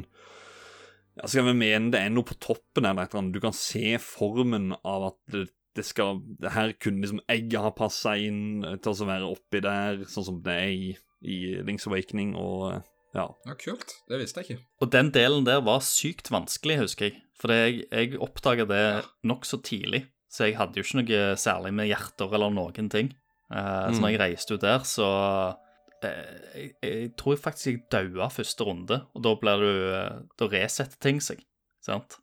ja, Skal vi mene det er noe på toppen eller et eller annet. Du kan se formen av at det, det skal det Her kunne liksom egget ha passa inn til å være oppi der, sånn som det er i, i Links Awakening og ja. Ja, kult. Det visste jeg ikke. Og den delen der var sykt vanskelig, husker jeg. For jeg, jeg oppdaga det nokså tidlig. Så jeg hadde jo ikke noe særlig med hjerter eller noen ting. Eh, Så når jeg reiste ut der, så uh, jeg, jeg tror jeg faktisk jeg daua første runde, og da blir du uh, Da resetter ting seg, sant?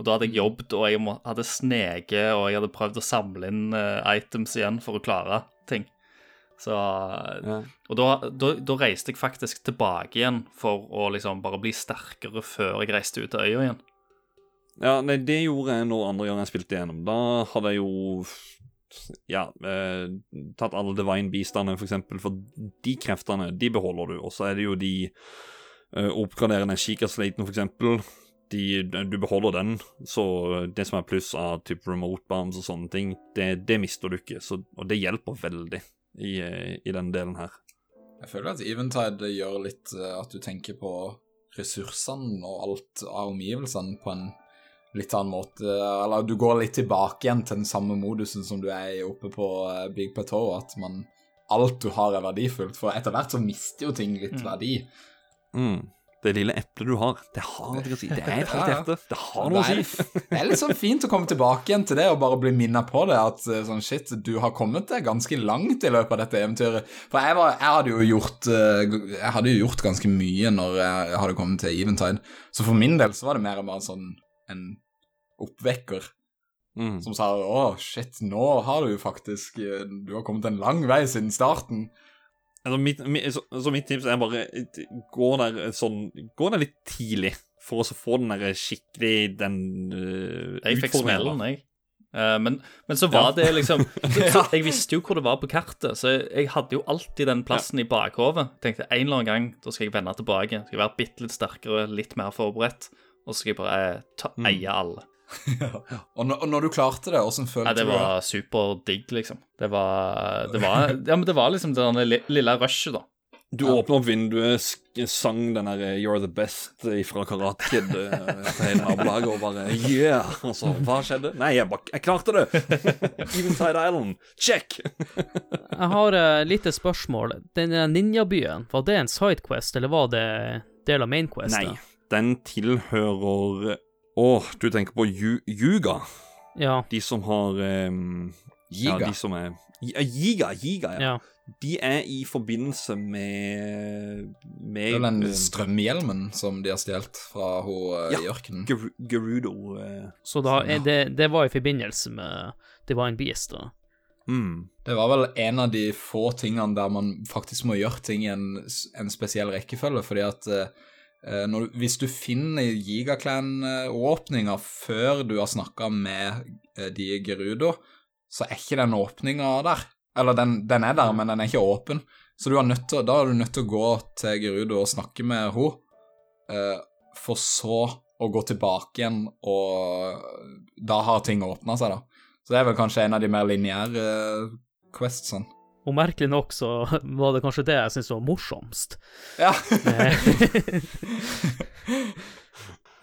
Og da hadde jeg jobbet, og jeg må, hadde sneket, og jeg hadde prøvd å samle inn items igjen for å klare ting. Så Ja. Og da, da, da reiste jeg faktisk tilbake igjen for å liksom bare bli sterkere før jeg reiste ut til øya igjen. Ja, nei, det gjorde jeg når andre gang jeg spilte igjennom. Da hadde jeg jo ja, eh, tatt alle divine beastene, for eksempel, for de kreftene, de beholder du. Og så er det jo de eh, oppgraderende Shika-slaten, for eksempel. De, du beholder den, så det som er pluss av type remote bombs og sånne ting, det, det mister du ikke. Så, og det hjelper veldig i, i den delen her. Jeg føler at Eventide gjør litt eh, at du tenker på ressursene og alt av omgivelsene på en litt annen måte. Eller du går litt tilbake igjen til den samme modusen som du er i oppe på eh, Big Plateau, at man Alt du har, er verdifullt, for etter hvert så mister jo ting litt verdi. Mm. Det lille eplet du har, det har noe å si. Det er et *laughs* halvt hjerte. Det har noe å si. det er litt sånn fint å komme tilbake igjen til det og bare bli minnet på det. At eh, sånn shit, du har kommet deg ganske langt i løpet av dette eventyret. For jeg, var, jeg hadde jo gjort eh, Jeg hadde jo gjort ganske mye når jeg hadde kommet til Eventide. Så for min del så var det mer bare sånn en oppvekker Mm. som sa å shit, nå har du faktisk eh, Du har kommet en lang vei siden starten. Altså, mitt, mitt, så, så mitt tips er bare eh, Gå der eh, sånn Gå der litt tidlig for å få den der skikkelig den uh, Jeg fikk smellen, jeg. Uh, men, men så var Ja. det liksom så, *laughs* Jeg visste jo hvor det var på kartet, så jeg, jeg hadde jo alltid den plassen i bakhodet. Tenkte en eller annen gang da skal jeg vende tilbake. Skal jeg være bitte litt sterkere, litt mer forberedt, og så skal jeg bare eh, ta, Mm. eie alle. *laughs* Og, når- og når du klarte det, åssen følte Ja, det det? var superdigg, liksom. Det var, det var Ja, men det var liksom det lille rushet, da. Du åpner opp vinduet, sk- sang den der eh, 'You're the best' fra Karate Kid eh, til hele nabolaget, og bare Yeah! Altså, hva skjedde? Nei, jeg, bare, jeg klarte det! *laughs* Eventide Island, check! *laughs* Jeg har et lite spørsmål. Den ninjabyen, var det en sidequest, eller var det del av mainquest? Nei, den tilhører Å, du tenker på Ju Yuga? Ja. De som har ehm, Ja, de som er Ja, Giga, Giga, ja. ja. De er i forbindelse med Det er den eh, strømhjelmen som de har stjålet fra hun Ja. i ørkenen. Ger Gerudo. eh, Så da, er det, det var i forbindelse med Divine Beast, da. mm. Det var vel en av de få tingene der man faktisk må gjøre ting i en, en spesiell rekkefølge, fordi at eh, når, du- hvis du finner Gigaclan-åpninga før du har snakka med eh, de i Gerudo, så er ikke den åpninga der. Eller den, den er der, men den er ikke åpen. Så er til, da er du nødt til å gå til Gerudo og snakke med henne, eh, for så å gå tilbake igjen, og da har ting åpna seg, da. Så det er vel kanskje en av de mer lineære eh, questsene. Og merkelig nok så *laughs* var det kanskje det jeg syntes var morsomst. Ja. Eh, *laughs*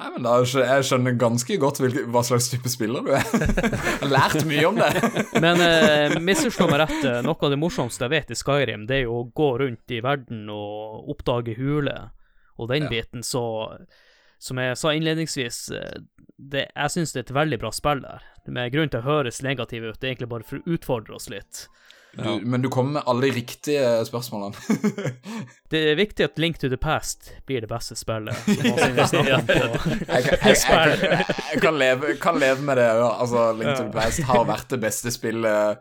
Nei, men da jeg skjønner ganske godt hvilke, hva slags type spiller du er. *laughs* Jeg har lært mye om det. Men eh, misforstå meg rett, eh, noe av det morsomste jeg vet i Skyrim, det er jo å gå rundt i verden og oppdage huler, og den Ja. biten, så Som jeg sa innledningsvis, eh, det, jeg syns det er et veldig bra spill der. Med grunn til å høres negativ ut, det er egentlig bare for å utfordre oss litt. Du, men du kommer med alle de riktige spørsmålene. *laughs* Det er viktig at Link to the Past blir det beste spillet. *laughs* Jeg, kan- jeg, jeg, jeg, jeg kan, leve, kan leve med det. ja. Altså, Link to the Past har vært det beste spillet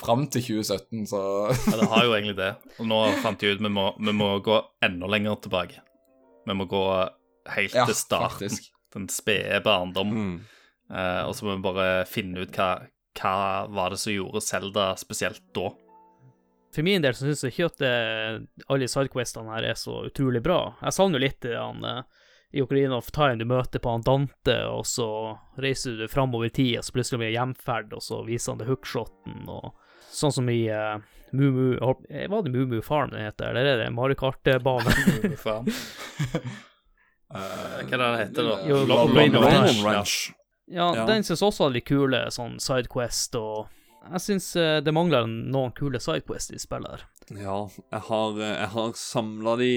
fram til 2017, så Ja, det har jo egentlig det. Og nå fant jeg ut vi må, vi må gå enda lenger tilbake. Vi må gå helt Ja, til starten. faktisk. Den spede barndom. Mm. Uh, og så må vi bare finne ut hva, hva var det som gjorde Zelda spesielt da. For min del så syns jeg ikke at det, alle sidequestene her er så utrolig bra. Jeg savner jo litt han eh, i Ocarina of Time du møter på han Dante, og så reiser du framover i tid, og så plutselig blir det hjemferd, og så viser han det hookshoten, og sånn som i uh, Mumu eh, Var det Mumu Farm det heter, eller er det Mario Kart-bane? Faen. Eh, Hva er det det heter da? Jo, Long- Ranch. Ranch. Ja, Ja. den syns også er litt kule, sånn Sidequest og Jeg syns eh, det mangler noen kule Sidequest i spillet her. Ja, jeg har, jeg har samla de,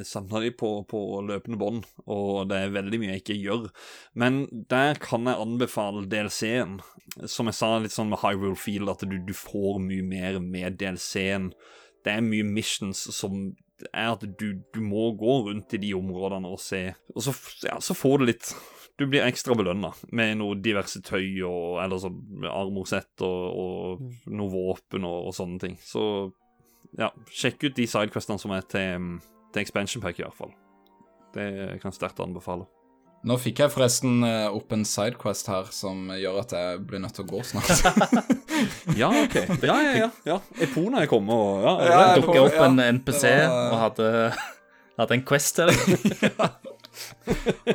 de på, på løpende bånd, og det er veldig mye jeg ikke gjør. Men der kan jeg anbefale DLC-en. Som jeg sa, litt sånn med Hyrule Field, at du, du får mye mer med DLC-en. Det er mye missions som er at du, du må gå rundt i de områdene og se. Og så, ja, så får du litt Du blir ekstra belønna med noe diverse tøy og eller sånn armorsett og, og noe våpen og, og sånne ting. Så ja, sjekk ut de sidequestene som er til, til expansion pack, i hvert fall. Det kan jeg sterkt anbefale. Nå fikk jeg forresten eh, opp en sidequest her som gjør at jeg blir nødt til å gå snart. *laughs* Ja, OK. *laughs* Ja, ja, ja. ja. Epona er kommet, og ja, Ja, Dukket opp ja, en NPC var- og hadde, hadde en Quest til deg. *laughs*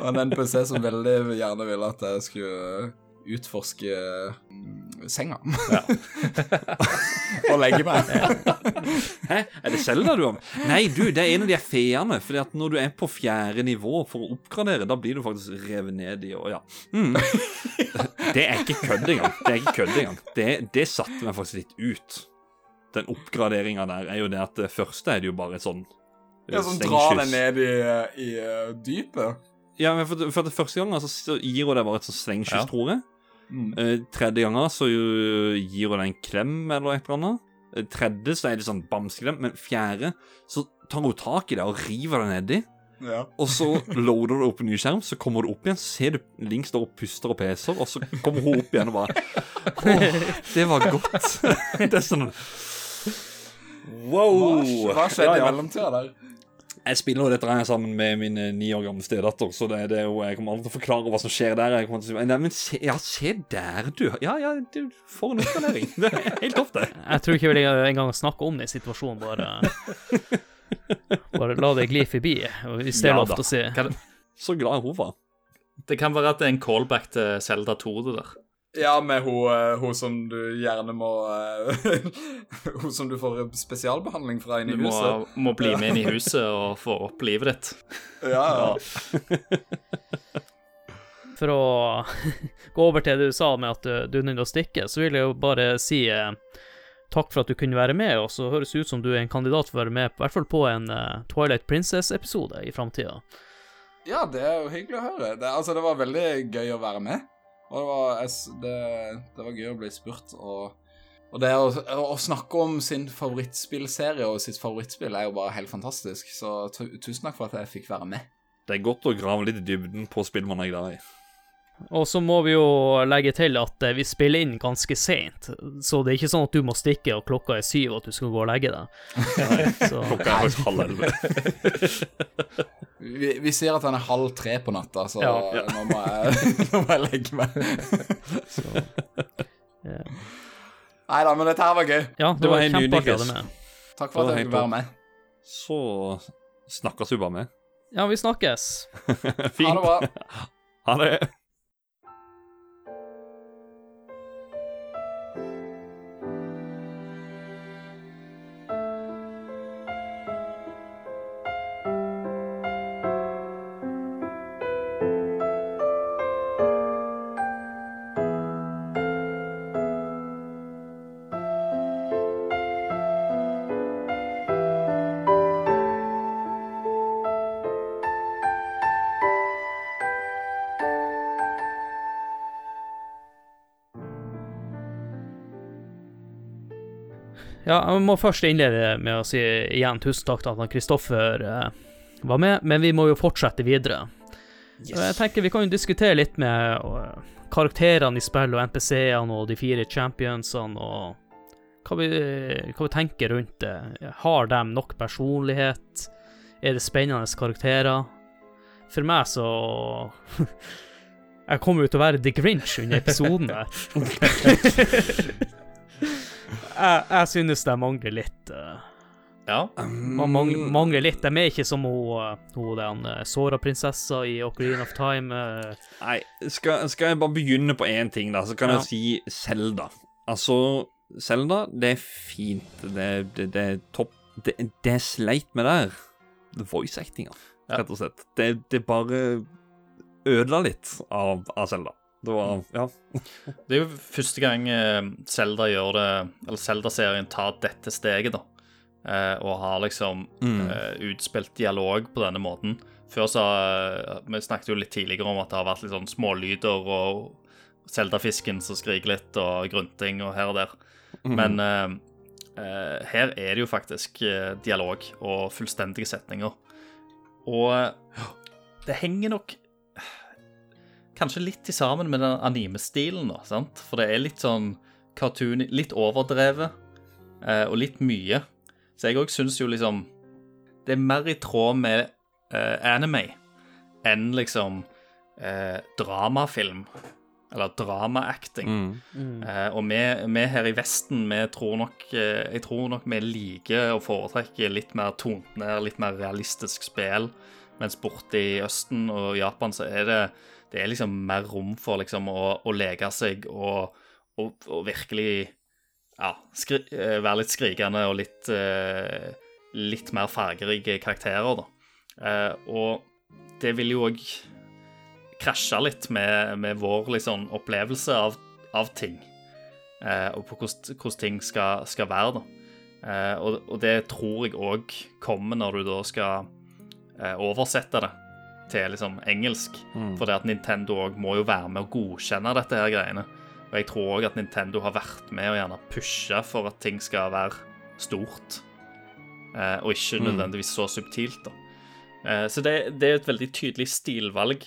Og en NPC som veldig gjerne ville at jeg skulle utforske mm, senga. *laughs* og legge meg. Hæ? Er det Selda du har med? Nei, du, det er en av de feene. Fordi at når du er på fjerde nivå for å oppgradere, da blir du faktisk revet ned i, og ja. Mm. Det er ikke kødd engang. Det er ikke kødd engang. Det, det satte meg faktisk litt ut. Den oppgraderinga der er jo det at det første er det jo bare et sånn Ja, som drar deg ned i, i uh, dypet. Ja, men for, for det første gang altså, så gir hun deg bare et sånt slengskyss, Ja. tror jeg. Mm. Uh, tredje gangen så gir hun deg en klem eller et eller annet. Uh, Tredje så er det sånn bamseklem, men fjerde så tar hun tak i deg og river deg nedi. Ja. Og så loader du opp en ny skjerm, så kommer du opp igjen, så ser du Link står og puster og peser, og så kommer hun opp igjen og bare Å, det var godt. *laughs* Det er sånn Wow! Hva, hva skjedde Ja, ja. i mellomtida der? Jeg spiller jo dette her sammen med min eh, ni år gamle stedatter, så det, det er jo, jeg kommer aldri til å forklare hva som skjer der. Jeg kommer til å si, Nei, men se, ja, se der, du. Ja, ja, du får en oppgradering. *laughs* Det er helt topp, det. Jeg tror ikke vil engang snakke om den situasjonen, bare Bare la det gli forbi, hvis det er Ja lov til å si. Så glad hun var. det kan være at det er en callback til Zelda 2, det der. Ja, med hun, eh, som du gjerne må eh, *laughs* Hun som du får spesialbehandling fra inne i huset. Du må bli med inn i huset og få opp livet ditt. *laughs* Ja, ja. *laughs* For å gå over til det du sa med at du, du er nødt til å stikke, så vil jeg jo bare si eh, takk for at du kunne være med, og så høres det ut som du er en kandidat for å være med, i hvert fall på en eh, Twilight Princess-episode i framtida. ja, det er jo hyggelig å høre. Det, altså, det var veldig gøy å være med. Og det var, det, det var gøy å bli spurt. Og, og det å, å snakke om sin favorittspillserie og sitt favorittspill er jo bare helt fantastisk. Så tusen takk for at jeg fikk være med. Det er godt å grave litt i dybden på spill man er glad i. Og så må vi jo legge til at eh, vi spiller inn ganske seint, så det er ikke sånn at du må stikke og klokka er syv og at du skal gå og legge deg. *laughs* Klokka er faktisk halv elleve. *laughs* Vi, vi ser at den er halv tre på natta, så Ja. *laughs* Nå, må jeg, nå må jeg legge meg. yeah. Nei da, men dette her var gøy. ja, det Det var var helt kjempeartig å ha med. Takk for at jeg helt fikk være med. Så snakkes vi bare med. Ja, vi snakkes. Ha det bra. Ha det. Ja, jeg må først innlede med å si igjen tusen takk til at Kristoffer eh, var med, men vi må jo fortsette videre. Yes. Jeg tenker Vi kan jo diskutere litt med eh, karakterene i spillet og NPC-ene og de fire championsene og hva vi, hva vi tenker rundt det. Har de nok personlighet? Er det spennende karakterer? For meg så *laughs* Jeg kommer jo til å være The Grinch under episoden her. *laughs* *laughs* jeg, jeg synes de mangler litt. Uh, Ja. man mangler, mangler litt. De er ikke som hun, eh, hun den eh, Sora-prinsessa i Ocarina of Time. Uh. Nei, skal, skal jeg bare begynne på én ting, da, så kan Ja. jeg si Selda. Altså, Selda, det er fint. Det, det, det er topp. Det, det jeg sleit med der, det er voice actinga. rett og slett. Det, det bare ødela litt av, av Zelda. Det var Ja. *laughs* Det er jo første gang eh, Zelda gjør det Eller Zelda-serien tar dette steget, da. Eh, og har liksom Mm. eh, utspilt dialog på denne måten. Før så Vi snakket jo litt tidligere om at det har vært litt sånn smålyder og Zelda-fisken som skriker litt, og grunting og her og der. Men eh, eh, her er det jo faktisk dialog og fullstendige setninger. Og det henger nok kanskje litt til sammen med den anime-stilen, da, sant? For det er litt sånn cartoon, litt overdrevet, eh, og litt mye. Så jeg òg syns jo liksom Det er mer i tråd med eh, anime enn liksom eh, dramafilm. Eller drama-acting. Mm. Eh, og vi, vi her i Vesten, vi tror nok eh, Jeg tror nok vi liker å foretrekke litt mer tonet ned, litt mer realistisk spill. Mens borte i Østen og Japan så er det det er liksom mer rom for liksom å, å leke seg og, og, og virkelig ja, skri, eh, være litt skrikende og litt eh, litt mer fargerike karakterer, da. Eh, og det vil jo òg krasje litt med, med vår liksom, opplevelse av, av ting. Eh, og på hvordan, ting skal, skal være, da. Eh, og, og det tror jeg òg kommer når du da skal eh, oversette det til liksom engelsk. Mm. For det at Nintendo òg må jo være med å godkjenne dette her greiene. Og jeg tror òg at Nintendo har vært med å gjerne pushe for at ting skal være stort. Eh, og ikke Mm. nødvendigvis så subtilt, da. Eh, så det, det er et veldig tydelig stilvalg.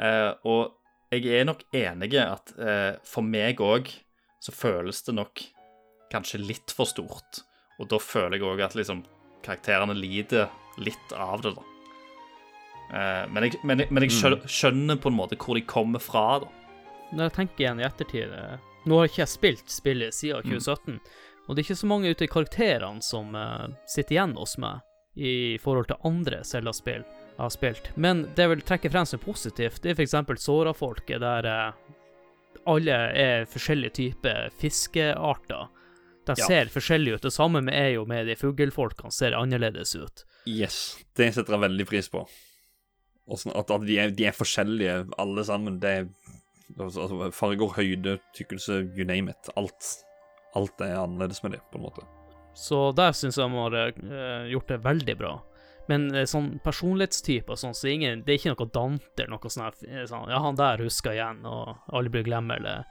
Eh, og jeg er nok enig i at eh, for meg òg så føles det nok kanskje litt for stort. Og da føler jeg òg at liksom karakterene lider litt av det, da. Eh, men, jeg, men, jeg, men jeg skjø- skjønner på en måte hvor de kommer fra, da. Når jeg tenker igjen i ettertid eh, Nå har ikke jeg spilt spillet siden 2017, og det er ikke så mange ute i karakterene som eh, sitter igjen hos meg i forhold til andre Zelda-spill jeg har spilt. Men det jeg vil trekke frem som positivt, det er f.eks. Sora-folket, der alle er forskjellige typer fiskearter. De Ja. ser forskjellige ut. Det samme med er jo med de fuglefolkene, ser annerledes ut. Yes, det setter jeg veldig pris på. Og sånn at, at de, er, de er forskjellige, alle sammen. Det er altså, altså, farger, høyde, tykkelse, you name it. Alt. Alt er annerledes med det, på en måte. Så der syns jeg de har uh, gjort det veldig bra. Men uh, sånn personlighetstyper sånn, så ingen, det er ikke noe Dante eller noe sånt. eh, sånn Ja, han der husker igjen, og alle blir glemt, eller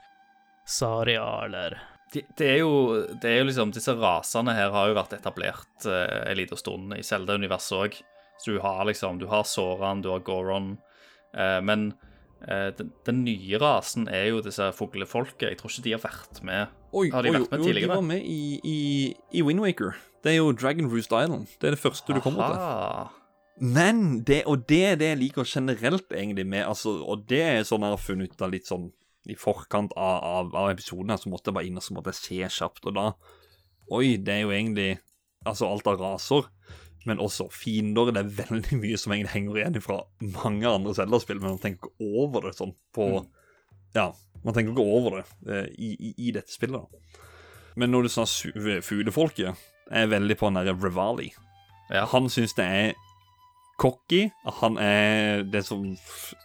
Saria, eller Det, det, er jo, det er jo liksom Disse rasene her har jo vært etablert eh, en liten stund i Zelda-universet òg. Så du har liksom Du har Soran, du har Goron, eh, men eh, den, den nye rasen er jo disse fuglefolket. Jeg tror ikke de har vært med. Oi, Har de oi, vært med jo, tidligere? De var med i, i, i Wind Waker. Det er jo Dragon Roost Island. Det er det første du kommer til. Men det, og det er det jeg liker generelt, egentlig, med altså, Og det er sånn jeg har funnet ut av litt sånn i forkant av, av, av episoden så måtte jeg bare inn og så måtte jeg se kjapt, og da Oi, det er jo egentlig Altså alt av raser, men også fiender. Det er veldig mye som egentlig henger igjen fra mange andre Zelda-spill, men man tenker ikke over det sånn på Ja, man tenker ikke over det eh, i, i, i dette spillet. da. Men når du sa su- fuglefolket, er jeg veldig på den derre Revali. Ja. Han syns det er cocky. Han er det som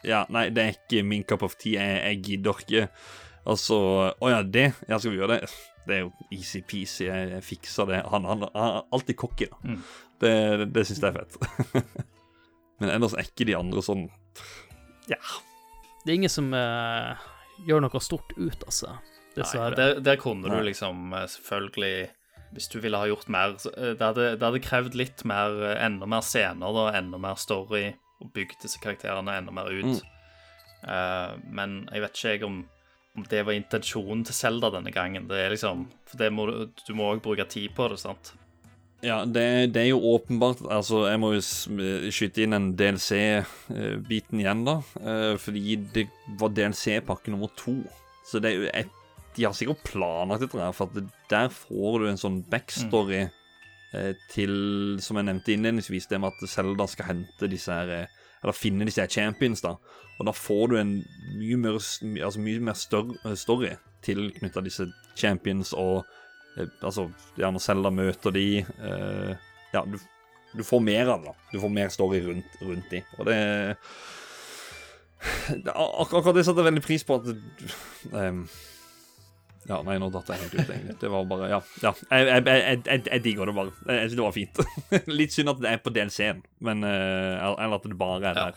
Ja, nei, det er ikke min cup of tea. Jeg, jeg gidder ikke. Altså Å ja, det? Ja, skal vi gjøre det? Det er jo easy-peasy. Jeg fikser det. Han, han, han er alltid cocky, da. Mm. Det, det, det syns jeg er fett. *laughs* Men ellers er ikke de andre sånn Ja. Det er ingen som uh, gjør noe stort ut av seg, Nei, dessverre. der, der kunne Nei. du liksom eh, selvfølgelig Hvis du ville ha gjort mer så, eh, Det hadde, det hadde krevd litt mer Enda mer scener, da, enda mer story, og bygd disse karakterene enda mer ut. Eh, men jeg vet ikke jeg om, om det var intensjonen til Zelda denne gangen. Det er liksom For det må, du- du må òg bruke tid på det, sant? Ja, det, det er jo åpenbart Altså, jeg må jo s- skyte inn en DLC-biten igjen, da. eh, Fordi det var DLC-pakke nummer to. Så det er jo et, De har sikkert planlagt dette, her, for der får du en sånn backstory mm. til Som jeg nevnte innledningsvis, det med at Zelda skal hente disse her eh, Eller finne disse her champions, da. Og da får du en mye mer, altså mye mer større story tilknytta disse champions og Eh, altså, gjerne Selda møter de eh, Ja, du du får mer av det. da. Du får mer story rundt, rundt de. Og det, det ak Akkurat det setter jeg veldig pris på at um, Ja, nei, nå datt jeg helt ut, egentlig. Det var bare Ja. ja. Jeg, jeg, jeg, jeg, digger det bare. Jeg synes det var fint. *laughs* Litt synd at det er på DLC-en, men uh, eller at det bare er Ja.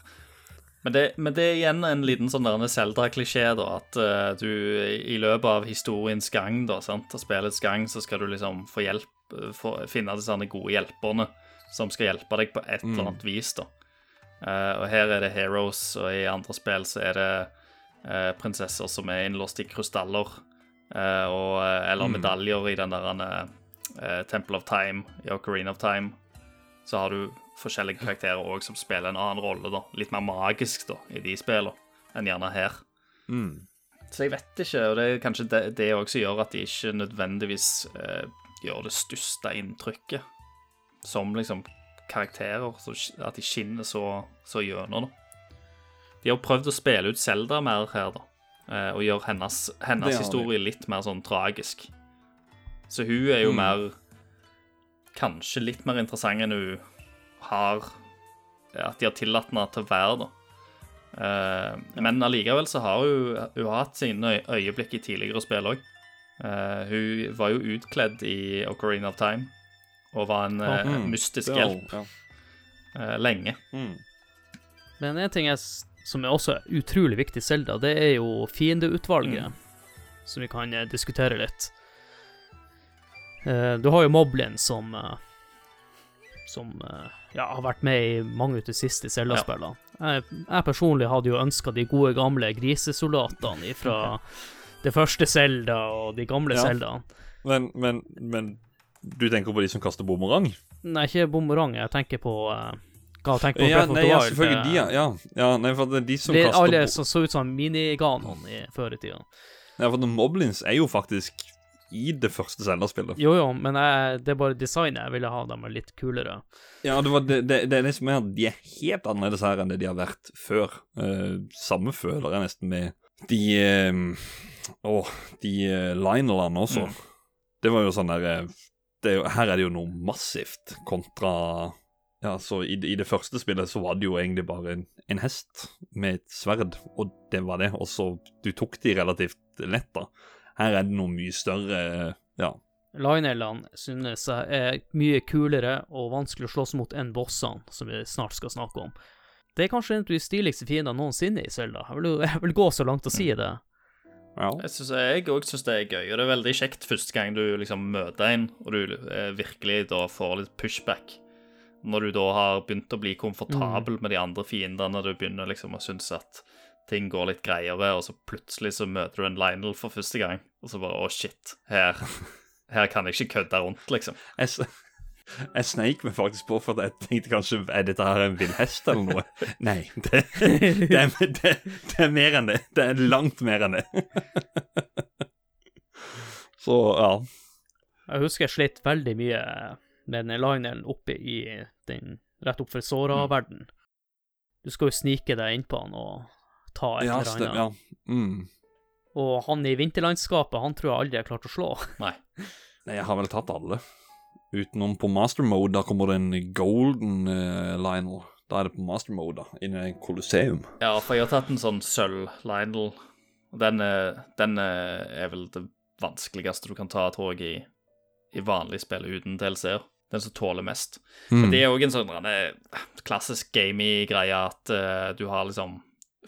Men det, men det er igjen en liten sånn der Zelda-klisjé, da. At uh, du i løpet av historiens gang, da, sant, av spillets gang, så skal du liksom få hjelp, eh, få, finne disse gode hjelperne som skal hjelpe deg på et eller annet vis, da. Uh, og her er det heroes, og i andre spill så er det uh, prinsesser som er innlåst i krystaller, og, eller eller medaljer i den der Temple of Time, i Ocarina of Time. Så har du forskjellige karakterer òg som spiller en annen rolle, da. Litt mer magisk, da, i de spillene enn gjerne her. Mm. Så jeg vet ikke, og det er kanskje det, òg også som gjør at de ikke nødvendigvis eh, gjør det største inntrykket som liksom karakterer, så at de skinner så, så gjennom, da. De har prøvd å spille ut Zelda mer her, da, eh, og gjøre hennes, hennes Det historie litt mer sånn tragisk. Så hun er jo Mm. mer Kanskje litt mer interessant enn hun har At de har tillatt henne til å være, da. Uh, men allikevel så har hun, hun har hatt sine øyeblikk i tidligere spill òg. hun var jo utkledd i Ocarina of Time og var en oh, Mm. mystisk hjelp Ja. eh, lenge. Mm. Men en ting er, som er også utrolig viktig i Zelda, det er jo fiendeutvalget, Mm. som vi kan eh, diskutere litt. Eh, du har jo Moblin som eh, som eh, ja, har vært med i mange av de siste Zelda-spillene. Jeg, jeg personlig hadde jo ønska de gode, gamle grisesoldatene fra det første Zelda og de gamle Ja. Zeldaene. Men, men, men du tenker på de som kaster bumerang? Nei, ikke bumerang, jeg tenker på uh, Hva tenker på Ja, nei, ja, selvfølgelig de, ja. ja. ja nei, for det er de som Det er kaster alle som så ut som miniganon i før i tida. Ja, for Moblins er jo faktisk i det første Zelda-spillet. Jo, jo, men jeg, det er bare designet jeg ville ha dem litt kulere. Ja, det, var det, det, det er det som er at de er helt annerledes her enn det de har vært før. Uh, samme føler jeg nesten med de uh, Å, de uh, Lionelene også. Mm. Det var jo sånn der eh, det er jo, Her er det jo noe massivt kontra Ja, så i, i det første spillet så var det jo egentlig bare en, en hest med et sverd, og det var det. Og så Du tok de relativt lett, da. Her er det noe mye større Ja. Linelene synes jeg er mye kulere og vanskelig å slåss mot enn bossene, som vi snart skal snakke om. Det er kanskje en av de stiligste fiendene noensinne i Selda. Jeg vil, jeg vil gå så langt å si det. ja. Jeg synes, jeg òg syns det er gøy, og det er veldig kjekt første gang du liksom møter en, og du eh, virkelig da får litt pushback. Når du da har begynt å bli komfortabel med de andre fiendene, du begynner liksom å synes at ting går litt greiere, og så plutselig så møter du en Lionel for første gang, og så bare å, shit, her, her kan jeg ikke kødde rundt, liksom. Jeg, jeg sneik meg faktisk på, for jeg tenkte kanskje Er dette her en villhest eller noe? *laughs* Nei, det, det, er, det, det er mer enn det. Det er langt mer enn det. *laughs* Så ja. Jeg husker jeg slet veldig mye med den Lionelen oppe i den rett opp for såra-verden. Du skal jo snike deg innpå han og ta et Ja, eller annet. ja. Mm. Og han i vinterlandskapet, han tror jeg aldri jeg har klart å slå. *laughs* Nei. Nei, jeg har vel tatt alle. Utenom på master mode, da kommer det en golden uh, Lionel. Da er det på master mode, da, Inni en Colosseum. Ja, for jeg har tatt en sånn sølv-Lionel. Den, er- den er er vel det vanskeligste du kan ta, tror jeg, i, i vanlig spill uten DLC-er. Den som tåler mest. Mm. Men det er òg en sånn eh, klassisk gamey greie at uh, du har liksom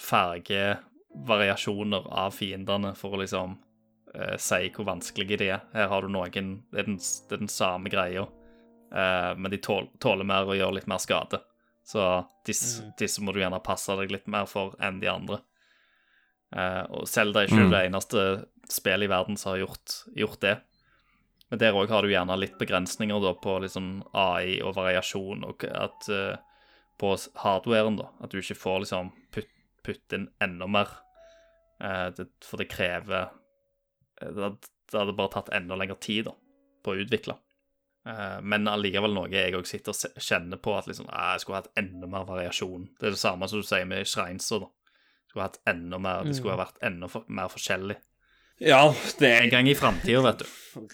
fargevariasjoner av fiendene for å liksom eh, si hvor vanskelige de er. Her har du noen Det er den, det er den samme greia, eh, men de tål, tåler mer og gjør litt mer skade. Så disse, Mm. disse må du gjerne passe deg litt mer for enn de andre. Eh, og Zelda er ikke Mm. det eneste spillet i verden som har gjort, gjort det. Men der òg har du gjerne litt begrensninger da, på liksom AI og variasjon, og at uh, på hardwaren, da, at du ikke får liksom putt, putte inn enda mer. Eh, det, for det krever eh, det, hadde, det hadde bare tatt enda lengre tid da, på å utvikle. Eh, men allikevel noe jeg òg sitter og kjenner på at liksom, eh, jeg skulle hatt enda mer variasjon. Det er det samme som du sier med Schreinzer. da. Skulle hatt enda mer, Det skulle ha vært enda mer forskjellig. Ja, det En gang i framtida, vet du.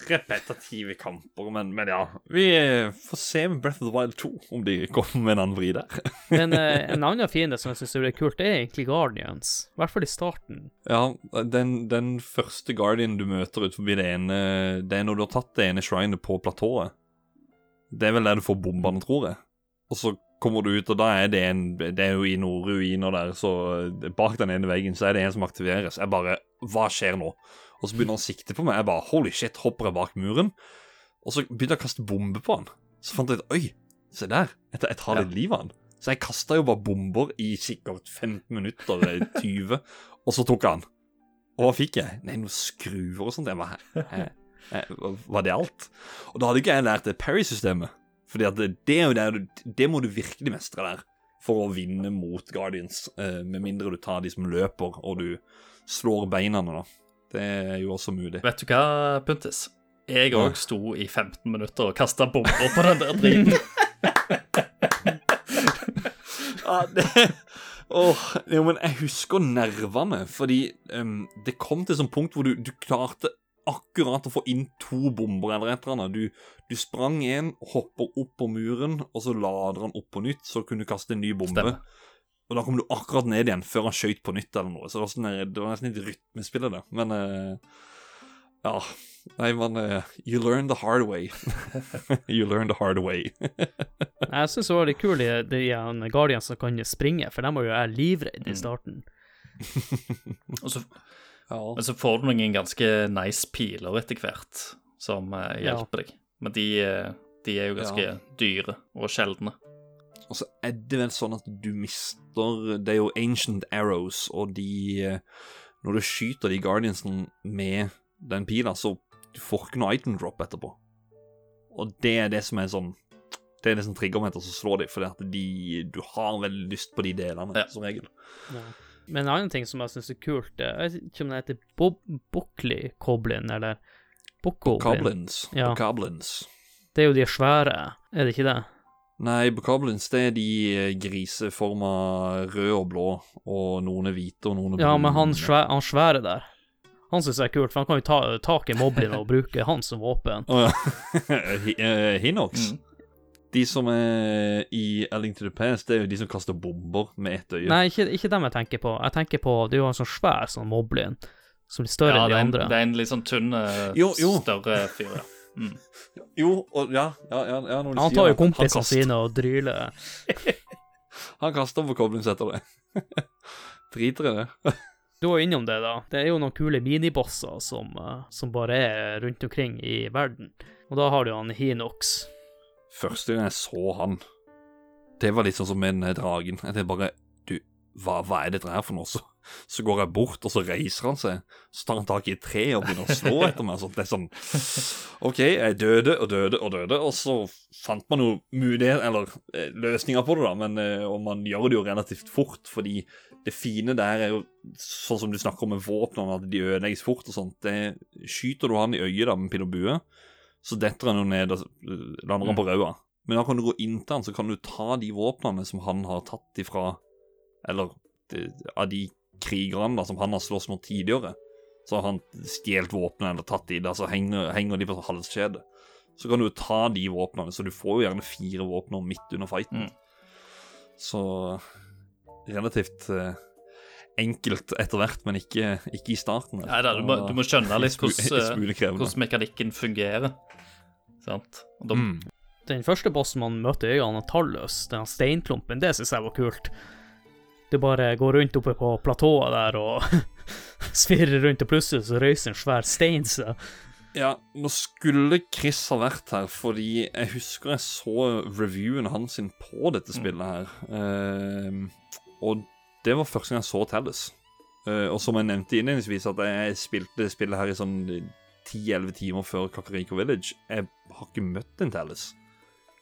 repetitive kamper, men, men ja. Vi eh, får se med Breath of the Wild 2 om de kommer med en annen vri der. *laughs* Men eh, en annen fiende som jeg syns blir kult, det er egentlig Guardians. I hvert fall i starten. Ja, den, den første Guardian du møter ut forbi det ene Det er når du har tatt det ene shrinet på platået. Det er vel der du får bombene, tror jeg. Og så kommer du ut, og da er det en Det er jo i noen ruiner der, så bak den ene veggen så er det en som aktiveres. Jeg bare Hva skjer nå? Og så begynner han å sikte på meg. Jeg bare Holy shit, hopper jeg bak muren? Og så begynte jeg å kaste bombe på han. Så fant jeg ut Oi, se der. Jeg, jeg tar litt liv av han. Så jeg kasta jo bare bomber i sikkert 15 minutter, eh, 20, og så tok jeg han. Og hva fikk jeg? Nei, noen skruer og sånt. Jeg bare? Var det alt? Og da hadde ikke jeg lært det Parry-systemet. Fordi at det, det er Det må du virkelig mestre der for å vinne mot Guardians. Eh, med mindre du tar de som løper, og du slår beina, da. Det er jo også mulig. Vet du hva, Puntis? Jeg òg sto i 15 minutter og kasta bomber på den der driten. *laughs* Ja, det Åh, jo, men jeg husker nervene, fordi um, det kom til et sånt punkt hvor du, du klarte akkurat å få inn to bomber eller et eller annet. Du, du sprang en, hopper opp på muren, og så lader han opp på nytt, så kunne du kaste en ny bombe. Stemmer. Og da kom du akkurat ned igjen før han skøyt på nytt eller noe. Så det var, sånn, det var nesten litt rytmespill i det. Men eh, ja. Nei, men uh, You learn the hard way. *laughs* you learn the hard way. *laughs* Jeg syns det var litt kult, de, de Guardians som kan springe, for dem var jo jeg livredd i starten. *laughs* Og så, ja. men så får du noen ganske nice piler etter hvert som hjelper Ja. deg. Men de, eh, de er jo ganske Ja. dyre og sjeldne. Og så er det vel sånn at du mister Det er jo ancient arrows, og de eh, Når du skyter de guardiansene med den pila, så du får ikke noe item drop etterpå. Og det er det som er sånn Det er det som trigger meg til å slå dem, fordi at de Du har veldig lyst på de delene, Ja. som regel. Ja. Men en annen ting som jeg syns er kult, eh, jeg vet ikke om det heter Bob Buckley Coblin, eller Bokoblin. Bokoblins. Ja. Bokoblins. Det er jo de svære, er det ikke det? Nei, bokoblins det er de eh, griseforma røde og blå, og noen er hvite, og noen er Ja, men han, svæ han svære der, han syns jeg er kult, for han kan jo ta tak i moblin og bruke han som våpen. *laughs* Eh, Hinox. Mm. De som er i A Link to the Past, det er jo de som kaster bomber med ett øye. Nei, ikke, ikke dem jeg tenker på. Jeg tenker på Det er jo en sånn svær sånn moblin, som blir større Ja, enn de andre. en, andre. det er en litt sånn tynn, eh, Jo, jo. større fyr, ja. Mm. Jo, og ja, ja, ja, ja Han tar jo kompisene sine og dryler. *laughs* Han kaster på koblings etter det. *laughs* Driter i det. Du var innom det, da. Det er jo noen kule minibosser som, eh, som bare er rundt omkring i verden. Og da har du han Hinox. Første gang jeg så han, det var litt sånn som den dragen. Jeg tenkte bare Du, hva, hva er dette her for noe? Så, så går jeg bort, og så reiser han seg. Så tar han tak i et tre og begynner å slå etter meg. Sånn, det er sånn OK, jeg døde og døde og døde, og så fant man jo mulighet, eller eh, løsninger på det, da, men eh, og man gjør det jo relativt fort, fordi det fine der er jo sånn som du snakker om med våpnene, at de ødelegges fort og sånt. Det, skyter du han i øyet da med pil og bue, så detter han jo ned og lander han på rauda. Men da kan du gå inn til han, så kan du ta de våpnene som han har tatt ifra Eller de, av de krigerne da, som han har slåss mot tidligere. Så har han stjålet våpnene eller tatt de der, så henger, henger de på halskjedet. halskjede. Så kan du ta de våpnene, så du får jo gjerne fire våpner midt under fighten. Mm. Så relativt eh, enkelt etter hvert, men ikke, ikke i starten. Nei da, du må, du må skjønne litt *laughs* *laughs* hvordan, mekanikken fungerer. Sant? Og da, Mm. Den første bossen man møter, i øynene, han Tallus, den steinklumpen. Det syns jeg var kult. Du bare går rundt oppe på platået der og *laughs* svirrer rundt, og plutselig så røyser en svær stein seg. Ja, nå skulle Chris ha vært her, fordi jeg husker jeg så reviewen hans på dette spillet her. Ehm, og det var første gang jeg så Tallis. Uh, og som jeg nevnte innledningsvis, at jeg spilte spillet her i sånn 10-11 timer før Kakariko Village. Jeg har ikke møtt en Tallis.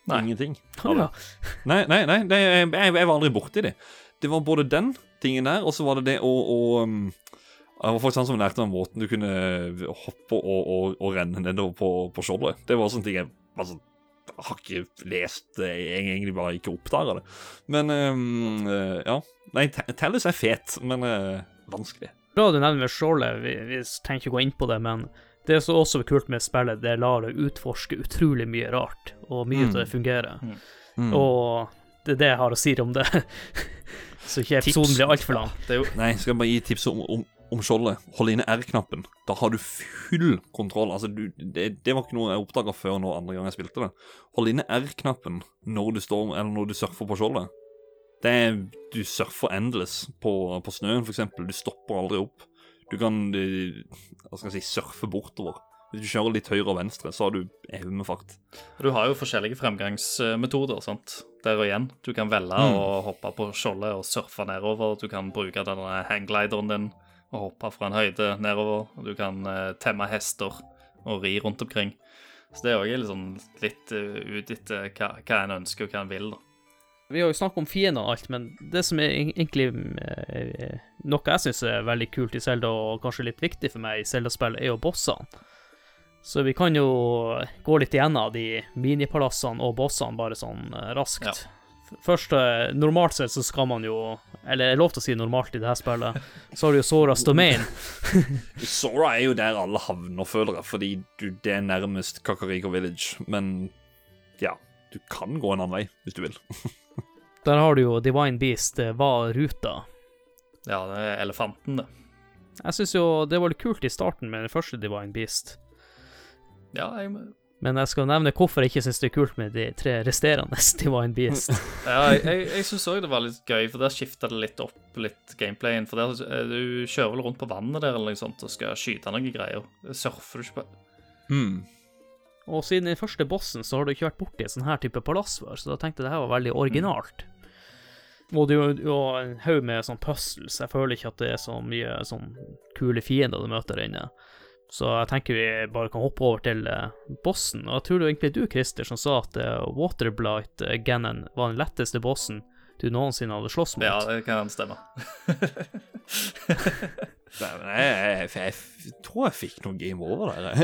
Nei. Ingenting. Ja, ja. Nei, nei, nei det, jeg, jeg var aldri borti det. Det var både den tingen der, og så var det det å, å um, Det var faktisk han som lærte meg måten du kunne hoppe og, og, og renne nedover på, på skjoldet. Det var sånne ting jeg altså, har ikke lest, det, jeg egentlig bare ikke oppdaga det. Men um, eh, ja. Nei, Tellus er fet, men uh, vanskelig. bra du nevner skjoldet, vi, vi trenger ikke gå inn på det, men det som også er kult med spillet, det lar deg utforske utrolig mye rart, og mye av det fungerer. Mm. Og det er det jeg har å si om det. *laughs* Så ikke episoden blir altfor lang. Det er jo Nei, skal jeg bare gi tips om, om, om skjoldet. Hold inne R-knappen. Da har du full kontroll. Altså, du, det, det var ikke noe jeg oppdaga før nå andre gang jeg spilte det. Hold inne R-knappen når du står Eller når du surfer på skjoldet. Det er Du surfer endless på, på snøen, for eksempel. Du stopper aldri opp. Du kan du, hva skal jeg si, surfe bortover. Hvis du kjører litt høyre og venstre, så har du evig Du har jo forskjellige fremgangsmetoder. sant? Der og igjen. Du kan velge Mm. å hoppe på skjoldet og surfe nedover. Du kan bruke denne hangglideren din og hoppe fra en høyde nedover. Og du kan eh, temme hester og ri rundt omkring. Så det er òg liksom litt uh, ut etter hva, hva en ønsker og hva en vil. da. Vi har jo snakket om fiender og alt, men det som er egentlig er noe jeg syns er veldig kult i Zelda, og kanskje litt viktig for meg i Zelda-spill, er jo bossene. Så vi kan jo gå litt igjennom de minipalassene og bossene bare sånn eh, raskt. Ja. Først, eh, normalt sett så skal man jo Eller det er lov til å si normalt i det her spillet. Så har du jo Soras Domain. *laughs* Sora er jo der alle havner, føler jeg, fordi du, det er nærmest Kakariko Village. Men ja, du kan gå en annen vei hvis du vil. *laughs* Der har du jo Divine Beast, hva er ruta. Ja, det er elefanten, det. Jeg syns jo det var litt kult i starten med den første Divine Beast. Ja, jeg, Men jeg skal nevne hvorfor jeg ikke syns det er kult med de tre resterende *laughs* Divine Beast. *laughs* ja, jeg, jeg, jeg syns òg det var litt gøy, for der skifta det litt opp litt gameplayen. For der, eh, du kjører vel rundt på vannet der eller noe sånt og skal skyte noen greier. Surfer du ikke på Hmm. Og siden den første bossen så har du ikke vært borti en sånn her type palass før, så da tenkte jeg det her var veldig originalt. Og det er jo- jo en haug med sånn puzzles. Jeg føler ikke at det er så mye sånn kule fiender du møter der inne. Så jeg tenker vi bare kan hoppe over til eh, bossen. Og jeg tror det var egentlig du, Christer, som sa at uh, Waterblight uh, Gannon var den letteste bossen du noensinne hadde slåss mot. Ja, det kan stemme. *laughs* Nei, men jeg, jeg, jeg, jeg tror jeg fikk noe game over der. *laughs*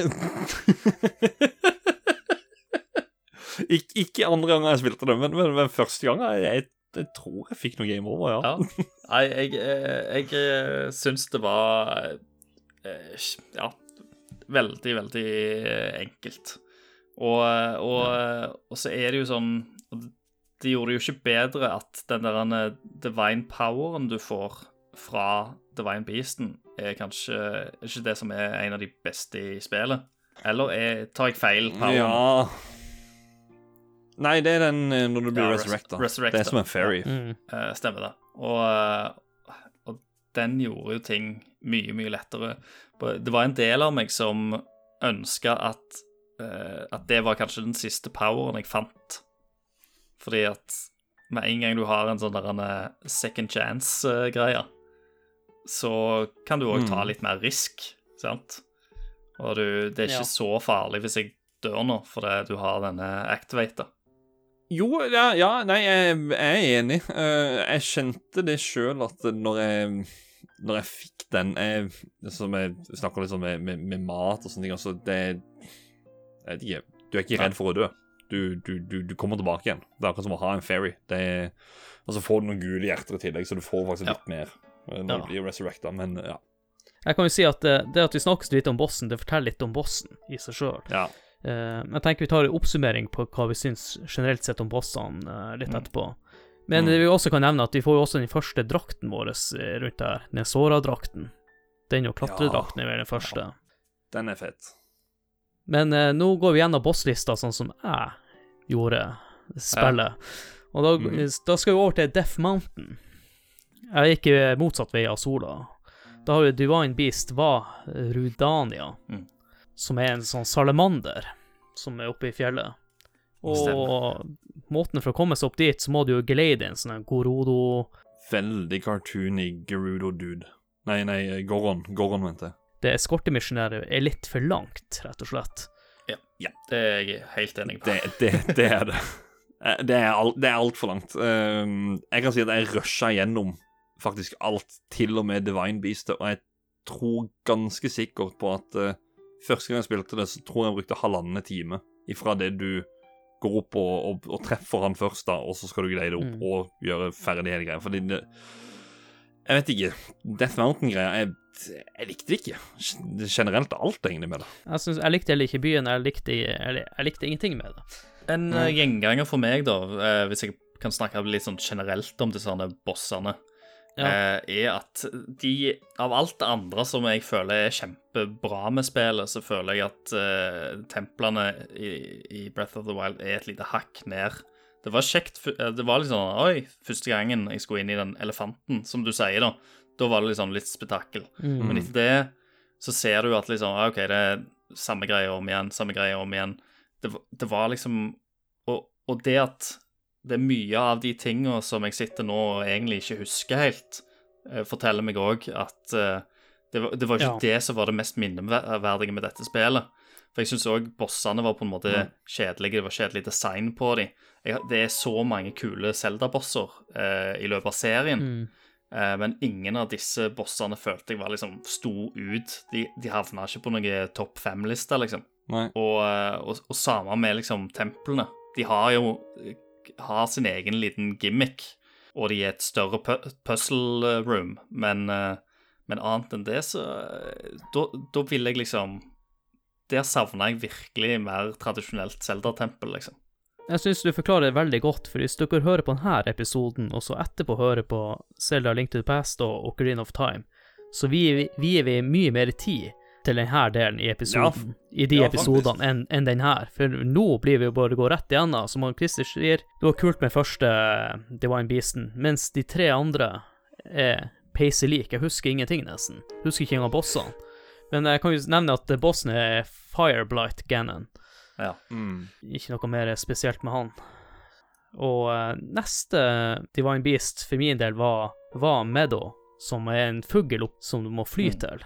Ik ikke andre ganger jeg spilte det, men, men, men første gangen. jeg, jeg, jeg tror jeg fikk noe game over, ja. Ja. Nei, jeg, jeg, jeg eh, syns det var eh, Ja, veldig, veldig enkelt. Og, og, ja. og så er det jo sånn De Det gjorde det jo ikke bedre at den der eh, divine poweren du får fra divine beasten, er kanskje ikke det som er en av de beste i spillet. Eller er, tar jeg feil poweren? Ja Nei, det er den eh, når du blir Ja, res- resurrecta. Det er som en fairy. Mm. Eh, stemmer det. Og, og den gjorde jo ting mye, mye lettere. Det var en del av meg som ønska at, eh, at det var kanskje den siste poweren jeg fant. Fordi at med en gang du har en sånn der en eh, second chance-greie, så kan du òg ta Mm. litt mer risk, sant? Og du, det er ikke Ja. så farlig hvis jeg dør nå, fordi du har denne activator. Jo, ja, ja nei, jeg, jeg er enig. Eh, jeg kjente det sjøl at når jeg Når jeg fikk den jeg, Som jeg snakker litt sånn med, med, med mat og sånne ting altså det Jeg vet ikke. Du er ikke redd for å dø. Du, du, du, du kommer tilbake igjen. Det er akkurat som å ha en fairy. Det og så får du noen gule hjerter i tillegg, så du får faktisk Ja. litt mer eh, når du blir resurrecta. Men ja. Jeg kan jo si at det, det at vi snakker så litt om bossen, det forteller litt om bossen i seg sjøl. ja. Eh, jeg tenker vi tar en oppsummering på hva vi syns generelt sett om bossene eh, litt Mm. Men Mm. vi også kan nevne at vi får jo også den første drakten vår eh, rundt der, den Sora-drakten. Den og klatredrakten er vel den første. Den er fett. Men eh, nå går vi gjennom bosslista sånn som jeg gjorde spillet. Og da, Mm. da skal vi over til Death Mountain. Jeg gikk eh, motsatt vei av sola. Da har vi Divine Beast var Rudania, Mm. som er en sånn salamander som er oppe i fjellet. Og Stemmer. måten for å komme seg opp dit, så må du jo geleide en sånn Gorodo Veldig cartoony Gerudo-dude. Nei, nei, Goron. Goron, mente jeg. Det eskortemisjonæret er litt for langt, rett og slett. Ja, Det er jeg helt enig på. Det, det, det er det. Eh, Det er, alt, det er altfor langt. Um, jeg kan si at jeg rusha gjennom faktisk alt, til og med Divine Beastet, og jeg tror ganske sikkert på at eh, første gang jeg spilte det, så tror jeg jeg brukte halvannen time ifra det du går opp og, og, og treffer han først, da, og så skal du greie det opp Mm. og gjøre ferdig hele greia. Fordi det Jeg vet ikke. Death Mountain-greia jeg, jeg likte det ikke. Generelt alt, egentlig, med det. Jeg, synes, jeg likte heller ikke byen, jeg likte, jeg, jeg likte ingenting med det. En mm. gjenganger for meg, da, uh, hvis jeg kan snakke litt sånn generelt om disse bossene, Ja. uh, er at de Av alt det andre som jeg føler er kjempebra med spillet, så føler jeg at templene i, i Breath of the Wild er et lite hakk ned. Det var kjekt eh, Det var sånn Oi, første gangen jeg skulle inn i den elefanten, som du sier, da. Da var det liksom litt spetakkel. Mm. Men etter det så ser du at liksom, ah, OK, det er samme greie om igjen, samme greie om igjen. Det, var- det var liksom og, og det at det er mye av de tinga som jeg sitter nå og egentlig ikke husker helt, eh, forteller meg òg at eh, det, var, det var ikke Ja. det som var det mest minneverdige med dette spillet. For jeg syns òg bossene var på en måte kjedelige. Det var kjedelig design på dem. Det er så mange kule Zelda-bosser eh, i løpet av serien. Mm. Eh, men ingen av disse bossene følte jeg var liksom sto ut. De, de havna ikke på noen topp fem-liste, liksom. Og, eh, og, og samme med liksom templene. De har jo har sin egen liten gimmick, og de er et større puzzle room, men, eh, men annet enn det, så eh, Da, vil jeg liksom Der savna jeg virkelig mer tradisjonelt Zelda-tempel, liksom. Jeg syns du forklarer det veldig godt, for hvis dere hører på denne episoden, og så etterpå hører på Zelda Link to the Past og Ocarina of Time, så vier vi, vi mye mer tid til denne delen i episoden, i de ja, episodene, enn en den her. For nå blir vi jo bare gå rett igjennom. Som han Christer sier, det var kult med første Divine Beasten, mens de tre andre er peise lik. Jeg husker ingenting, nesten. Husker ikke engang bossene. Men jeg kan jo nevne at bossen er Fireblight Gannon. Ja. Mm. Ikke noe mer spesielt med han. Og eh, neste Divine Beast for min del var, var Meadow, som er en fugl som du må fly Mm.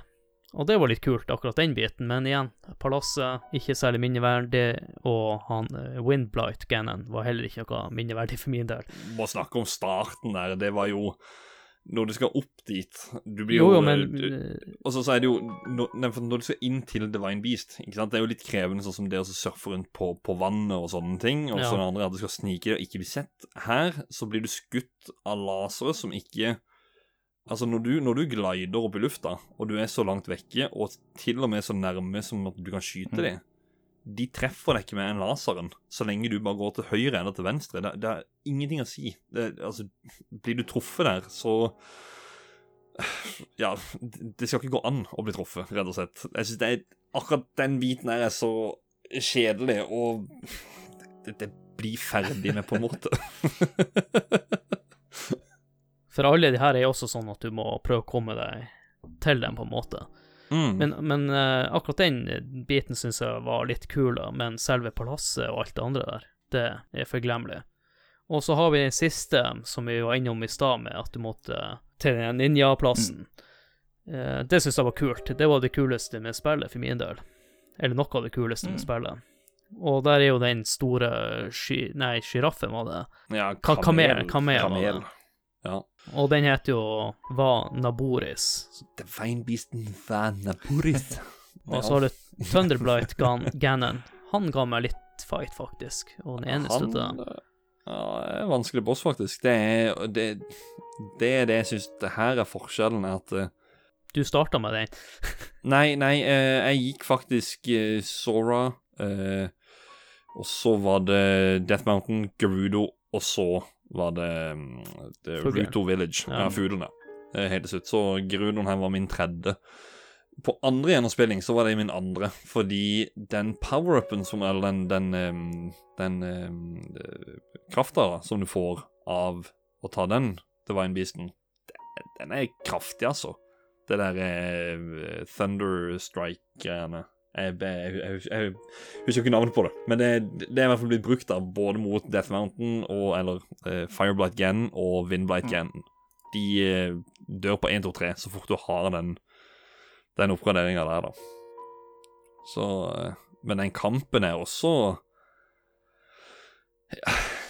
Og det var litt kult, akkurat den biten, men igjen, palasset ikke særlig minneverdig, og han eh, Windblight Gannon var heller ikke noe minneverdig for min del. Bare snakke om starten der. Det var jo Når du skal opp dit Du blir Jo, jo, men du, eh, Og så er det jo når, når du skal inn til Divine Beast ikke sant? Det er jo litt krevende, sånn som det å surfe rundt på, på vannet og sånne ting. Og så Ja. det andre er at du skal snike deg og ikke bli sett. Her så blir du skutt av lasere som ikke Altså, når du, når du glider opp i lufta, og du er så langt vekke, og til og med så nærme som at du kan skyte Mm. dem De treffer deg ikke med en laseren, så lenge du bare går til høyre eller til venstre. Det, det er ingenting å si. Det, altså, blir du truffet der, så Ja, det skal ikke gå an å bli truffet, rett og slett. Jeg synes det er, Akkurat den biten her er så kjedelig, og det, det blir ferdig med, på en måte. *laughs* For alle de her er også sånn at du må prøve å komme deg til dem, på en måte. Mm. Men, men uh, akkurat den biten syns jeg var litt kul, da, men selve palasset og alt det andre der, det er forglemmelig. Og så har vi den siste, som vi var innom i stad, med at du måtte til den ninjaplassen. Eh, det syns jeg var kult. Det var det kuleste med spillet, for min del. Eller noe av det kuleste med Mm. spillet. Og der er jo den store sky... Nei, sjiraffen, var det. ja, kamel. kamel, kamel, var det. Ja. Og den heter jo Va Naboris. Divine Beasten Van Naboris. *laughs* Og så har du Thunderblight Gan Ganon. Han ga meg litt fight, faktisk. Og den ene støtta. Han, Ja, det er en vanskelig boss, faktisk. Det er det, det, er det jeg syns det her er forskjellen. er at eh, Du starta med den. *laughs* Nei, nei, eh, jeg gikk faktisk eh, Sora, eh, og så var det Death Mountain, Gerudo, og så var det, mm, det Ruto Village. Ja. Ja, Fuglene. eh, Helt til slutt. Så Grudon her var min tredje. På andre gjennomspilling så var det min andre, fordi den power-upen som Eller den Den, den, den krafta som du får av å ta den Divine Beasten, den- den er kraftig, altså. Det der eh, Thunder Strike-greiene. Jeg, jeg, jeg, jeg husker ikke navnet på det, men det, det er i hvert fall blitt brukt av både mot Death Mountain og eller eh, Fireblight Gan og Windblight Gan. De eh, dør på 1, 2, 3 så fort du har den, den oppgraderinga der, da. Så eh, Men den kampen er også *sighs*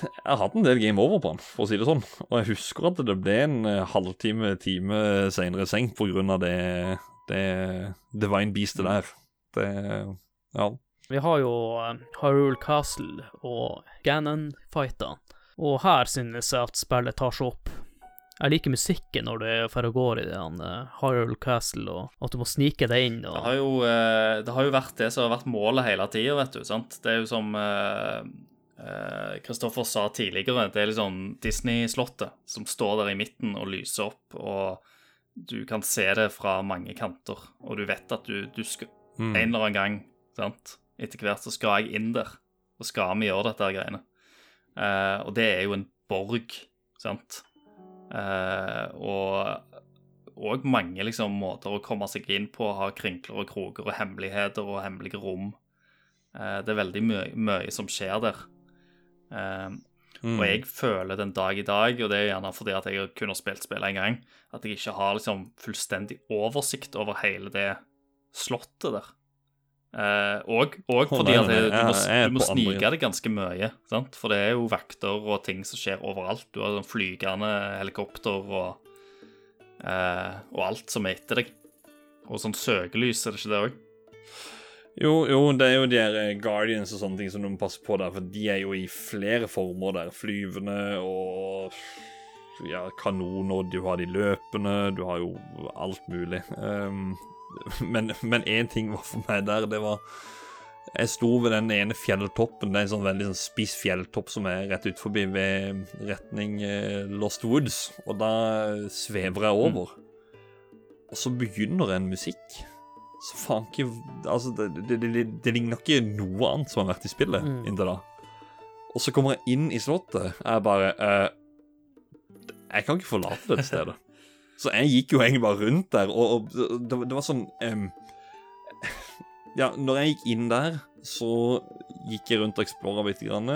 Jeg har hatt en del game over på den, for å si det sånn. Og jeg husker at det ble en eh, halvtime, time seinere grunn av det, det Divine Beastet der. Det Ja. Vi har jo uh, Hyrule Castle og Ganon-fightene. Og her synes jeg at spillet tar seg opp. Jeg liker musikken når du for og går i den uh, Hyrule Castle, og at du må snike deg inn. Det har, jo, uh, det har jo vært det som har vært målet hele tida, vet du. sant? Det er jo som Kristoffer sa tidligere, det er liksom Disney-slottet som står der i midten og lyser opp, og du kan se det fra mange kanter, og du vet at du, du skal Mm. en eller annen gang, sant? etter hvert så skal jeg inn der, og skal vi gjøre dette her greiene. Eh, og det er jo en borg, sant? Eh, og, òg mange liksom måter å komme seg inn på, ha krinkler og kroker og hemmeligheter og hemmelige rom. Eh, det er veldig mye, mye som skjer der. Mm. og jeg føler den dag i dag, og det er gjerne fordi at jeg kun har spilt spillet en gang, at jeg ikke har liksom fullstendig oversikt over hele det slottet der. Eh, og, og fordi at det, du, må, du må snike deg ganske mye, sant? for det er jo vakter og ting som skjer overalt. Du har sånn flygende helikopter og, eh, og alt som er etter deg. Og sånn søkelys, er det ikke det òg? Jo, jo, det er jo de her eh, Guardians og sånne ting som du må passe på der, for de er jo i flere former der. Flyvende og ja, kanoner, du har de løpende, du har jo alt mulig. Um, *laughs* men én ting var for meg der, det var Jeg sto ved den ene fjelltoppen. Det er en sånn veldig sånn spiss fjelltopp som er rett ut forbi ved retning eh, Lost Woods, og da svever jeg over. Og så begynner en musikk så faen ikke Altså, det, det, det, det ligner ikke noe annet som har vært i spillet Mm. inntil da. Og så kommer jeg inn i slottet. Jeg bare eh, Jeg kan ikke forlate dette stedet. *laughs* Så jeg gikk jo egentlig bare rundt der, og, og det, det var sånn um, Ja, når jeg gikk inn der, så gikk jeg rundt og eksplora litt, grann,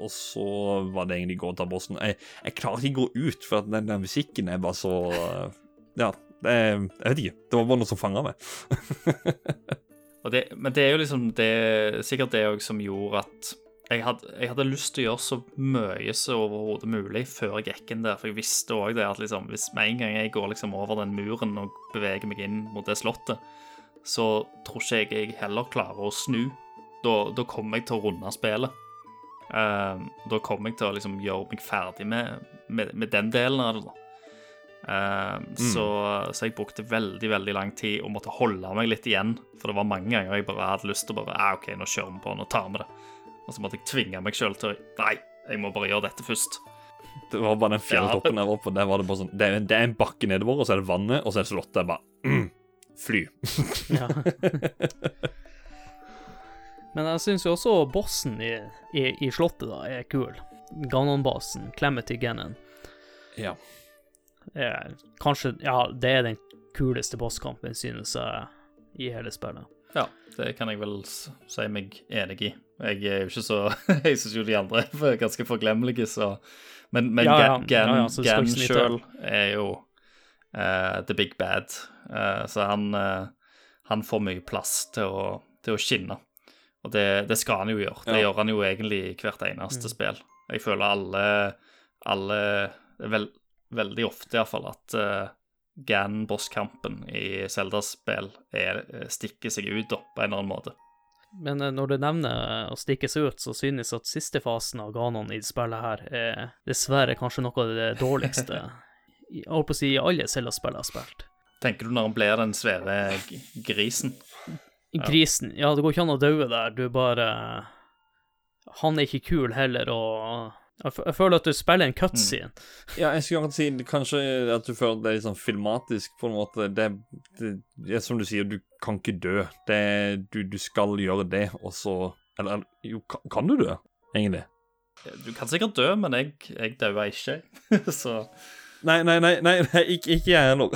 og så var det egentlig gå og bossen. Jeg, jeg klarer ikke å gå ut, for den der musikken er bare så Ja, det, jeg vet ikke. Det var bare noe som fanga meg. *laughs* Det, men det er jo liksom det, sikkert det òg som gjorde at jeg hadde, jeg hadde lyst til å gjøre så mye som overhodet mulig før jeg gikk inn der. For jeg visste òg det at liksom, hvis med en gang jeg går liksom over den muren og beveger meg inn mot det slottet, så tror ikke jeg jeg heller klarer å snu. Da, da kommer jeg til å runde spillet. Uh, da kommer jeg til å liksom gjøre meg ferdig med, med, med den delen av det. da. mm. så, så jeg brukte veldig veldig lang tid og måtte holde meg litt igjen. For det var mange ganger jeg bare hadde lyst til å bare ah, OK, nå kjører vi på, nå tar vi det. Og så måtte jeg tvinge meg sjøl til å Nei, jeg må bare gjøre dette først. Det var bare den fjelltoppen der oppe. Der var det bare sånn Det er, det er en bakke nedover, og så er det vannet, og så er det slottet. Jeg bare mm, Fly. *laughs* ja. Men jeg syns jo også bossen i, i, i slottet da er kul. Ganon-basen, Clemety Gannon. Ja. er kanskje Ja, det er den kuleste bosskampen, synes jeg, i hele spillet. Ja, det kan jeg vel si meg enig i. Jeg er jo ikke så *laughs* Jeg syns jo de andre er ganske forglemmelige, så Men, men Ja. Gan, Gan, sjøl er jo uh, the big bad, Uh, så han uh, Han får mye plass til å, til å skinne. Og det, det skal han jo gjøre. Det Ja. gjør han jo egentlig i hvert eneste Mm. spill. Jeg føler alle Alle vel, Veldig ofte, iallfall, at Gan-bosskampen i Zelda-spill er- stikker seg ut da, på en eller annen måte. Men eh, når du nevner å stikke seg ut, så synes jeg at siste fasen av Ganon i spillet her er dessverre kanskje noe av det dårligste *laughs* jeg holdt på å si i alle Zelda-spill jeg har spilt. Tenker du når han blir den svære grisen? Grisen Ja, det går ikke an å daue der, du bare Han er ikke kul heller, og jeg, føler at du spiller en cutscene. Ja, jeg skulle akkurat si kanskje at du føler det er litt sånn filmatisk, på en måte. Det, det, det er som du sier, du kan ikke dø. Det, du, du skal gjøre det, og så Eller jo, kan, kan du dø, egentlig? Du kan sikkert dø, men jeg, jeg dauer ikke, *laughs* så Nei, nei, nei, nei, nei ikke, ikke jeg heller.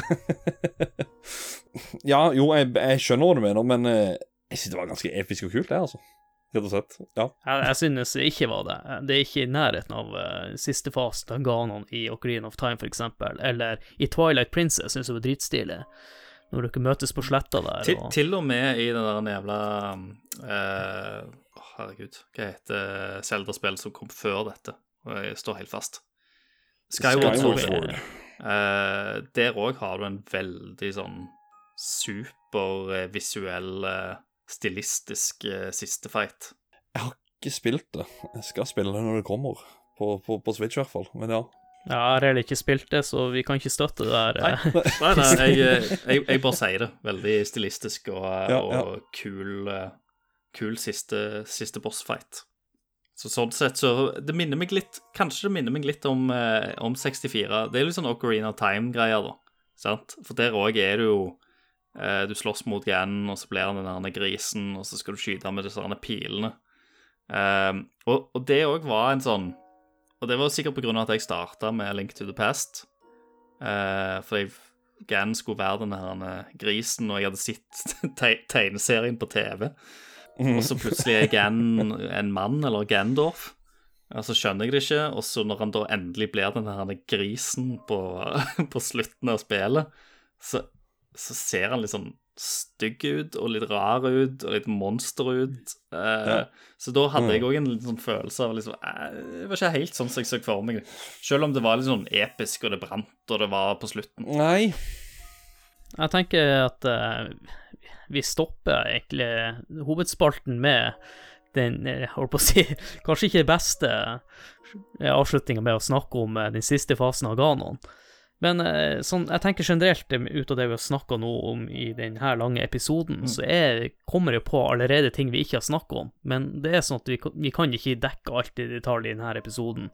*laughs* ja, jo, jeg, jeg skjønner hva du mener, men eh, jeg synes det var ganske episk og kult, det, altså. Rett og slett. Ja. Jeg, jeg synes det ikke var det. Det er ikke i nærheten av uh, siste fasen av Ganon i Ocarina of Time, for eksempel, eller i Twilight Princess, synes jeg var dritstilig. Når dere møtes på sletta der. til, og... til og med i den der jævla uh, Herregud, hva heter Zelda-spill som kom før dette? Og jeg står helt fast. Skyward, Sword. Eh, der òg har du en veldig sånn supervisuell, uh, stilistisk uh, siste fight. Ikke spilt det. Jeg skal spille det når det kommer. På, på, på Switch, i hvert fall. Men ja. Ja, jeg har heller ikke spilt det, så vi kan ikke støtte det der. *laughs* Nei, nei, nei jeg, jeg, jeg bare sier det. Veldig stilistisk og, Ja, ja. og kul, eh, kul siste, siste bossfight. Så sånn sett så Det minner meg litt Kanskje det minner meg litt om, eh, om 64. Det er litt sånn Ocarina of Time-greier, da. Sant? For der òg er det jo eh, Du slåss mot Ganon, og så blir han den der grisen, og så skal du skyte ham med disse pilene. Um, og, og det òg var en sånn Og det var sikkert av at jeg starta med Link to the Past. Uh, for jeg, Gan skulle være den her eh, grisen, og jeg hadde sett *laughs* te tegneserien på TV. Og så plutselig er Gan en mann, eller Gandorf. Og så skjønner jeg det ikke, og så når han da endelig blir den her grisen på, *laughs* på slutten av spillet, så, så ser han litt sånn stygg ut, og litt rar ut, og litt monster ut. Eh, Ja. Så da hadde jeg òg en sånn følelse av liksom, eh, Det var ikke helt sånn som jeg så for meg. Selv om det var litt sånn episk, og det brant, og det var på slutten. Nei. Jeg tenker at eh, vi stopper egentlig hovedspalten med den, jeg holdt på å si, kanskje ikke beste eh, avslutninga med å snakke om eh, den siste fasen av Ganon. Men eh, sånn, jeg tenker generelt eh, ut av det vi har snakka nå om i denne lange episoden, så er, kommer det på allerede ting vi ikke har snakka om. Men det er sånn at vi, vi kan ikke dekke alt i detalj i denne episoden.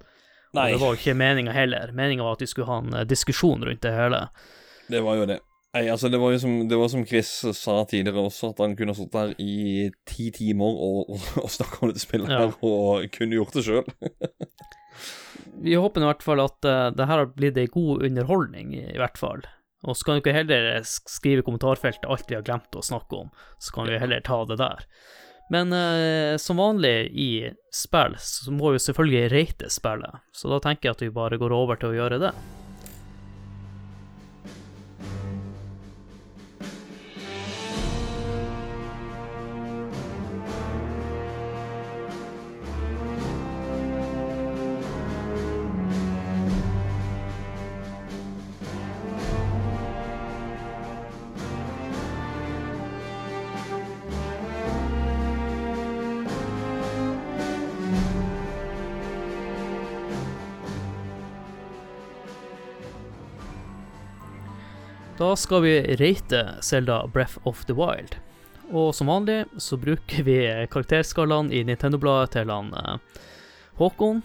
Og det var jo ikke meninga heller. Meninga var at vi skulle ha en eh, diskusjon rundt det hele. Det var jo det. Nei, altså det var jo som, det var som Chris sa tidligere også, at han kunne sittet her i ti timer og, og, og snakka om dette spillet Ja. her, og kunne gjort det sjøl. *laughs* Vi håper i hvert fall at uh, det her har blitt ei god underholdning, i hvert fall. Og så kan ikke heller skrive i kommentarfeltet alt vi har glemt å snakke om, så kan vi heller ta det der. Men uh, som vanlig i spill, så må vi selvfølgelig rate spillet, så da tenker jeg at vi bare går over til å gjøre det. Da skal vi rate Zelda Breath of the Wild. Og som vanlig så bruker vi karakterskalaen i Nintendo-bladet til han eh, Håkon,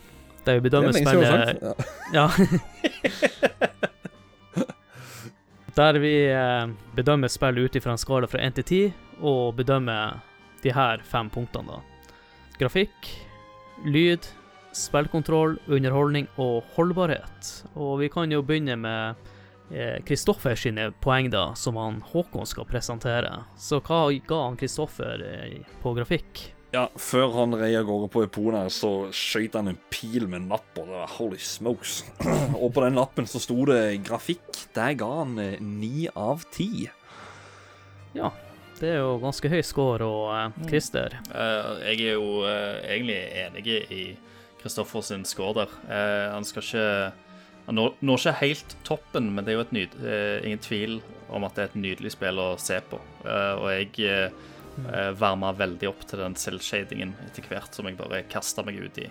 der vi bedømmer spillet Ja. Ja. *laughs* Der vi eh, bedømmer spillet ut ifra en skala fra 1 til 10, og bedømmer de her fem punktene, da. Grafikk, lyd, spillkontroll, underholdning og holdbarhet. Og vi kan jo begynne med Kristoffer sine poeng, da, som han Håkon skal presentere. Så hva ga han Kristoffer eh, på grafikk? Ja, før han rei av gårde på Epona, her, så skøyt han en pil med en napp, og det var holy smokes. *clears throat* og på den lappen så sto det grafikk. Der ga han eh, ni av ti. Ja, det er jo ganske høy score, og eh, Christer Uh, jeg er jo uh, egentlig enig i Kristoffer sin score der. Eh, han skal ikke Han når, når ikke helt toppen, men det er jo et nyd, eh, ingen tvil om at det er et nydelig spill å se på. Eh, og jeg eh, varma veldig opp til den selvshadingen etter hvert som jeg bare kasta meg ut i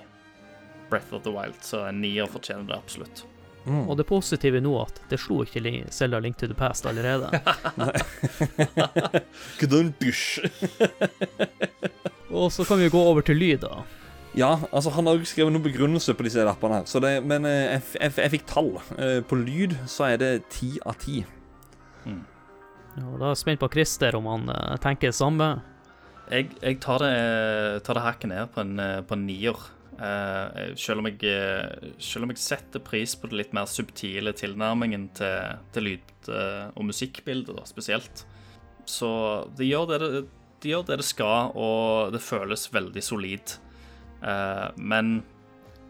Breath of the Wild, så en nier fortjener det absolutt. Og det positive nå at det slo ikke Selda Link to the Past allerede. *laughs* *laughs* Og så kan vi gå over til lyd, da. Ja, altså han har jo skrevet noen begrunnelse på disse lappene her, så det, men eh, jeg, jeg, jeg fikk tall. Eh, På lyd så er det ti av ti. Ja, da er jeg spent på Christer om han eh, tenker det samme. Jeg, jeg tar, det, tar det hakket ned på en, på en nier. Eh, selv, om jeg, selv om jeg setter pris på det litt mer subtile tilnærmingen til, til lyd- og musikkbildet, da, spesielt. Så det gjør det det, det gjør det det skal, og det føles veldig solid. Eh, men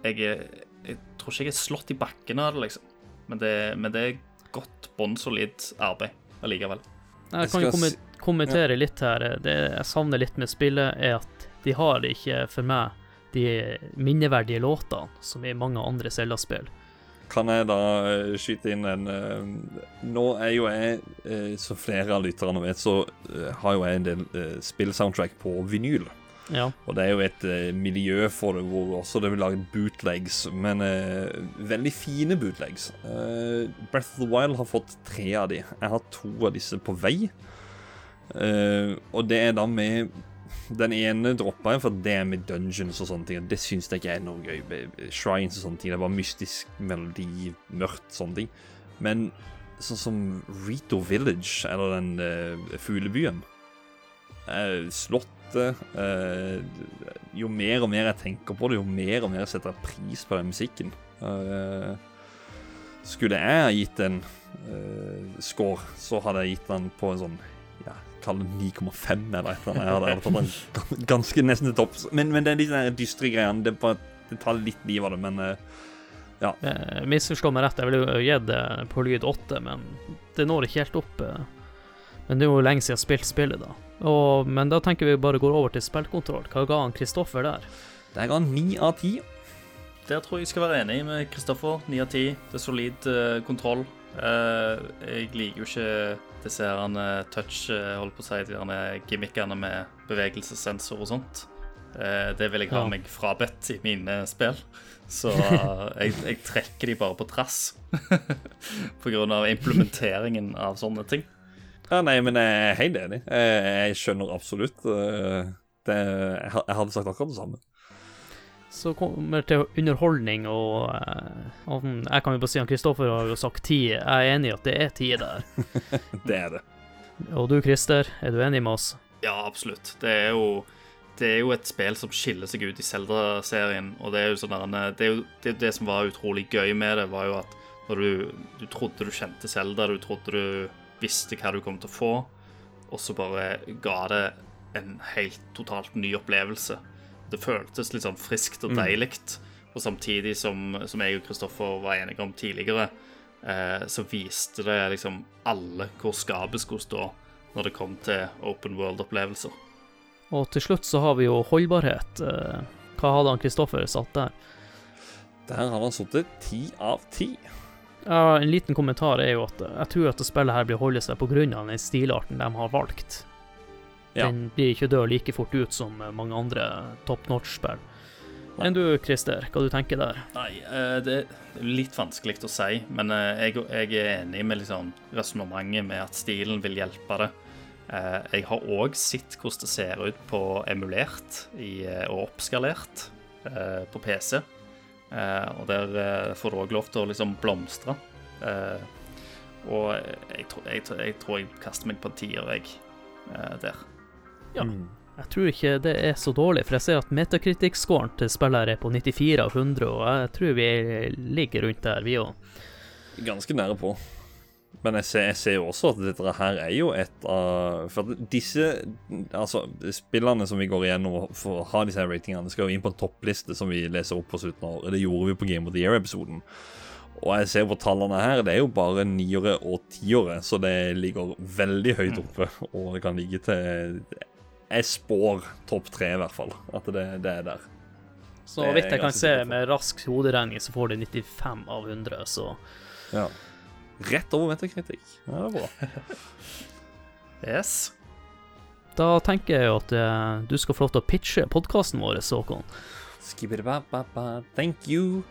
jeg, er- jeg tror ikke jeg er slått i bakken av det, liksom. Men det, men det er godt, bunnsolid arbeid allikevel. Jeg kan jo kommentere litt her. Det jeg savner litt med spillet, er at de har ikke, for meg, de minneverdige låtene som i mange andre Zelda-spill. Kan jeg da eh, skyte inn en eh, Nå er jo jeg, som flere av lytterne vet, så har jo jeg en del spillsoundtrack på vinyl. Ja. Og det er jo et uh, miljø for det hvor også det blir laget bootlegs, men uh, veldig fine bootlegs. Uh, Breath of the Wild har fått tre av de. Jeg har to av disse på vei. Og det er da med Den ene droppa jeg, for det er med dungeons og sånne ting. og Det syns jeg ikke er noe gøy. Shrines og sånne ting. Det er bare mystisk melodi, mørkt, sånne ting. Men sånn som Rito Village, eller den fuglebyen eh, Slottet eh, Jo mer og mer jeg tenker på det, jo mer og mer setter jeg pris på den musikken. Eh, skulle jeg ha gitt en eh, score, så hadde jeg gitt den på en sånn ja, Kall det 9,5 eller annet. Jeg hadde, tatt den ganske nesten til topps. Men, men det er litt den dystre greiene. Det, bare, det tar litt liv av det, men Eh, Misforstå meg rett, jeg ville jo gitt det på lyd 8, men det når ikke helt opp. Men det er jo lenge siden jeg har spilt spillet, da. Og, men da tenker vi bare går over til spillkontroll. Hva ga han Kristoffer der? der ga han 9 av 10. Der tror jeg jeg skal være enig med Kristoffer. 9 av 10. Det er solid uh, kontroll. Uh, jeg liker jo ikke disse her eh, touch, uh, holdt på å si, de gimmickene med bevegelsessensor og sånt. Eh, det vil jeg ha Ja. meg frabedt i mine spill. Så *laughs* jeg, jeg trekker de bare på trass. *laughs* på grunn av implementeringen av sånne ting. Ja, nei, men jeg er helt enig. Jeg, jeg skjønner absolutt. eh, Det, jeg, hadde sagt akkurat det samme. Så kommer det til underholdning og eh, Jeg kan jo bare si han Kristoffer har jo sagt ti. Jeg er enig i at det er ti der. *laughs* Det er det. Og du Christer, er du enig med oss? Ja, absolutt. Det er jo det er jo et spill som skiller seg ut i Zelda-serien. Og det er jo sånn det, er jo, det, det som var utrolig gøy med det, var jo at når du, du trodde du kjente Zelda, du trodde du visste hva du kom til å få, og så bare ga det en helt totalt ny opplevelse. Det føltes litt sånn friskt og deilig. Og samtidig som, som jeg og Kristoffer var enige om tidligere, eh, så viste det liksom alle hvor skapet skulle stå når det kom til open world-opplevelser. Og til slutt så har vi jo holdbarhet. Eh, Hva hadde han Kristoffer satt der? Der har han sittet ti av ti. Ja, en liten kommentar er jo at jeg tror at det spillet her blir holde seg av den stilarten de har valgt. Ja. Den blir ikke død like fort ut som mange andre top notch-spill. Enn du, Christer, hva du tenker der? Nei, eh, det er litt vanskelig å si, men eh, jeg, jeg er enig med liksom resonnementet med at stilen vil hjelpe det. Eh, Jeg har òg sett hvordan det ser ut på emulert og oppskalert på PC. Eh, Og der eh, får du òg lov til å liksom blomstre. Eh, Og jeg, tror- jeg, jeg tror jeg kaster meg på en tier, jeg, eh, der. Ja. Mm. Jeg tror ikke det er så dårlig, for jeg ser at Metacritic-scoren til spillet er på 94 av 100, og jeg tror vi ligger rundt der, vi òg. Ganske nære på. Men jeg ser, jeg ser jo også at dette her er jo et av For at disse altså, spillene som vi går igjennom for å ha disse ratingene, skal jo inn på en toppliste som vi leser opp på slutten av året. Det gjorde vi på Game of the Year-episoden. Og jeg ser på tallene her, det er jo bare niere og tiere, så det ligger veldig høyt oppe. Og det kan ligge til Jeg spår topp tre, i hvert fall. At det, det er der. Så vidt jeg kan se med rask hoderegning, så får du 95 av 100, så Ja. Rett over metakritikk. Ja, det er bra. *laughs* Yes. da tenker jeg jo at eh, du skal få lov til å pitche podkasten vår, Håkon. Thank you.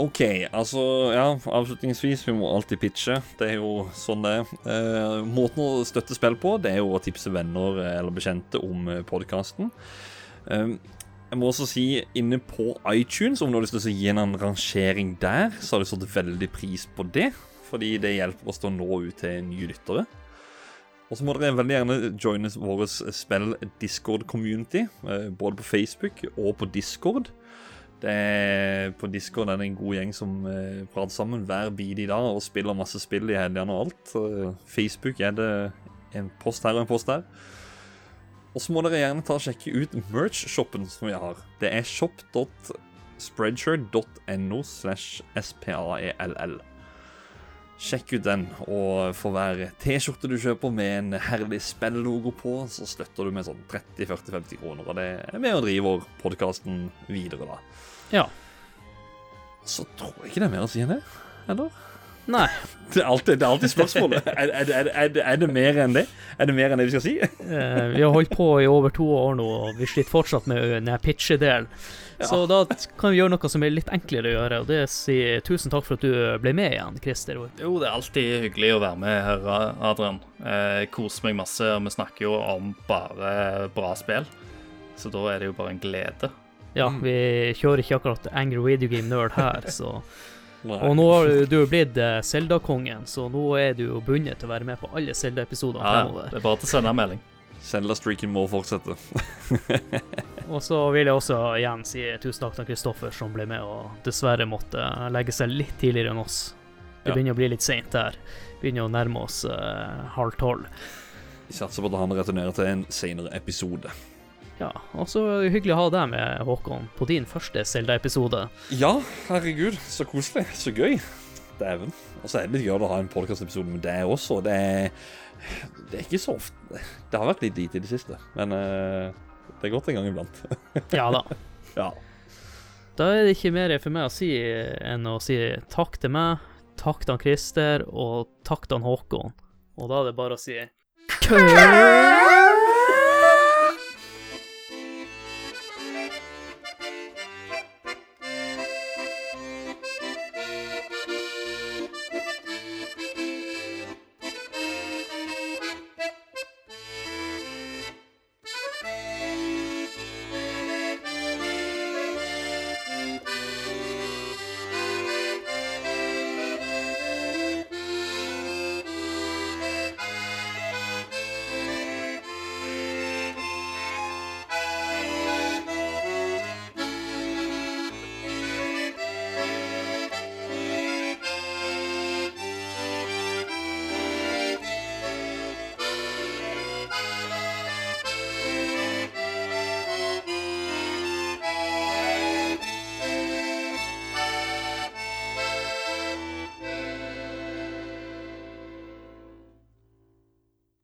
OK, altså Ja, avslutningsvis, vi må alltid pitche. Det er jo sånn det er. Eh, måten å støtte spill på, det er jo å tipse venner eller bekjente om podkasten. Eh, jeg må også si inne på iTunes, om du har lyst til å gi en rangering der, så har du satt veldig pris på det. Fordi det hjelper oss til å nå ut til nye lyttere. Og så må dere veldig gjerne joine vår spill Discord-community, eh, både på Facebook og på Discord. Er, på Discord er det en god gjeng som eh, prater sammen hver bidige dag og spiller masse spill i helgene og alt. Eh, Facebook er det en post her og en post der. Og så må dere gjerne ta og sjekke ut merch-shoppen som vi har. Det er shop.spreadshirt.no slash spall. Sjekk ut den, og for hver T-skjorte du kjøper med en herlig spillogo på, så støtter du med sånn 30-40-50 kroner. Og det er med og driver podkasten videre, da. Ja. Så tror jeg ikke det er mer å si enn det. Eller? Nei. *laughs* Det er alltid, det er alltid spørsmålet. *laughs* Er, er, er, er, det- er mer enn det? Er det mer enn det vi skal si? Eh, vi har holdt på i over to år nå, og vi sliter fortsatt med den her Så da kan vi gjøre noe som er litt enklere å gjøre, og det er å si tusen takk for at du ble med igjen, Christer. Jo, det er alltid hyggelig å være med her, Adrian. Jeg koser meg masse, og vi snakker jo om bare bra spill. Så da er det jo bare en glede. Ja, vi kjører ikke akkurat Angry Video Game Nerd her, så. *laughs* Og nå har du- er blitt eh, Zelda-kongen, så nå er du jo bundet til å være med på alle Zelda-episoder Ja, fremover. det er bare til å sende en melding. Zelda-streaken må fortsette. *laughs* Og så vil jeg også igjen si tusen takk til Kristoffer, som ble med og dessverre måtte legge seg litt tidligere enn oss. Det Ja. begynner å bli litt seint der. Begynner å nærme oss uh, halv tolv. Vi satser på at han returnerer til en senere episode. Ja, og så hyggelig å ha deg med, Håkon, på din første Zelda-episode. Ja, herregud, så koselig. Så gøy. Dæven. Og så er det litt gøy å ha en podkastepisode med deg også. Det er, det er ikke så ofte Det har vært litt lite i det siste, men uh, det er godt en gang iblant. *laughs* Ja da. *laughs* ja. Da er det ikke mer for meg å si enn å si takk til meg, takk til han Christer, og takk til han Håkon. Og da er det bare å si *laughs* Kø!